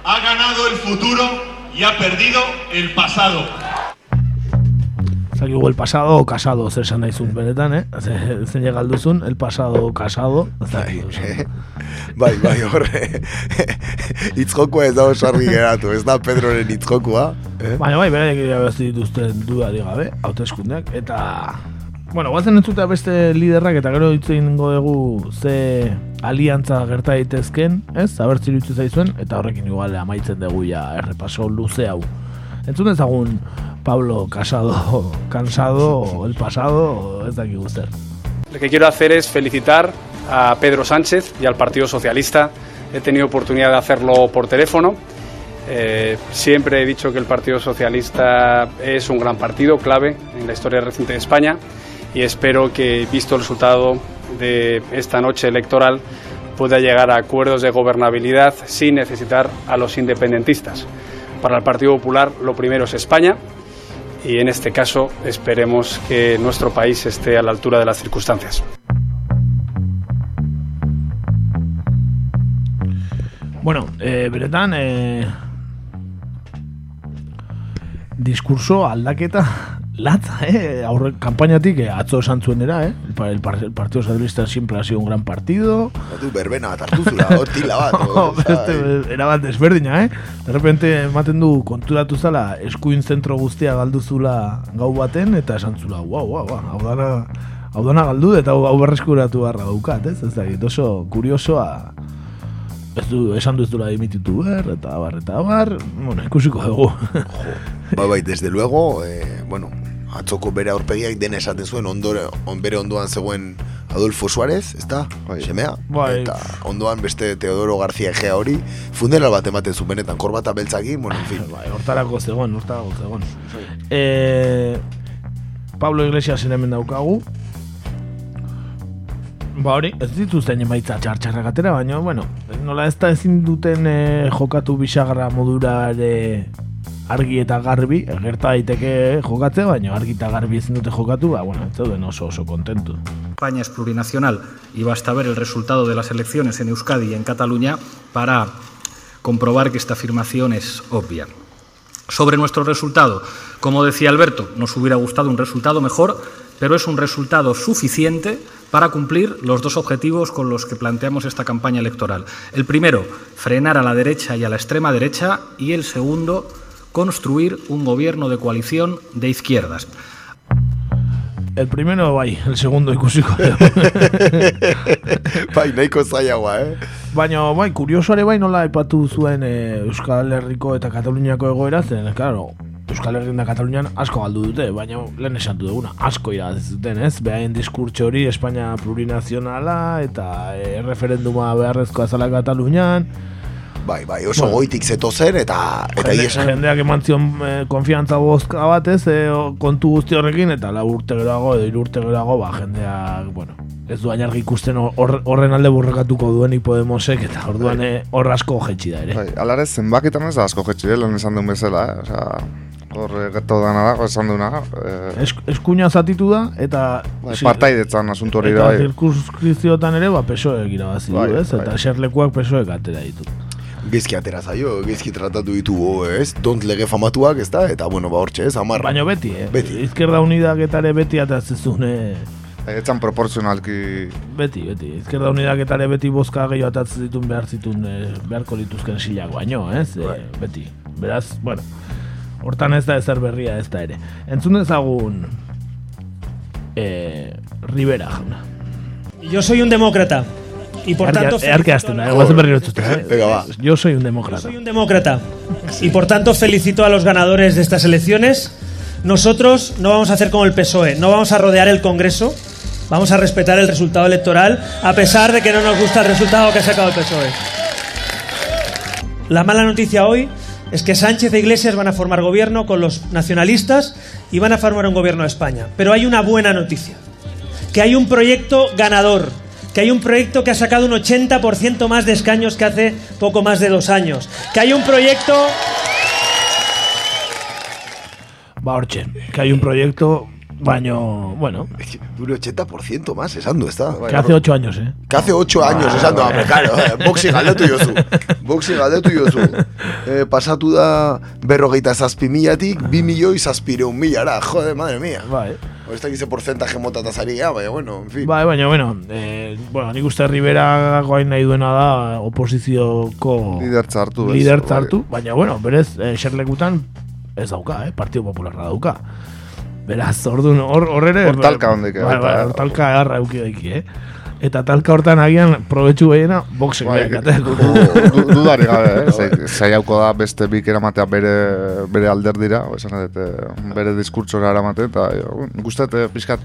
S16: ha ganado el futuro y ha perdido el pasado.
S1: Zakigu el pasado o casado, zer esan daizun benetan, eh? Ze- Zein galduzun, el pasado o casado. dakigu esan.
S5: Bai, bai, horre. Itzjokua ez da oso argi geratu, ez da Pedroren itzjokua. Eh?
S1: Baina bai, irabazi dituzten dudari gabe, hauteskundeak eta Bueno, guazen entzutea beste liderrak eta gero hitz egingo dugu ze aliantza gerta daitezken, ez? Abertzi iruditzen zaizuen eta horrekin igual amaitzen dugu ja errepaso luze hau. Entzun ezagun Pablo Casado, Cansado, el pasado, ez dakigu zer.
S17: Lo que quiero hacer es felicitar a Pedro Sánchez y al Partido Socialista. He tenido oportunidad de hacerlo por teléfono. Eh, siempre he dicho que el Partido Socialista es un gran partido, clave en la historia reciente de España, y espero que, visto el resultado de esta noche electoral, pueda llegar a acuerdos de gobernabilidad sin necesitar a los independentistas. Para el Partido Popular lo primero es España y en este caso esperemos que nuestro país esté a la altura de las circunstancias.
S1: Bueno, eh, beretan, eh, diskurso aldaketa latza, eh? Aurre, kampainatik eh, atzo esan zuenera, eh? El, el, el Partido Socialista siempre ha sido un gran partido.
S5: Du berbena bat hartu zura, hotila bat. o,
S1: Beste, era bat desberdina, eh? De repente ematen du konturatu zala eskuin zentro guztia galduzula gau baten, eta esan zula, guau, guau, guau, hau dana, hau dana galdu eta hau, berreskuratu beharra daukat, ez? Ez dakit, oso kuriosoa, ez du, esan du ez dula dimititu behar, eta abar, eta abar, bueno, ikusiko dugu.
S5: Bai, bai, desde luego, eh, bueno, atzoko bere aurpegiak den esaten zuen, ondore, on, bere ondoan zegoen Adolfo Suárez, ez da? Semea?
S1: Bai.
S5: Eta ondoan beste Teodoro García Egea hori, funeral bat ematen zuen benetan, korbata beltzakin, bueno, en fin.
S1: Bai, hortarako zegoen, hortarako zegoen. Eh, Pablo Iglesias hemen daukagu. Ba hori, ez dituzten emaitza txartxarrak atera, baina, bueno, nola ez da ezin duten eh, jokatu bisagarra modura ere argi eta garbi, gerta daiteke jokatze, baina argi eta garbi ezin dute jokatu, ba, bueno, ez zeuden oso oso kontentu.
S18: España es plurinacional y basta ver el resultado de las elecciones en Euskadi y en Cataluña para comprobar que esta afirmación es obvia. Sobre nuestro resultado, como decía Alberto, nos hubiera gustado un resultado mejor, pero es un resultado suficiente para cumplir los dos objetivos con los que planteamos esta campaña electoral. El primero, frenar a la derecha y a la extrema derecha, y el segundo, construir un gobierno de coalición de izquierdas.
S1: El primero bai, el segundo ikusiko.
S5: bai, nahiko zailagoa, eh?
S1: Baina, bai, kurioso ere bai nola aipatu zuen eh, Euskal Herriko eta Kataluniako egoera zen, claro, Euskal Herrian da Katalunian asko galdu dute, baina lehen esantu duguna, asko irabaz duten, ez? Behaien diskurtso hori Espainia plurinazionala eta eh, referenduma beharrezkoa zala Katalunian,
S5: Bai, bai, oso bueno, goitik zeto zen eta eta
S1: Jende,
S5: iesan
S1: jendeak eman zion eh, konfiantza bozka batez eh, o- kontu guzti horrekin eta la urte geroago edo hiru urte geroago ba, jendeak, bueno, ez du ainargi ikusten hor- horren alde burrekatuko duenik Podemosek eta orduan eh, hor asko jetxi da ere.
S7: Bai, alare zenbakitan ez da asko jetxi, eh, lehen esan duen bezala, eh? Osea, hor eh, geto dana da, esan duena. Eh,
S1: Es, eskuina zatitu da eta
S7: bai,
S1: si-
S7: partaidetzan asunto hori
S1: eta
S7: da, bai.
S1: zirkunskriziotan ere ba pesoek irabazi du,
S5: Bai,
S1: ez?
S5: bai.
S1: Eta eserlekuak pesoek atera ditu.
S5: Gezki atera zaio, gezki tratatu ditugu, ez? Dont lege famatuak, ez da? Eta, bueno, ba, hortxe, ez? Amarra.
S1: Baina beti, eh?
S5: Beti.
S1: Izquierda Unidak eta ere beti atatzezune...
S7: Etzan proporzionalki...
S1: Beti, beti. Izquierda Unidak eta ere beti bozka gehiago atatzen ditun behar zitun eh, beharko lituzken silak baino, ez? Eh, beti. Beraz, bueno, hortan ez da ezer berria ez da ere. Entzun dezagun eh, Rivera jauna.
S19: Yo soy un demócrata. Y por tanto.
S1: Eh?
S5: Venga, va.
S1: Yo soy un demócrata.
S19: Soy un demócrata. Y por tanto felicito a los ganadores de estas elecciones. Nosotros no vamos a hacer como el PSOE, no vamos a rodear el Congreso, vamos a respetar el resultado electoral, a pesar de que no nos gusta el resultado que ha sacado el PSOE. La mala noticia hoy es que Sánchez e Iglesias van a formar gobierno con los nacionalistas y van a formar un gobierno de España. Pero hay una buena noticia, que hay un proyecto ganador, que hay un proyecto que ha sacado un 80% más de escaños que hace poco más de dos años, que hay un proyecto
S1: Ba, hortxe, que hay un proyecto, baino, bueno,
S5: Un 80% más, esan du, ez da?
S1: que hace ocho años, eh?
S5: Que hace 8 años, esan du, hombre, claro, boxi galdetu jozu. Boxi galdetu jozu. Eh, pasatu da berrogeita zazpi milatik, bi milioi zazpireun milara, jode, madre mía.
S1: Bai.
S5: Ez da gize porcentaje mota tazari gara, baina, bueno, en fin.
S1: Bai, baina, bueno, eh, bueno, nik uste Rivera goain nahi duena da oposizioko
S7: Lidertza hartu, ez?
S1: lidertza
S7: Bai.
S1: hartu, baina, bueno, berez, eh, eserlekutan ez dauka, eh, Partido Popularra dauka. Beraz, orduan, hor, hor ere...
S7: Hor talka hondik, eh,
S1: Bai, bai,
S7: eta-
S1: hor talka agarra euki daiki, eh? Eta talka hortan agian, probetxu gehiena, boxen
S7: Bai,
S1: bai,
S7: Dudari gabe, eh? Zai- Zaiauko da beste bik eramatea bere, bere alderdira, esan dut, eh, bere diskurtsora eramatea, eta eh, eh, pixkat,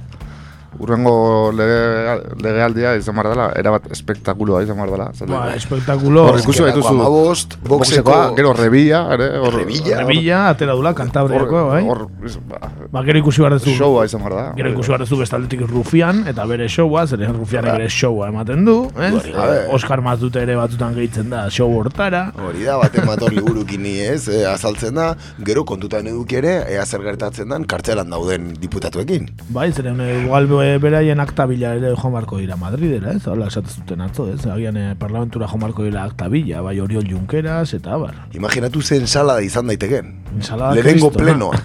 S7: urrengo lege, legealdia izan behar dela, erabat espektakuloa izan behar dela.
S1: Ba, espektakulo.
S7: Hor ikusi baituzu,
S5: Amabost, boxeko-
S7: boxekoa, gero rebilla, ere, hor,
S1: Revilla, atera dula, kantabriako, bai?
S7: Hor, ba,
S1: Ba, gero ikusi behar duzu.
S7: showa izan behar da.
S1: Gero ikusi behar duzu bestaldetik Rufian, eta bere showa, zeren Rufianek bere showa ematen du, ez? Eh, Oscar Mazute ere batzutan gehitzen da show hortara.
S5: Hori da, baten mator liburukin ni ez, eh, azaltzen da, gero kontutan eduki ere, ea zer gertatzen den kartzelan dauden diputatuekin.
S1: Bai, zeren eh, be- beraien aktabila ere joan barko dira Madridera, ez? Hola, esatez zuten atzo, ez? Agian eh, parlamentura joan barko dira aktabila, bai Oriol Junqueras, eta abar.
S5: Imaginatu zen salada izan daiteken. Lehenengo
S1: kristona.
S5: plenoa.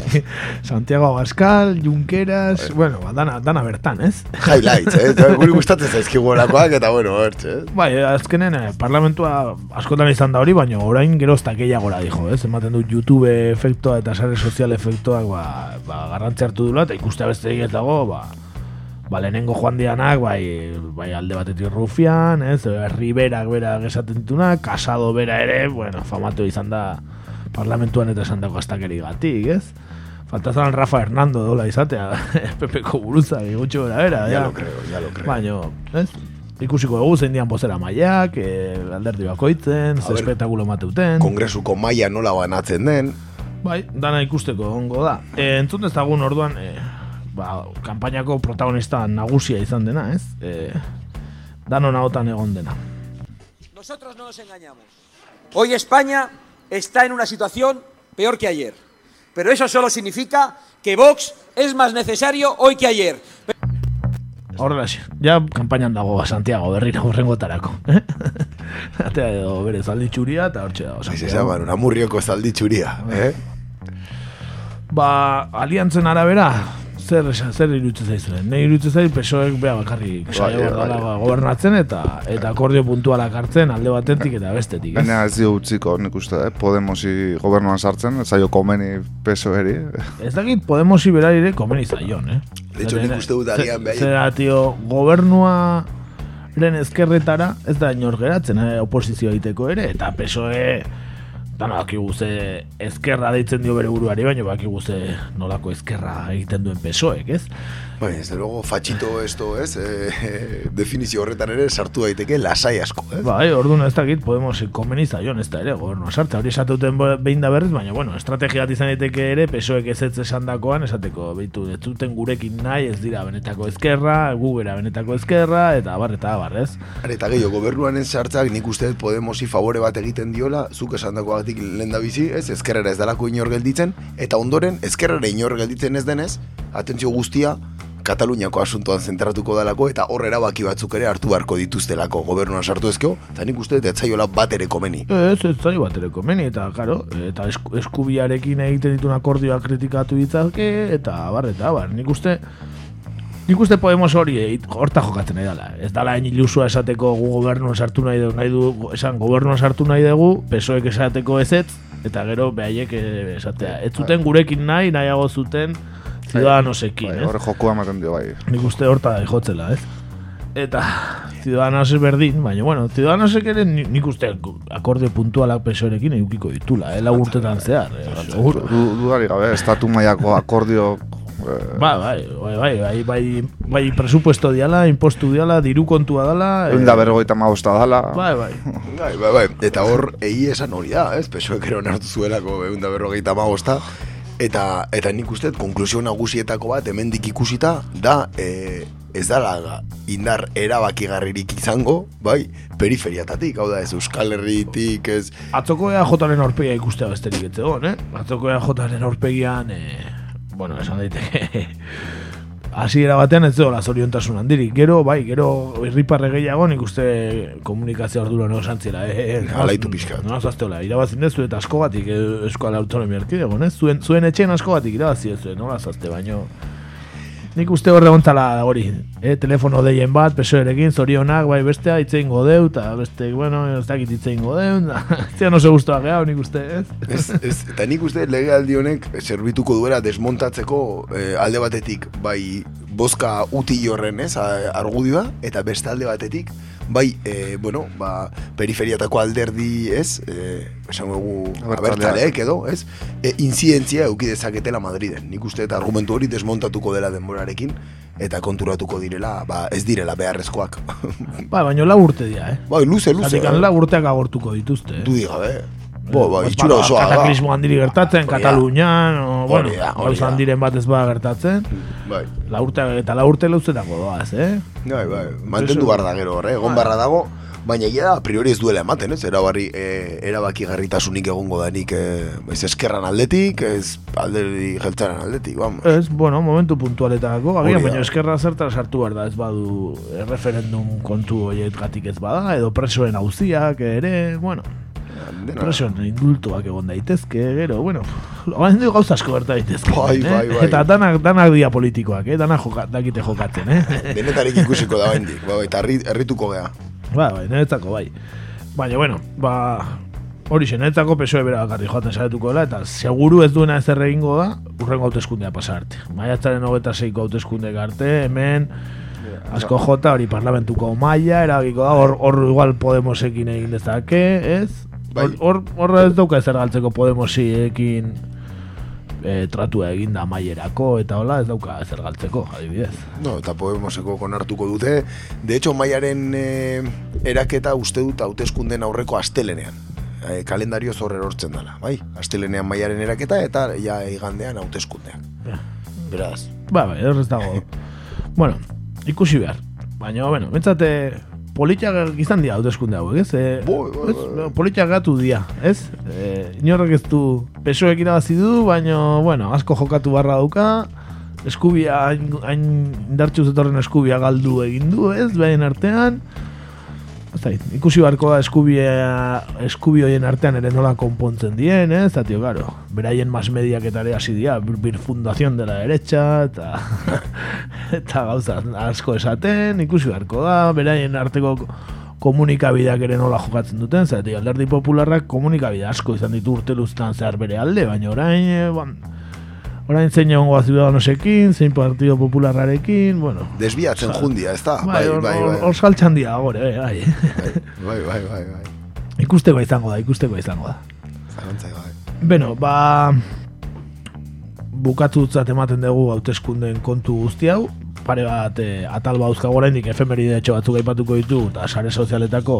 S1: Santiago Abascal, Junqueras, bueno, ba, dana, dana bertan, ez?
S5: Highlights, eh? Guri gustatzen zaizkigulakoak eta bueno, hortxe, eh?
S1: Bai, azkenen eh, parlamentua askotan izan da hori, baina orain gero ez da gehiagora dijo, ez? Ematen du YouTube efektoa eta sare sozial efektoak ba, ba, garrantzi hartu dula, eta ikustea beste ez dago, ba, ba, lehenengo joan dianak, bai, bai alde batetik rufian, ez? Riberak berak esaten ditunak, Casado bera ere, bueno, famatu izan da parlamentuan eta esan dago astakeri gatik, ez? Faltazan Rafa Hernando dola izatea, PPko buruza, gutxo bera bera,
S5: Ya lo creo, ya lo creo.
S1: Baina, ez? Ikusiko dugu zein dian bozera maiak, eh, alderdi bakoitzen, ze espetakulo mateuten.
S5: Kongresuko maila nola banatzen den.
S1: Bai, dana ikusteko ongo da. E, entzun dezagun orduan, e, ba, kanpainako protagonista nagusia izan dena, ez? E, danon ahotan egon dena.
S20: Nosotros no nos engañamos. Hoy España está en una situación peor que ayer. Pero eso solo significa que Vox es más necesario hoy que ayer.
S1: Horrelaxe, ja kanpainan dago Santiago berriro horrengotarako. Atea edo bere zaldi txuria eta hortxe dago.
S5: Ez esan, bueno, amurrioko zaldi txuria, eh?
S1: Ba, aliantzen arabera, zer esan, zer irutzen zaizuen. Ne irutzen zaiz, pesoek beha bakarrik saio
S7: Bai,
S1: bai,
S7: bai.
S1: gobernatzen eta eta akordio puntualak hartzen alde batetik eta bestetik. Ez?
S7: Baina ez dio utziko, nik uste, eh? Podemosi gobernuan sartzen, zaio komeni pesoeri.
S1: Ez dakit Podemosi berari ere komeni zaion, eh?
S5: De hecho, nik uste dut agian behar-
S1: Zera, tio, gobernua ren ezkerretara ez da inor geratzen eh, oposizio egiteko ere, eta PSOE Dana bakigu ze ezkerra deitzen dio bere buruari, baina bakigu ze nolako ezkerra egiten duen PSOEk, ez?
S5: Bai, desde luego, fatxito esto, ez? Eh, definizio horretan ere sartu daiteke lasai asko, eh?
S1: Bai, orduan ez dakit Podemos komeni zaion ez da ere gobernua sartza. Hori esatuten behin da berriz, baina bueno, estrategia bat izan daiteke ere PSOEk ez ez esan dakoan, esateko, beitu, ez duten gurekin nahi, ez dira benetako ezkerra, gu bera benetako ezkerra, eta abar eta abar, ez?
S5: Eta gehiago, gobernuaren sartzak nik uste Podemosi favore bat egiten diola, zuk esan dakoagatik lehen da bizi, ez, ezkerrera ez dalako inor gelditzen, eta ondoren, ezkerrera inor gelditzen ez denez, atentzio guztia, Kataluniako asuntoan zentratuko dalako eta hor erabaki batzuk ere hartu beharko dituztelako. Gobernuan sartu ezkeo, eta nik uste dut ez zaiola bat ere komeni.
S1: Ez, ez zaio bat ere komeni, eta, karo, eta esku, eskubiarekin egiten dituen akordioak kritikatu ditzake, eta abar, eta abar, nik uste, nik uste Podemos hori egit- horta jokatzen dela. Ez dala hain ilusua esateko gu gobernuan sartu nahi dugu, nahi du, esan gobernuan sartu nahi dugu, pesoek esateko ezetz, eta gero behaiek eh, esatea. Ez zuten gurekin nahi, nahiago zuten ciudadanosekin,
S7: Bai,
S1: ez?
S7: Horre jokua ematen dio, bai.
S1: Nik uste horta jotzela, ez? Eta Ciudadanos berdin, baina bueno, Ciudadanosek ere ni- nik uste akordio puntualak pesorekin edukiko ditula, eh, lau urtetan zehar, eh,
S7: dudari gabe, estatu mailako akordio... Eh,
S1: Ba, bai, bai, bai, bai, bai, bai, presupuesto diala, impostu diala, diru kontua dala.
S7: Egun da berrogeita maosta dala.
S1: Bai, bai.
S5: Bai, bai, bai. Eta hor, egi esan hori da, ez? Pesoek ere onartu zuelako egun da berrogeita magosta. Eta, eta nik uste, konklusio nagusietako bat, hemendik ikusita, da, e, ez dala indar erabakigarririk izango, bai, periferiatatik, hau da, ez Euskal Herritik, ez...
S1: Atzoko EAJaren aurpegia ikustea besterik ez egon, eh? Atzoko EAJaren aurpegian, eh, bueno, esan daiteke, hasiera batean ez dola zoriontasun handirik. Gero, bai, gero irriparre gehiago nik uste komunikazio ardura no santzela, eh?
S5: Alaitu pixkat.
S1: No, zazteola, irabazin dezu eta askogatik eh, Euskal Autonomia Erkidego, ez? Zuen, zuen etxean askogatik irabazi ez zuen, nola zazte, baino... Nik uste horre gontzala hori, eh, telefono deien bat, pesoerekin, zorionak, bai bestea, itzein godeu, eta beste, bueno, ez dakit itzein godeu, zian oso guztua gehiago, nik uste, ez?
S5: Ez, ez, eta nik uste legealdi honek zerbituko duela desmontatzeko eh, alde batetik bai bozka uti horren ez argudioa eta beste alde batetik bai eh, bueno ba, periferiatako alderdi ez eh, esan dugu abertzaleek edo ez? E, inzidentzia euki dezaketela Madriden. Nik uste eta argumentu hori desmontatuko dela denborarekin eta konturatuko direla ba, ez direla beharrezkoak.
S1: Bai, baino lau urte dira, eh?
S5: bai luze luze
S1: Zatikan lau urteak agortuko dituzte, eh?
S5: dudi gabe Bo, ba,
S1: Ez
S5: itxura osoa da.
S1: Kataklismo handiri gertatzen. Katalunian, o, bueno, gauza
S5: da.
S1: handiren bat ez bada gertatzen.
S5: Bai.
S1: La urte, eta la urte luzetako doaz, eh?
S5: Bai, bai, mantendu behar da gero horre, egon
S1: Bai.
S5: barra dago, baina egia da, a priori ez duela ematen, ez, erabarri, e, erabaki garritasunik egongo danik, e, ez eskerran aldetik, ez alderdi jeltzaren aldetik, vamos.
S1: Ez, bueno, momentu puntualetarako,
S5: Hori
S1: agian, baina eskerra zertara sartu behar da, ez badu eh, referendum kontu horiet gatik ez bada, edo presoen hauziak ere, bueno, presoen indultuak egon daitezke, gero, bueno, hain du gauza asko berta daitezke.
S5: Bai,
S1: eh?
S5: bai, bai.
S1: Eta danak, danak dia politikoak, eh? danak joka, dakite jokatzen, eh?
S5: Denetarik ikusiko da bendik, bai, eta herri- herrituko gea.
S1: Ba, bai, niretzako bai. Baina, bueno, ba, hori xe, niretzako pesoe bera bakarri joaten saretuko dela, eta seguru ez duena ezer egingo da, urrengo hauteskundea pasarte. Maiatzaren hogeta zeiko hauteskunde arte, hemen, asko jota, hori parlamentuko maila, eragiko da, hor, hor igual Podemosekin egin dezake, ez? Hor, hor, hor ez dauka ezer galtzeko Podemosiekin e, tratua egin da mailerako, eta hola ez dauka ezer galtzeko, adibidez.
S5: No, eta Podemoseko konartuko dute. De hecho, maiaren e, eraketa uste dut hauteskunden aurreko astelenean. E, kalendario zorre erortzen dela, bai? Astelenean maiaren eraketa eta ja igandean hauteskundeak. Beraz.
S1: Ba, bai, ez dago. bueno, ikusi behar. Baina, bueno, bentsate politiak izan dira hauteskunde hauek, ez? E, ez? Politiak gatu dira, ez? E, inorrek ez du pesoek irabazi du, baina, bueno, asko jokatu barra dauka, eskubia, hain, hain indartxu zetorren eskubia galdu egin du, ez, behin artean. Ez dakit, ikusi barko da eskubia, eskubi hoien artean ere nola konpontzen dien, ez, eta tio, karo, beraien mas mediak eta ere hasi dira, bir, bir fundación de la derecha, eta, eta gauza asko esaten, ikusi barko da, beraien arteko komunikabideak ere nola jokatzen duten, zati alderdi popularrak komunikabide asko izan ditu urte luztan zehar bere alde, baina orain, e, ban, orain zein egon goa ziudadanosekin, zein partido popularrarekin, bueno.
S5: Desbiatzen
S1: Osa,
S5: jundia, ez da?
S1: Bai, hor- hor hor saltxan dira, gore, bai.
S5: Bai, bai, bai, bai.
S1: ikusteko izango da, ikusteko izango da.
S5: Zalantzai, bai.
S1: Beno, ba bukatutzat ematen dugu hauteskundeen kontu guzti hau, pare bat e, atal bauzka oraindik efemeride etxo batzuk aipatuko ditu eta sare sozialetako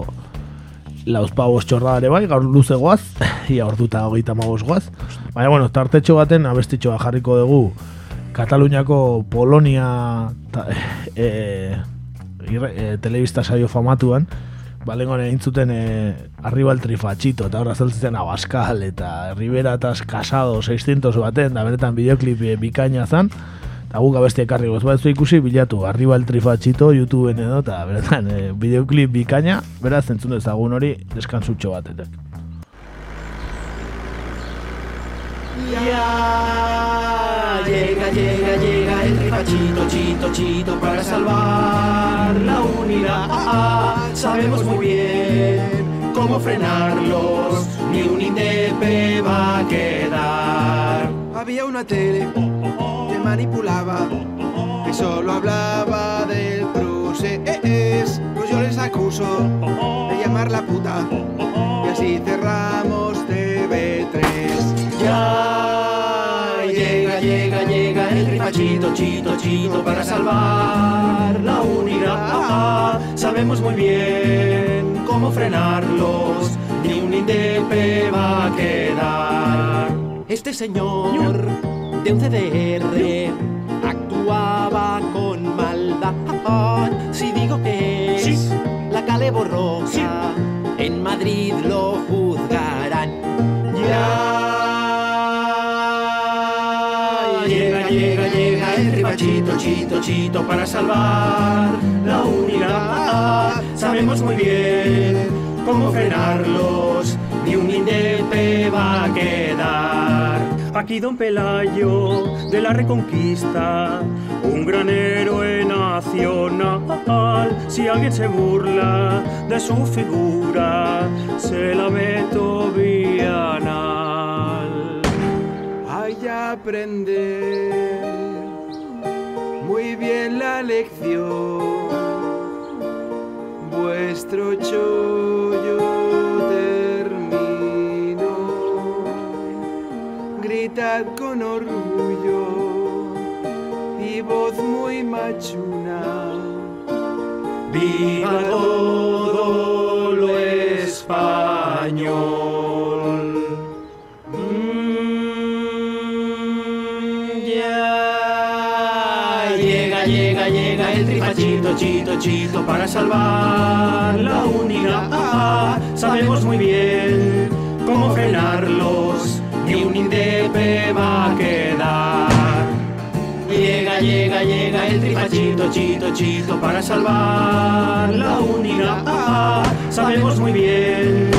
S1: lauzpagos txorra ere bai, gaur luze goaz, ia orduta hogeita magos goaz. Baina, bueno, tartetxo baten abestitxoa jarriko dugu Kataluniako Polonia ta, e, irre, e, telebista saio famatuan, balengoan egin zuten e, Arribal Trifachito, eta horra zeltzen Abascal, eta Rivera eta Casado 600 baten, da benetan bideoklip e, bikaina zan, eta guk abesti ekarri goz, bat ikusi bilatu Arribal Trifachito YouTubeen edo, eta benetan e, bideoklip bikaina, beraz entzun dezagun hori deskansutxo batetek.
S21: Ya llega, llega, llega el rifachito, chito, chito para salvar la unidad. Sabemos muy bien cómo frenarlos, ni un indepe va a quedar.
S22: Había una tele manipulaba, que solo hablaba del procés. Pues yo les acuso de llamar la puta, y así cerramos TV3.
S21: Ya llega, llega, llega el rifachito, chito, chito para salvar la unidad. Sabemos muy bien cómo frenarlos, ni un indepe va a quedar. Este señor de un CDR actuaba con maldad. Si digo que es la cale borrosa, en Madrid lo juzgarán. Ya llega, llega, llega el ribachito, chito, chito para salvar la unidad. Sabemos muy bien cómo frenarlos, ni un indepe va a quedar.
S23: Aquí don Pelayo de la Reconquista, un gran héroe nacional. Si alguien se burla de su figura, se la meto bienal.
S22: Hay aprender muy bien la lección. Vuestro chollo Con orgullo y voz muy machuna.
S21: Viva todo lo español. Mm, ya llega, llega, llega el trifachito, chito, chito para salvar la unidad. Sabemos muy bien cómo un indepe va a quedar. Llega, llega, llega el trifachito, chito, chito para salvar la unidad. Sabemos muy bien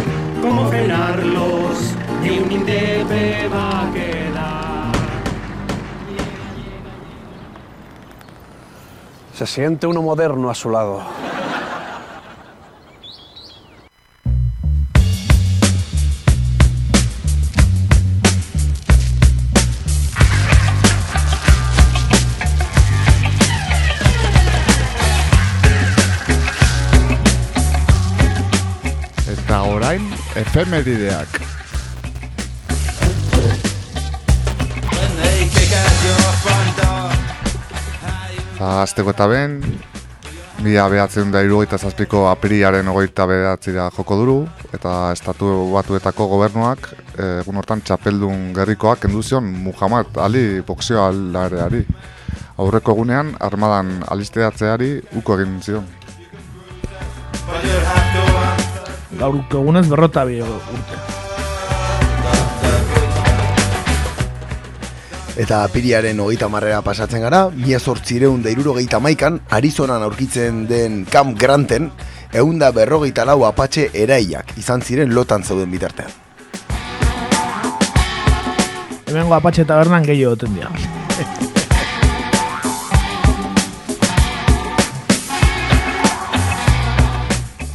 S21: cómo frenarlos, ni un indepe va a quedar.
S24: Se siente uno moderno a su lado.
S7: Efemerideak. Ba, azteko eta ben, mila behatzen da irugaita zazpiko apiriaren ogoita behatzira joko duru, eta estatu batuetako gobernuak egun hortan txapeldun gerrikoak kenduzion Muhammad Ali boxeoalareari. Aurreko egunean, armadan alisteatzeari uko egin zion.
S1: Gaur egunez berrota bi urte.
S5: Eta apiriaren hogeita marrera pasatzen gara, mila sortzireun da irurogeita maikan, Arizonan aurkitzen den Camp Granten, eunda berrogeita lau apatxe eraiak izan ziren lotan zeuden bitartean.
S1: Hemengo apatxe tabernan gehiago dira.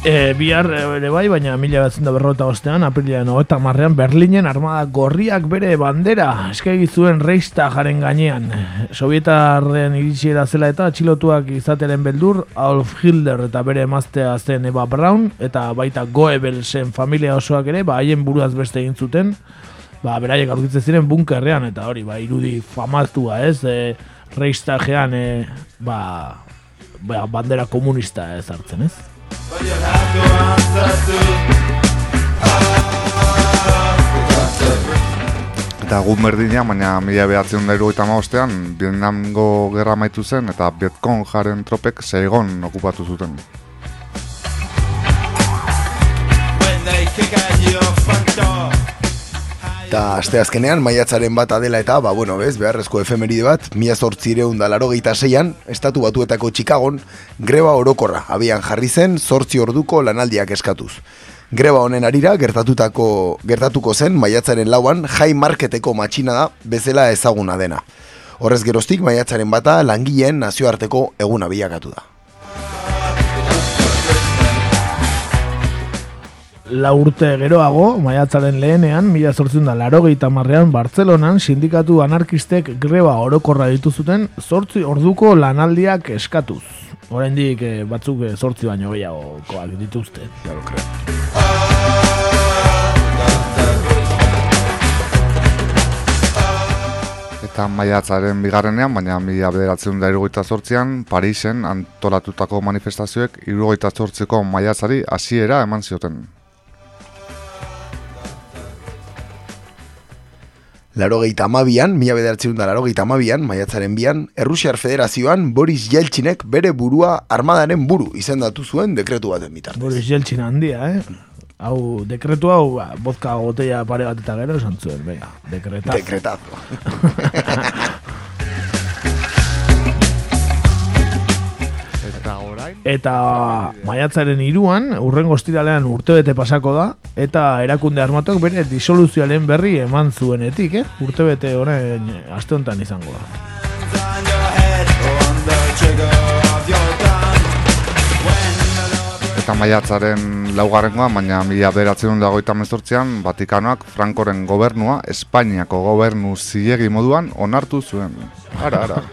S1: E, bihar e, ere bai, baina mila batzen da berrota ostean, aprilaren hogeta marrean, Berlinen armada gorriak bere bandera eskegi zuen reista jaren gainean. Sovietarren iritsiera zela eta atxilotuak izateren beldur, Adolf Hitler eta bere emaztea zen Eva Braun, eta baita Goebbelsen familia osoak ere, ba, haien buruaz beste egin zuten, ba, beraiek aurkitzen ziren bunkerrean, eta hori, ba, irudi famaztua, ez, e, reistajean, e, ba, ba, bandera komunista ez hartzen, ez?
S7: Eta egun berdina, baina mila behatzen da irugaita maostean, Vietnamgo gerra maitu zen, eta Vietkong jaren tropek Saigon okupatu zuten.
S5: Eta aste maiatzaren bat adela eta, ba, bueno, bez, beharrezko efemeride bat, mila zortzireun da laro seian, estatu batuetako Chicagon, greba orokorra, abian jarri zen, zortzi orduko lanaldiak eskatuz. Greba honen arira, gertatutako, gertatuko zen, maiatzaren lauan, jai marketeko matxina da, bezala ezaguna dena. Horrez geroztik, maiatzaren bata, langileen nazioarteko eguna bilakatu da.
S1: La urte geroago, maiatzaren lehenean, mila zortzun da larogeita marrean, Bartzelonan sindikatu anarkistek greba orokorra dituzuten zortzi orduko lanaldiak eskatuz. Oraindik eh, batzuk eh, zortzi baino gehiagokoak dituzte. Creo.
S7: Eta maiatzaren bigarrenean, baina mila bederatzen da irugaita zortzian, Parisen antolatutako manifestazioek irugaita zortziko maiatzari hasiera eman zioten.
S5: Larogeita amabian, mila bederatzen da larogeita amabian, maiatzaren bian, Errusiar Federazioan Boris Jeltzinek bere burua armadaren buru izendatu zuen dekretu baten bitartez.
S1: Boris Jeltzin handia, eh? Hau, dekretu hau, ba, bozka gotella pare bat eta gero esan zuen, bega, dekretazo.
S5: Dekretazo.
S7: Eta
S1: maiatzaren iruan, urrengo ostiralean urtebete pasako da, eta erakunde armatok bere disoluzioaren berri eman zuenetik, eh? Urtebete honen aste honetan izango da.
S7: Eta maiatzaren laugarrengoa, baina mila beratzen dagoita mezortzean, Vatikanoak Frankoren gobernua, Espainiako gobernu zilegi moduan onartu zuen. Ara, ara.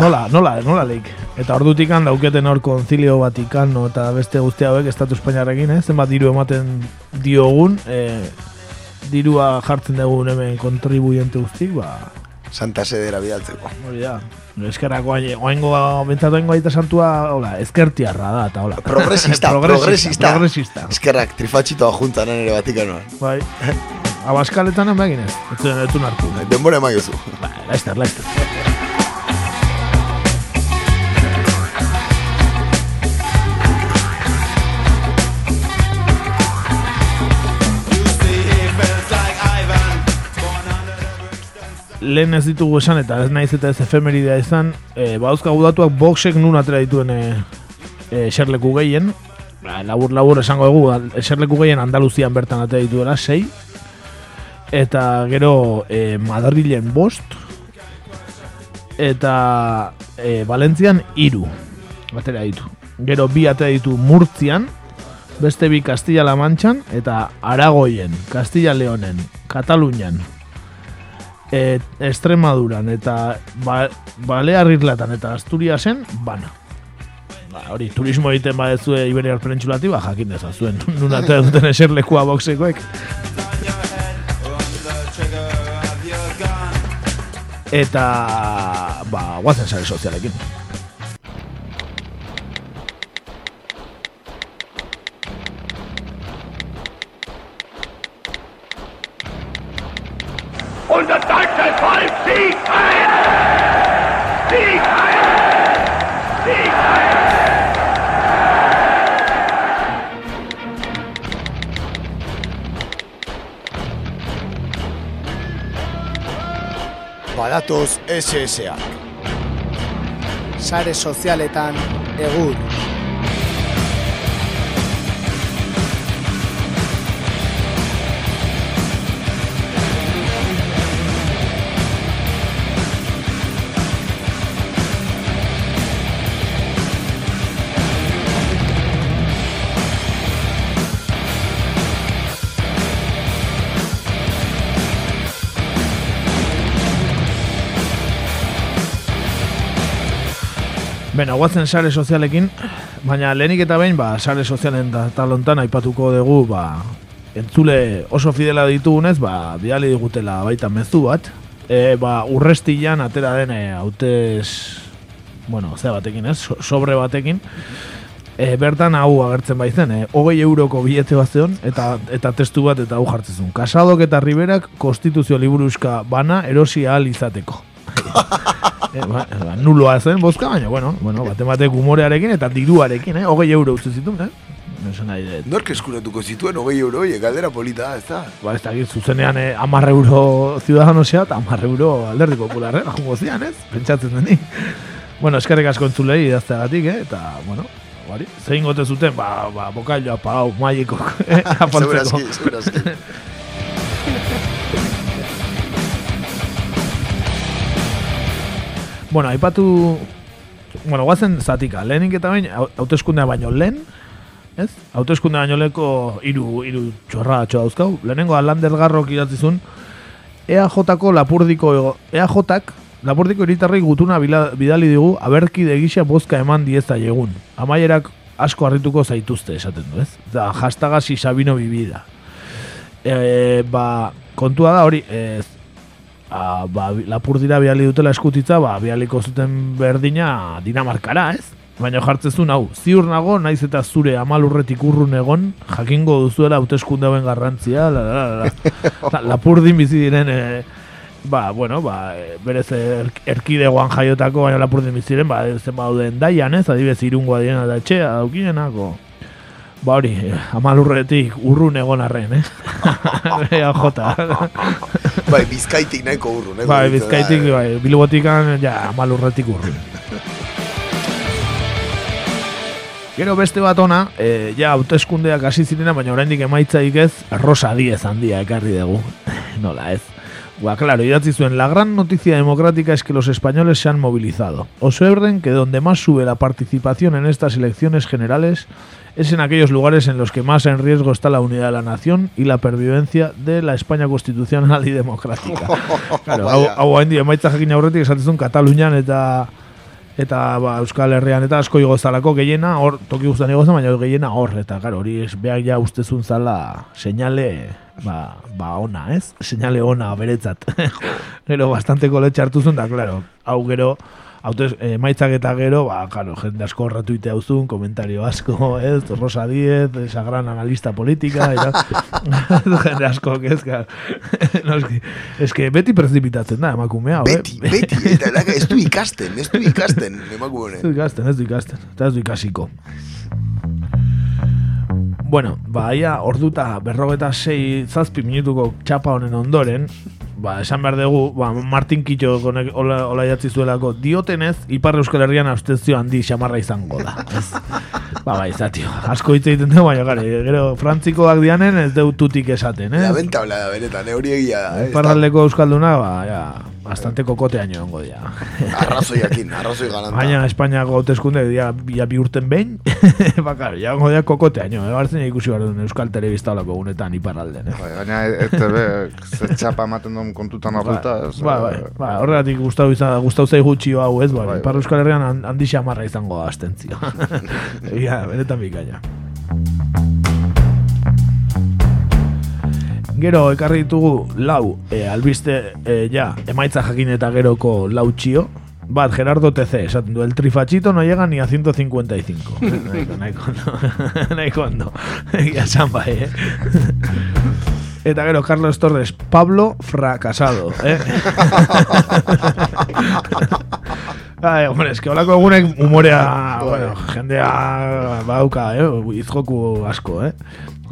S1: Nola, nola, nola leik. Eta ordutik dauketen hor konzilio Vatikano eta beste guzti hauek Estatu Espainiarrekin, eh? zenbat diru ematen diogun, eh, dirua jartzen dugun hemen kontribuiente guztik, ba...
S5: Santa sedera bidaltzeko.
S1: Hori da. Eskerrako oaingo bentsatu oaingo aita santua, hola, eskertiarra da, eta hola.
S5: Progresista, progresista.
S1: progresista.
S5: Eskerrak, trifatxitoa juntanan ere Vatikanoan.
S1: Bai. Abaskaletan hemen ez, zuen hartu.
S5: Denbora emaiozu.
S1: Bai, laizter, laizter. Lehen ez ditugu esan eta ez naiz eta ez efemeridea izan, e, bauzkagu datuak boxek nun atera dituen e, e, eserleku gehien, ba, labur labur esango dugu, eserleku gehien Andaluzian bertan atera dituela, sei, eta gero e, Madrilen bost, eta e, Valentzian iru, atera ditu. Gero bi atera ditu Murtzian, beste bi Castilla-La Manchan, eta Aragoien, Castilla-Leonen, Katalunian, e, Extremaduran eta ba, Balear Irlatan eta Asturiasen bana. Ba, hori, turismo egiten badezue Iberiar Penintsulati, ba, jakin dezazuen. Nun ate duten eserlekua boxekoek. Eta, ba, guazen sare sozialekin.
S25: Badatoz SSA. Sare sozialetan egur.
S1: Bena, guatzen sare sozialekin, baina lehenik eta behin, ba, sare sozialen da talontan aipatuko dugu, ba, entzule oso fidela ditugunez, ba, bidali digutela baita mezu bat, e, ba, urrestilan atera den e, hautez, bueno, zea batekin ez, so- sobre batekin, e, bertan hau agertzen baizen, e, hogei euroko bilete bat zeon, eta, eta testu bat eta hau jartzen zuen. Kasadok eta Riberak konstituzio liburuzka bana erosi ahal izateko. E, ba, ba, nuloa zen bozka, baina, bueno, bueno bate batek humorearekin eta diruarekin, eh? Hogei euro utzi zituen, eh? Esan nahi dut.
S5: Nork eskuratuko zituen hogei euro, oie, galdera polita da, ez da?
S1: Ba, ez dakit, zuzenean eh, amar euro ciudadanosea eta amar euro alderdi popular, eh? Jungo zian, ez? Pentsatzen deni. bueno, eskerrik asko entzulei idazteagatik, eh? Eta, bueno, bari, zein gote zuten, ba, ba, bokailloa, pau, maiko, eh? Apaltzeko. Bueno, aipatu... Bueno, guazen zatika, lehenik eta bain, hau- hauteskundea baino lehen, ez? Hauteskundea baino leheko hiru hiru txorra dauzkau. Lehenengo Alander Garrok idatzizun, EAJ-ko lapurdiko, EAJ-ak lapurdiko iritarrei gutuna bidali digu, aberkide gisa bozka eman dieza egun. Amaierak asko harrituko zaituzte, esaten du, ez? Da, hastaga si Sabino bibida. E, ba, kontua da hori, ez, a, ba, lapurdira biali dutela eskutitza, ba, bialiko zuten berdina Dinamarkara, ez? Baina jartzezun hau, ziur nago, naiz eta zure amalurretik urrun egon, jakingo duzuela hauteskunde hauen garrantzia, la, la, la, la. Lapurdin bizi diren, e, ba, bueno, ba, e, berez er, erkidegoan jaiotako, baina lapurdin bizi diren, ba, zen bauden daian, ez? Adibez, irungoa direna da etxea, daukienako. Ba hori, eh, amalurretik urrun egon arren, eh? Jota.
S5: bai, bizkaitik nahiko urrun, eh?
S1: Bai,
S5: da,
S1: bizkaitik, bai, bilbotikan, ja, amalurretik urrun. Gero beste bat ona, e, ja, hauteskundeak hasi zirena, baina oraindik emaitzaik ez, Rosa Diez handia ekarri dugu. Nola ez. Ba, claro, idatzi zuen, la gran noticia democrática es que los españoles se han movilizado. Observen que donde más sube la participación en estas elecciones generales es en aquellos lugares en los que más en riesgo está la unidad de la nación y la pervivencia de la España constitucional y democrática. Claro, hau, hau hain emaitza jakin aurretik esatezun Katalunian eta eta ba, Euskal Herrian eta asko igozalako gehiena hor toki guztan igozan, baina gehiena hor eta claro, hori es beak ja ustezun zala seinale ba, ba ona, ez? Seinale ona beretzat. gero bastante koletxe hartu zuen, da, claro, hau gero Hautez, emaitzak eta gero, ba, claro, jende asko horratu ite hauzun, komentario asko, ez, Rosa Diez, esa gran analista política, eta, jende asko, ez, no, es, que, es que beti prezipitatzen da, emakumea, eh?
S5: Beti, beti, eta laka, ez du ikasten, ez du ikasten, emakume
S1: Ez du ikasten, ez du ikasten, eta ez du ikasiko. Bueno, ba, ia, orduta berrogeta sei zazpi minutuko txapa honen ondoren, ba, esan behar dugu, ba, Martin Kitxo konek hola, hola idatzi zuelako, diotenez, Ipar Euskal Herrian abstentzio handi xamarra izango da. Ez? ba, bai, zatio, asko hitz egiten dugu, baina gare, gero, frantzikoak dianen ez deu tutik esaten, eh?
S5: Lamentable da, benetan, eh, hori egia da. Eh?
S1: Iparraldeko Euskalduna, ba, ja, bastante kokoteaino ongo dira.
S5: Arrazoiakin, arrazoi galanta.
S1: Baina Espainiako hauteskunde dia ya bi urten behin, bakar, ja ongo dia kokoteaino, eh? Bartzen ikusi behar duen Euskal Telebista olako gunetan iparralden, eh?
S7: Bai, gaina ETB ze txapa ematen duen kontutan hartuta, ez?
S1: Ba, bai,
S7: eh,
S1: ba, horregatik gustau izan, gustau zaigu txio hau, ez, bai,
S7: Bai,
S1: Ipar Euskal Herrian han- handi xamarra izango da astentzio. Egia, benetan bikaina. Gero ekarri ditugu lau e, albiste e, ja, emaitza jakin eta geroko lau txio. Bat, Gerardo TC, esaten du, el trifachito no llega ni a 155. nahiko, nahiko, ondo. nahiko ondo. Egia bai, eh? Eta gero, Carlos Torres, Pablo fracasado, eh? Ai, hombre, es que holako egunek humorea, bueno, jendea bauka, eh? Izjoku asko, eh?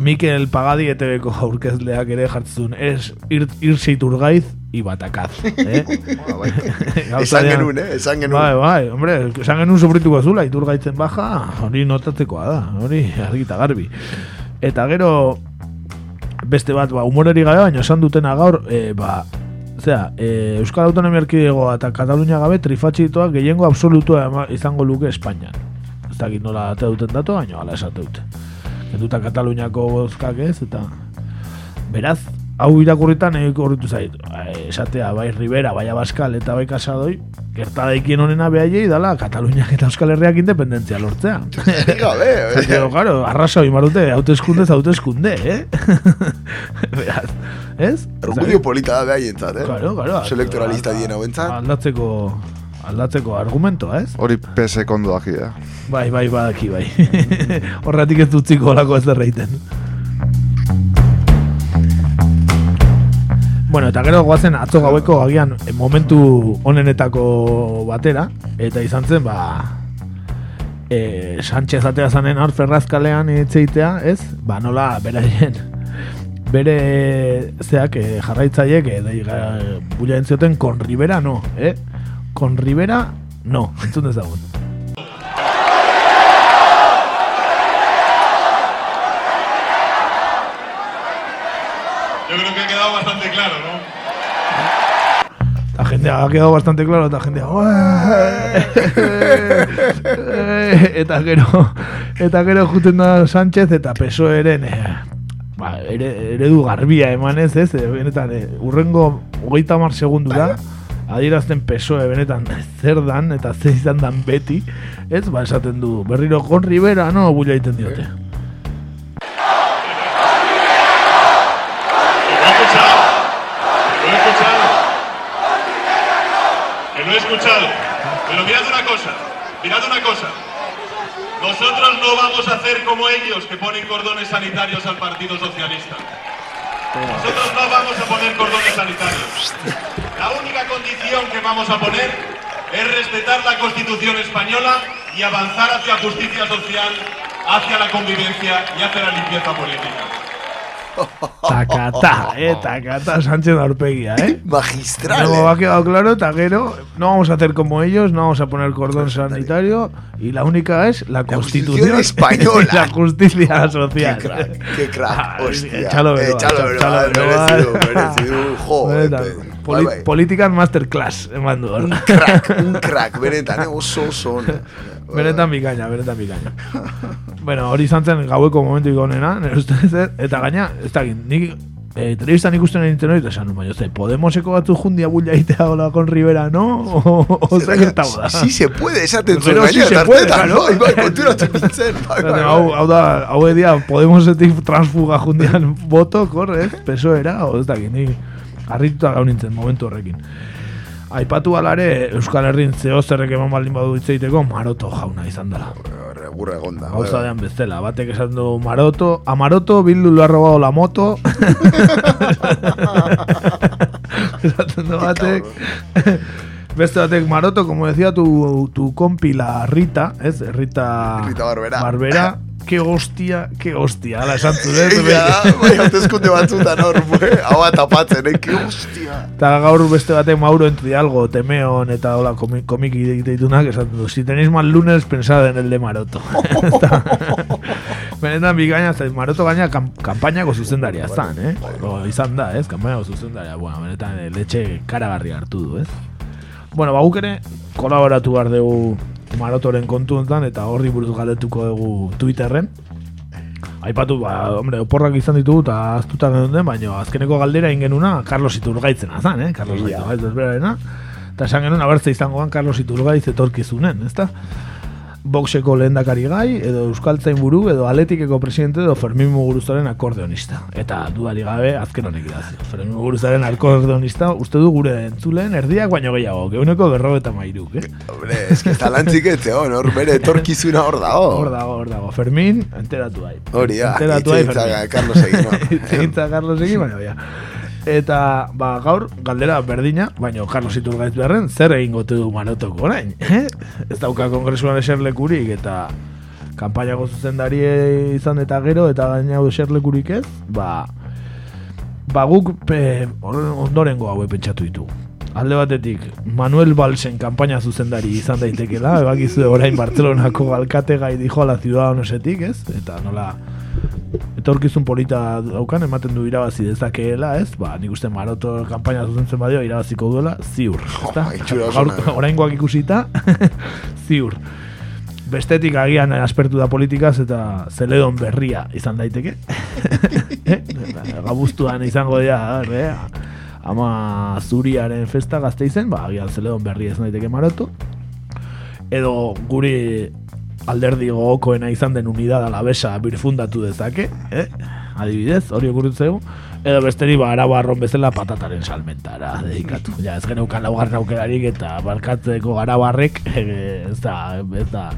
S1: Mikel Pagadi ETV-ko aurkezleak ere jartzen ez ir, irse iturgaiz ibatakaz. Eh?
S5: Esan genuen, eh? Esan genuen.
S1: Bai, bai, hombre, esan genuen sofrituko zula, iturgaitzen baja, hori notatzekoa da, hori argita garbi. Eta gero, beste bat, ba, humoreri gabe, baina esan dutena gaur, e, ba, Zera, e, Euskal Autonomia Erkidegoa eta Katalunia gabe trifatxitoak gehiengo absolutua izango luke Espainian. Ez dakit nola ate duten datu, baina ala esate dute. Kenduta Kataluniako bozkak ez, eta beraz, hau irakurritan egiko horretu zait. Eh, Esatea, bai Rivera, bai Abascal eta bai Casadoi, gertadaikien honena behaiei dala Kataluniak eta Euskal Herriak independentzia lortzea.
S5: gabe,
S1: Eta, gero, claro, arrasa hori marute, hauteskundez hauteskunde, eh? Beraz, ez?
S5: Argudio polita da behaientzat, eh?
S1: Claro, claro.
S5: Selektoralista dien hauentzat.
S1: Aldatzeko, aldatzeko argumentoa, ez?
S7: Hori pese kondo daki da.
S1: Bai, bai, badaki, bai. Horretik ez dutziko olako ez derreiten. Bueno, eta gero goazen atzo gaueko agian eh, momentu onenetako batera, eta izan zen, ba, e, Sánchez atea zanen hor ferrazkalean itzeitea, ez? Ba, nola, beraien, bere zeak e, jarraitzaiek e, dei, ga- bulla entzioten con Rivera no, eh? Con Rivera no, entzun dezagun.
S16: Yo creo que ha quedado bastante claro, ¿no?
S1: La gente ha quedado bastante claro, eta gente eta gero eta gero juten da Sánchez eta PSOEren eh, ba, ere, eredu garbia emanez, ez? Eh, Benetan, eh, urrengo hogeita mar segundura adierazten PSOE benetan zer dan eta zer izan dan beti, ez? Ba, esaten du, berriro Rivera, no, bulla egiten diote.
S16: Lo he escuchado. Pero mirad una cosa, mirad una cosa. Nosotros no vamos a hacer como ellos que ponen cordones sanitarios al Partido Socialista. Nosotros no vamos a poner cordones sanitarios. La única condición que vamos a poner es respetar la Constitución española y avanzar hacia justicia social, hacia la convivencia y hacia la limpieza política.
S1: Takata, eh, takata Sánchez aurpegia, eh.
S5: Magistral, eh.
S1: ha quedado claro, eta gero, no vamos a hacer como ellos, no vamos a poner cordón sanitario, y la única es la, Constitución,
S5: española.
S1: y la justicia social.
S5: Qué crack, qué crack, hostia.
S1: Échalo,
S5: Eh, échalo, merecido, merecido, joder,
S1: poli-. Politikan masterclass, eman.
S5: Un crack, un crack, benetan, eh, oso oso.
S1: Benetan bikaina, benetan bikaina. bueno, hori izan zen gaueko momentu ikonena, nire ustez, eh? eta gaina, ez da, nik eh, telebistan ikusten egiten hori, eta esan, baina, ze, Podemoseko batzu jundia bulla itea hola con Rivera, no? O, o zer gertatu da?
S5: Sí se puede, esaten zuen
S1: sí
S5: gaina,
S1: se
S5: tartetan,
S1: puede, claro.
S5: bai, bai, konturatzen nintzen, bai, bai,
S1: Hau, hau da, hau edia, Podemosetik transfuga jundian boto, korre, ez? Pesoera, o ez dakit, ni harrituta gau nintzen momentu horrekin. Aipatu alare, Euskal Herrin zeo zerrek eman baldin badu hitzeiteko, maroto jauna izan dela.
S5: Egonda. bai,
S1: Gauza
S5: bai.
S1: dean bezala, batek esan du maroto, a maroto, Bildu lo ha robado la moto. Esaten du batek. Beste batek maroto, como decía tu, tu compi la Rita, ez? Rita,
S5: Rita Barbera.
S1: Barbera. Qué hostia, qué hostia, ala esan zuen.
S5: Egia da, bai, hauteskunde batzutan hor, hau tapatzen, eh, que hostia.
S1: Eta gaur beste batek Mauro entre algo, Temeon eta hola komi- komiki deitunak esaten du. Si tenéis mal lunes, pensad en el de Maroto. Eta- Benetan bikaina, zait, Maroto gaina kam, kampainako zuzendaria zan, eh? O, izan da, ez? Kampainako zuzendaria, bueno, benetan eh, letxe karagarri hartu du, ez? Bueno, ba, ere kolaboratu behar dugu Marotoren kontu honetan eta horri buruz galdetuko dugu Twitterren. Aipatu, ba, hombre, oporrak izan ditugu eta aztuta den, baina azkeneko galdera ingenuna Carlos Iturgaitzen azan, eh? Carlos Iturgaiz bezberarena. Eta esan genuen abertze izangoan Carlos Iturgaiz etorkizunen, ezta? Boxeko lehendakari gai, edo Euskaltzain buru, edo Atletikeko presidente, edo Fermin Muguruzaren akordeonista. Eta dudari gabe, azken honek idazi. Fermin Muguruzaren akordeonista, uste du gure entzuleen erdiak baino gehiago, geuneko berro eta mairuk, eh?
S5: Hombre, es que talantzik etxe, hon, hor bere etorkizuna hor dago.
S1: Hor dago, hor dago. Fermin, enteratu bai.
S5: Hori
S1: enteratu bai, Fermin.
S5: Carlos egin?
S1: Hitz Carlos egin, baina, baina. Eta, ba, gaur, galdera berdina, baina Carlos Iturgaiz beharren, zer egin gote du marotoko orain, eh? Ez dauka kongresuan eserlekurik, eta kanpainako zuzendari izan eta gero, eta gaina eserlekurik ez, ba, ba guk hor- ondorengo haue pentsatu ditu. Alde batetik, Manuel Balsen kanpaina zuzendari izan daitekela, ebakizu orain Barcelonako alkate gai dijo a la ciudadanosetik, ez? Eta nola, etorkizun polita daukan, ematen du irabazi dezakeela, ez? Ba, nik uste Maroto kanpaina zuzentzen badio irabaziko duela, ziur. ezta?
S5: ona.
S1: oraingoak ikusita, ziur. Bestetik agian aspertu da politikaz eta zeledon berria izan daiteke. Eh? Gabuztuan izango dira, eh? ama zuriaren festa gazteizen, ba, agian zeledon berria izan daiteke maroto. Edo guri alderdi gogokoena izan den unidad alabesa birfundatu dezake, eh? adibidez, hori okurritu zaigu. Edo besteri ba, arabarron bezala patataren salmentara dedikatu. Ja, ez geneukan laugarren aukerarik eta barkatzeko garabarrek eh, ez da, ez da,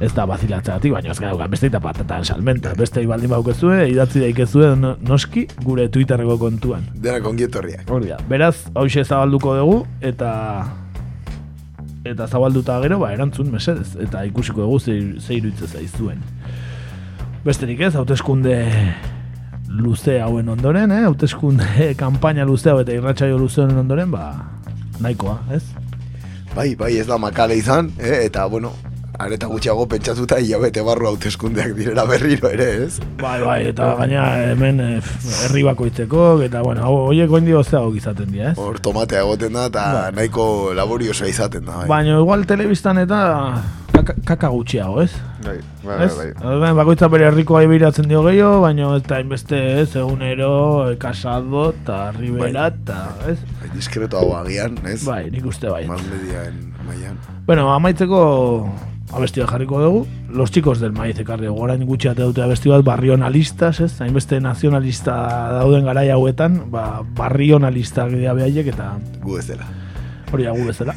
S1: ez da bazilatzeatik, baina ez geneukan beste eta patatan salmenta. Beste baldin baukezue, idatzi daikezue no- noski gure Twitterreko kontuan.
S5: Denak ongietorriak.
S1: Hori da. Beraz, hoxe zabalduko dugu eta eta zabalduta gero, ba, erantzun mesedez. Eta ikusiko dugu ze, ze iruditzen zaizuen. Besterik ez, hauteskunde luze hauen ondoren, eh? hauteskunde kanpaina luze hau eta irratsaio luze honen ondoren, ba, nahikoa, ez?
S5: Bai, bai, ez da makale izan, eh? eta, bueno, areta gutxiago pentsatuta hilabete barru hauteskundeak direla berriro ere, ez?
S1: Bai, bai, eta gaina hemen eh, herri bakoitzeko, eta bueno, hau, horiek goindi gozeago izaten dira, ez?
S5: Hor tomatea egoten da, eta
S1: Bai.
S5: nahiko laboriosoa izaten da, bai.
S1: Baina igual telebistan eta kaka, kaka gutxiago, ez?
S7: Bai, bai,
S1: Ez?
S7: bai.
S1: Orduan, bakoitza bere herrikoa ibiratzen dio gehiago, baina ez da inbeste ez, egunero, eh, Casado, eta Rivera, eta, ez?
S5: Bai, diskreto hau agian, ez?
S1: Bai, nik uste bai.
S5: Más mediaen maian.
S1: Bueno, amaitzeko abesti bat jarriko dugu. Los chicos del maíz ekarri dugu. Orain gutxi ate dute abesti bat barrionalistas, ez? Hainbeste nazionalista dauden garai hauetan, ba, barrionalistak dira behaiek eta
S5: Gu ez dela.
S1: hori gu bezala.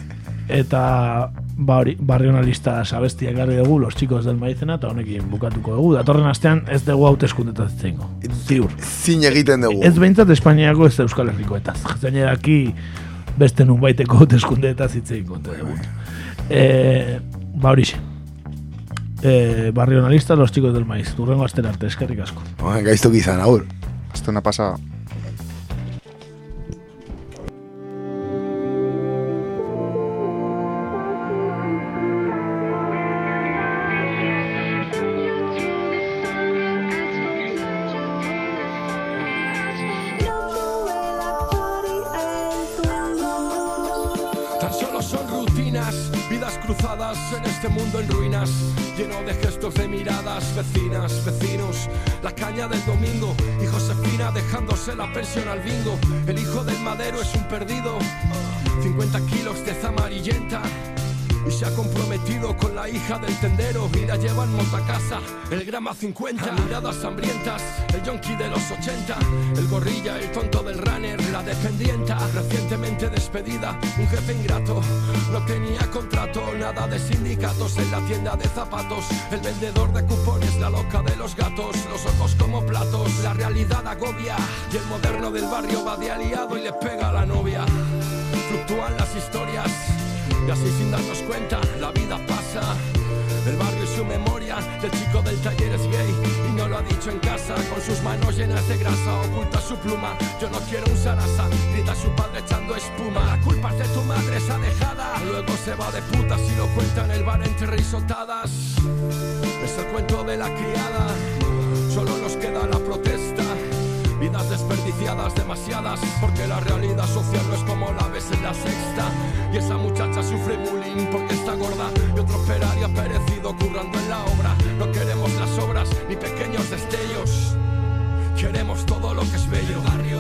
S1: Eta ba hori, barrionalista sabestia ekarri dugu Los chicos del maizena eta honekin bukatuko dugu. Datorren astean ez dugu hauteskundetaz zengo. Ziur.
S5: Zin egiten dugu.
S1: Ez behintzat Espainiako ez Euskal Herrikoetaz. Zaineraki beste nunbaiteko hauteskundeetaz hitz egin konte dugu. Eh, ba horixe. Eh, barrionalista, los chicos del maíz. Turrengo astera arte, eskerrik asko.
S5: Oan, gaiztok izan, aur.
S7: Esto una pasada.
S26: El grama 50, miradas hambrientas, el yonki de los 80, el gorrilla, el tonto del runner, la dependienta, recientemente despedida, un jefe ingrato, no tenía contrato, nada de sindicatos en la tienda de zapatos, el vendedor de cupones, la loca de los gatos, los ojos como platos, la realidad agobia, y el moderno del barrio va de aliado y le pega a la novia, fluctúan las historias. Y así sin darnos cuenta, la vida pasa. El barrio y su memoria, el chico del taller es gay y no lo ha dicho en casa. Con sus manos llenas de grasa, oculta su pluma. Yo no quiero un sarasa, grita su padre echando espuma. La culpa es de tu madre, esa dejada. Luego se va de putas y lo cuenta en el bar entre risotadas. Es el cuento de la criada, solo nos queda la protesta. Desperdiciadas, demasiadas, porque la realidad social no es como la ves en la sexta. Y esa muchacha sufre bullying porque está gorda y otro operario ha perecido currando en la obra. No queremos las obras ni pequeños destellos, queremos todo lo que es bello. El barrio,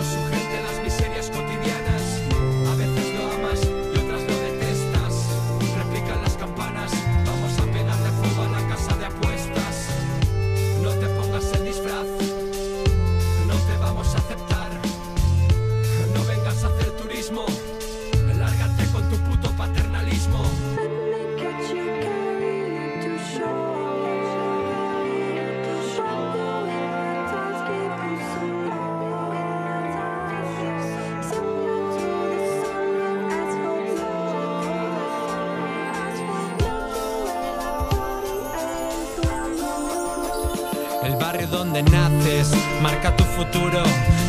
S22: marca tu futuro.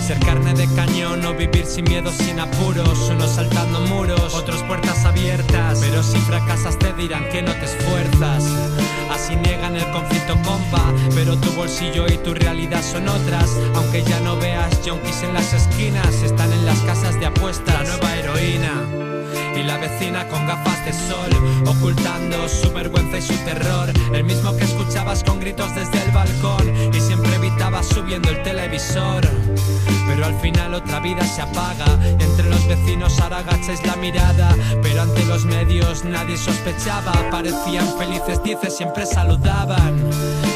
S22: Ser carne de cañón o vivir sin miedo, sin apuros. Unos saltando muros, otros puertas abiertas. Pero si fracasas te dirán que no te esfuerzas. Así niegan el conflicto, compa. Pero tu bolsillo y tu realidad son otras. Aunque ya no veas junkies en las esquinas, están en las casas de apuestas. La nueva heroína y la vecina con gafas de sol, ocultando su vergüenza y su terror. El mismo que escuchabas con gritos desde el balcón y siempre evitabas subiendo el televisor. Pero al final otra vida se apaga. Entre los vecinos ahora agacháis la mirada. Pero ante los medios nadie sospechaba. Parecían felices, dice, siempre saludaban.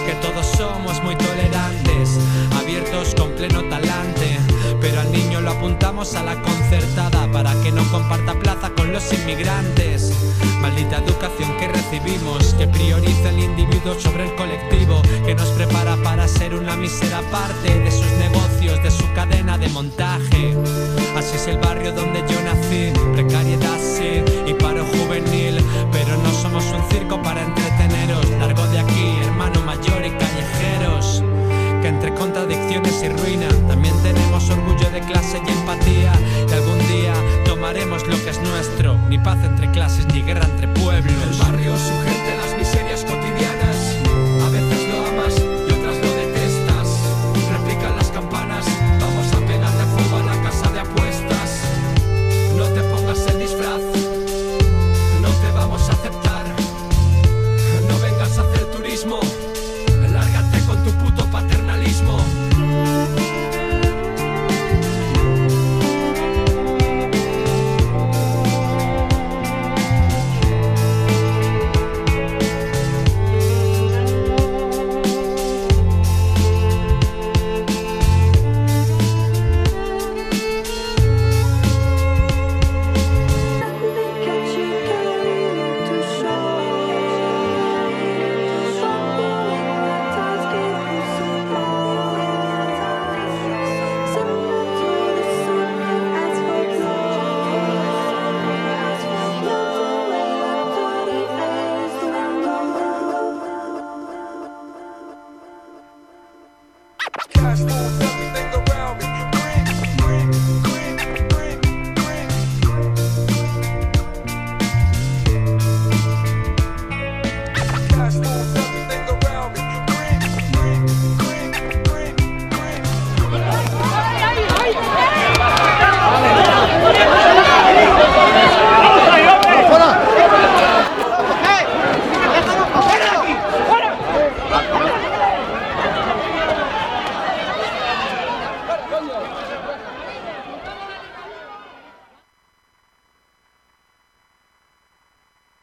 S22: Que todos somos muy tolerantes, abiertos con pleno talante. Apuntamos a la concertada para que no comparta plaza con los inmigrantes. Maldita educación que recibimos, que prioriza el individuo sobre el colectivo, que nos prepara para ser una mísera parte de sus negocios, de su cadena de montaje. Así es el barrio donde yo nací, precariedad sí y paro juvenil, pero no somos un circo para entreteneros. Largo de aquí, hermano mayor y callejeros que entre contradicciones y ruina también tenemos orgullo de clase y empatía. Y algún día tomaremos lo que es nuestro, ni paz entre clases ni guerra entre pueblos.
S26: El barrio sugere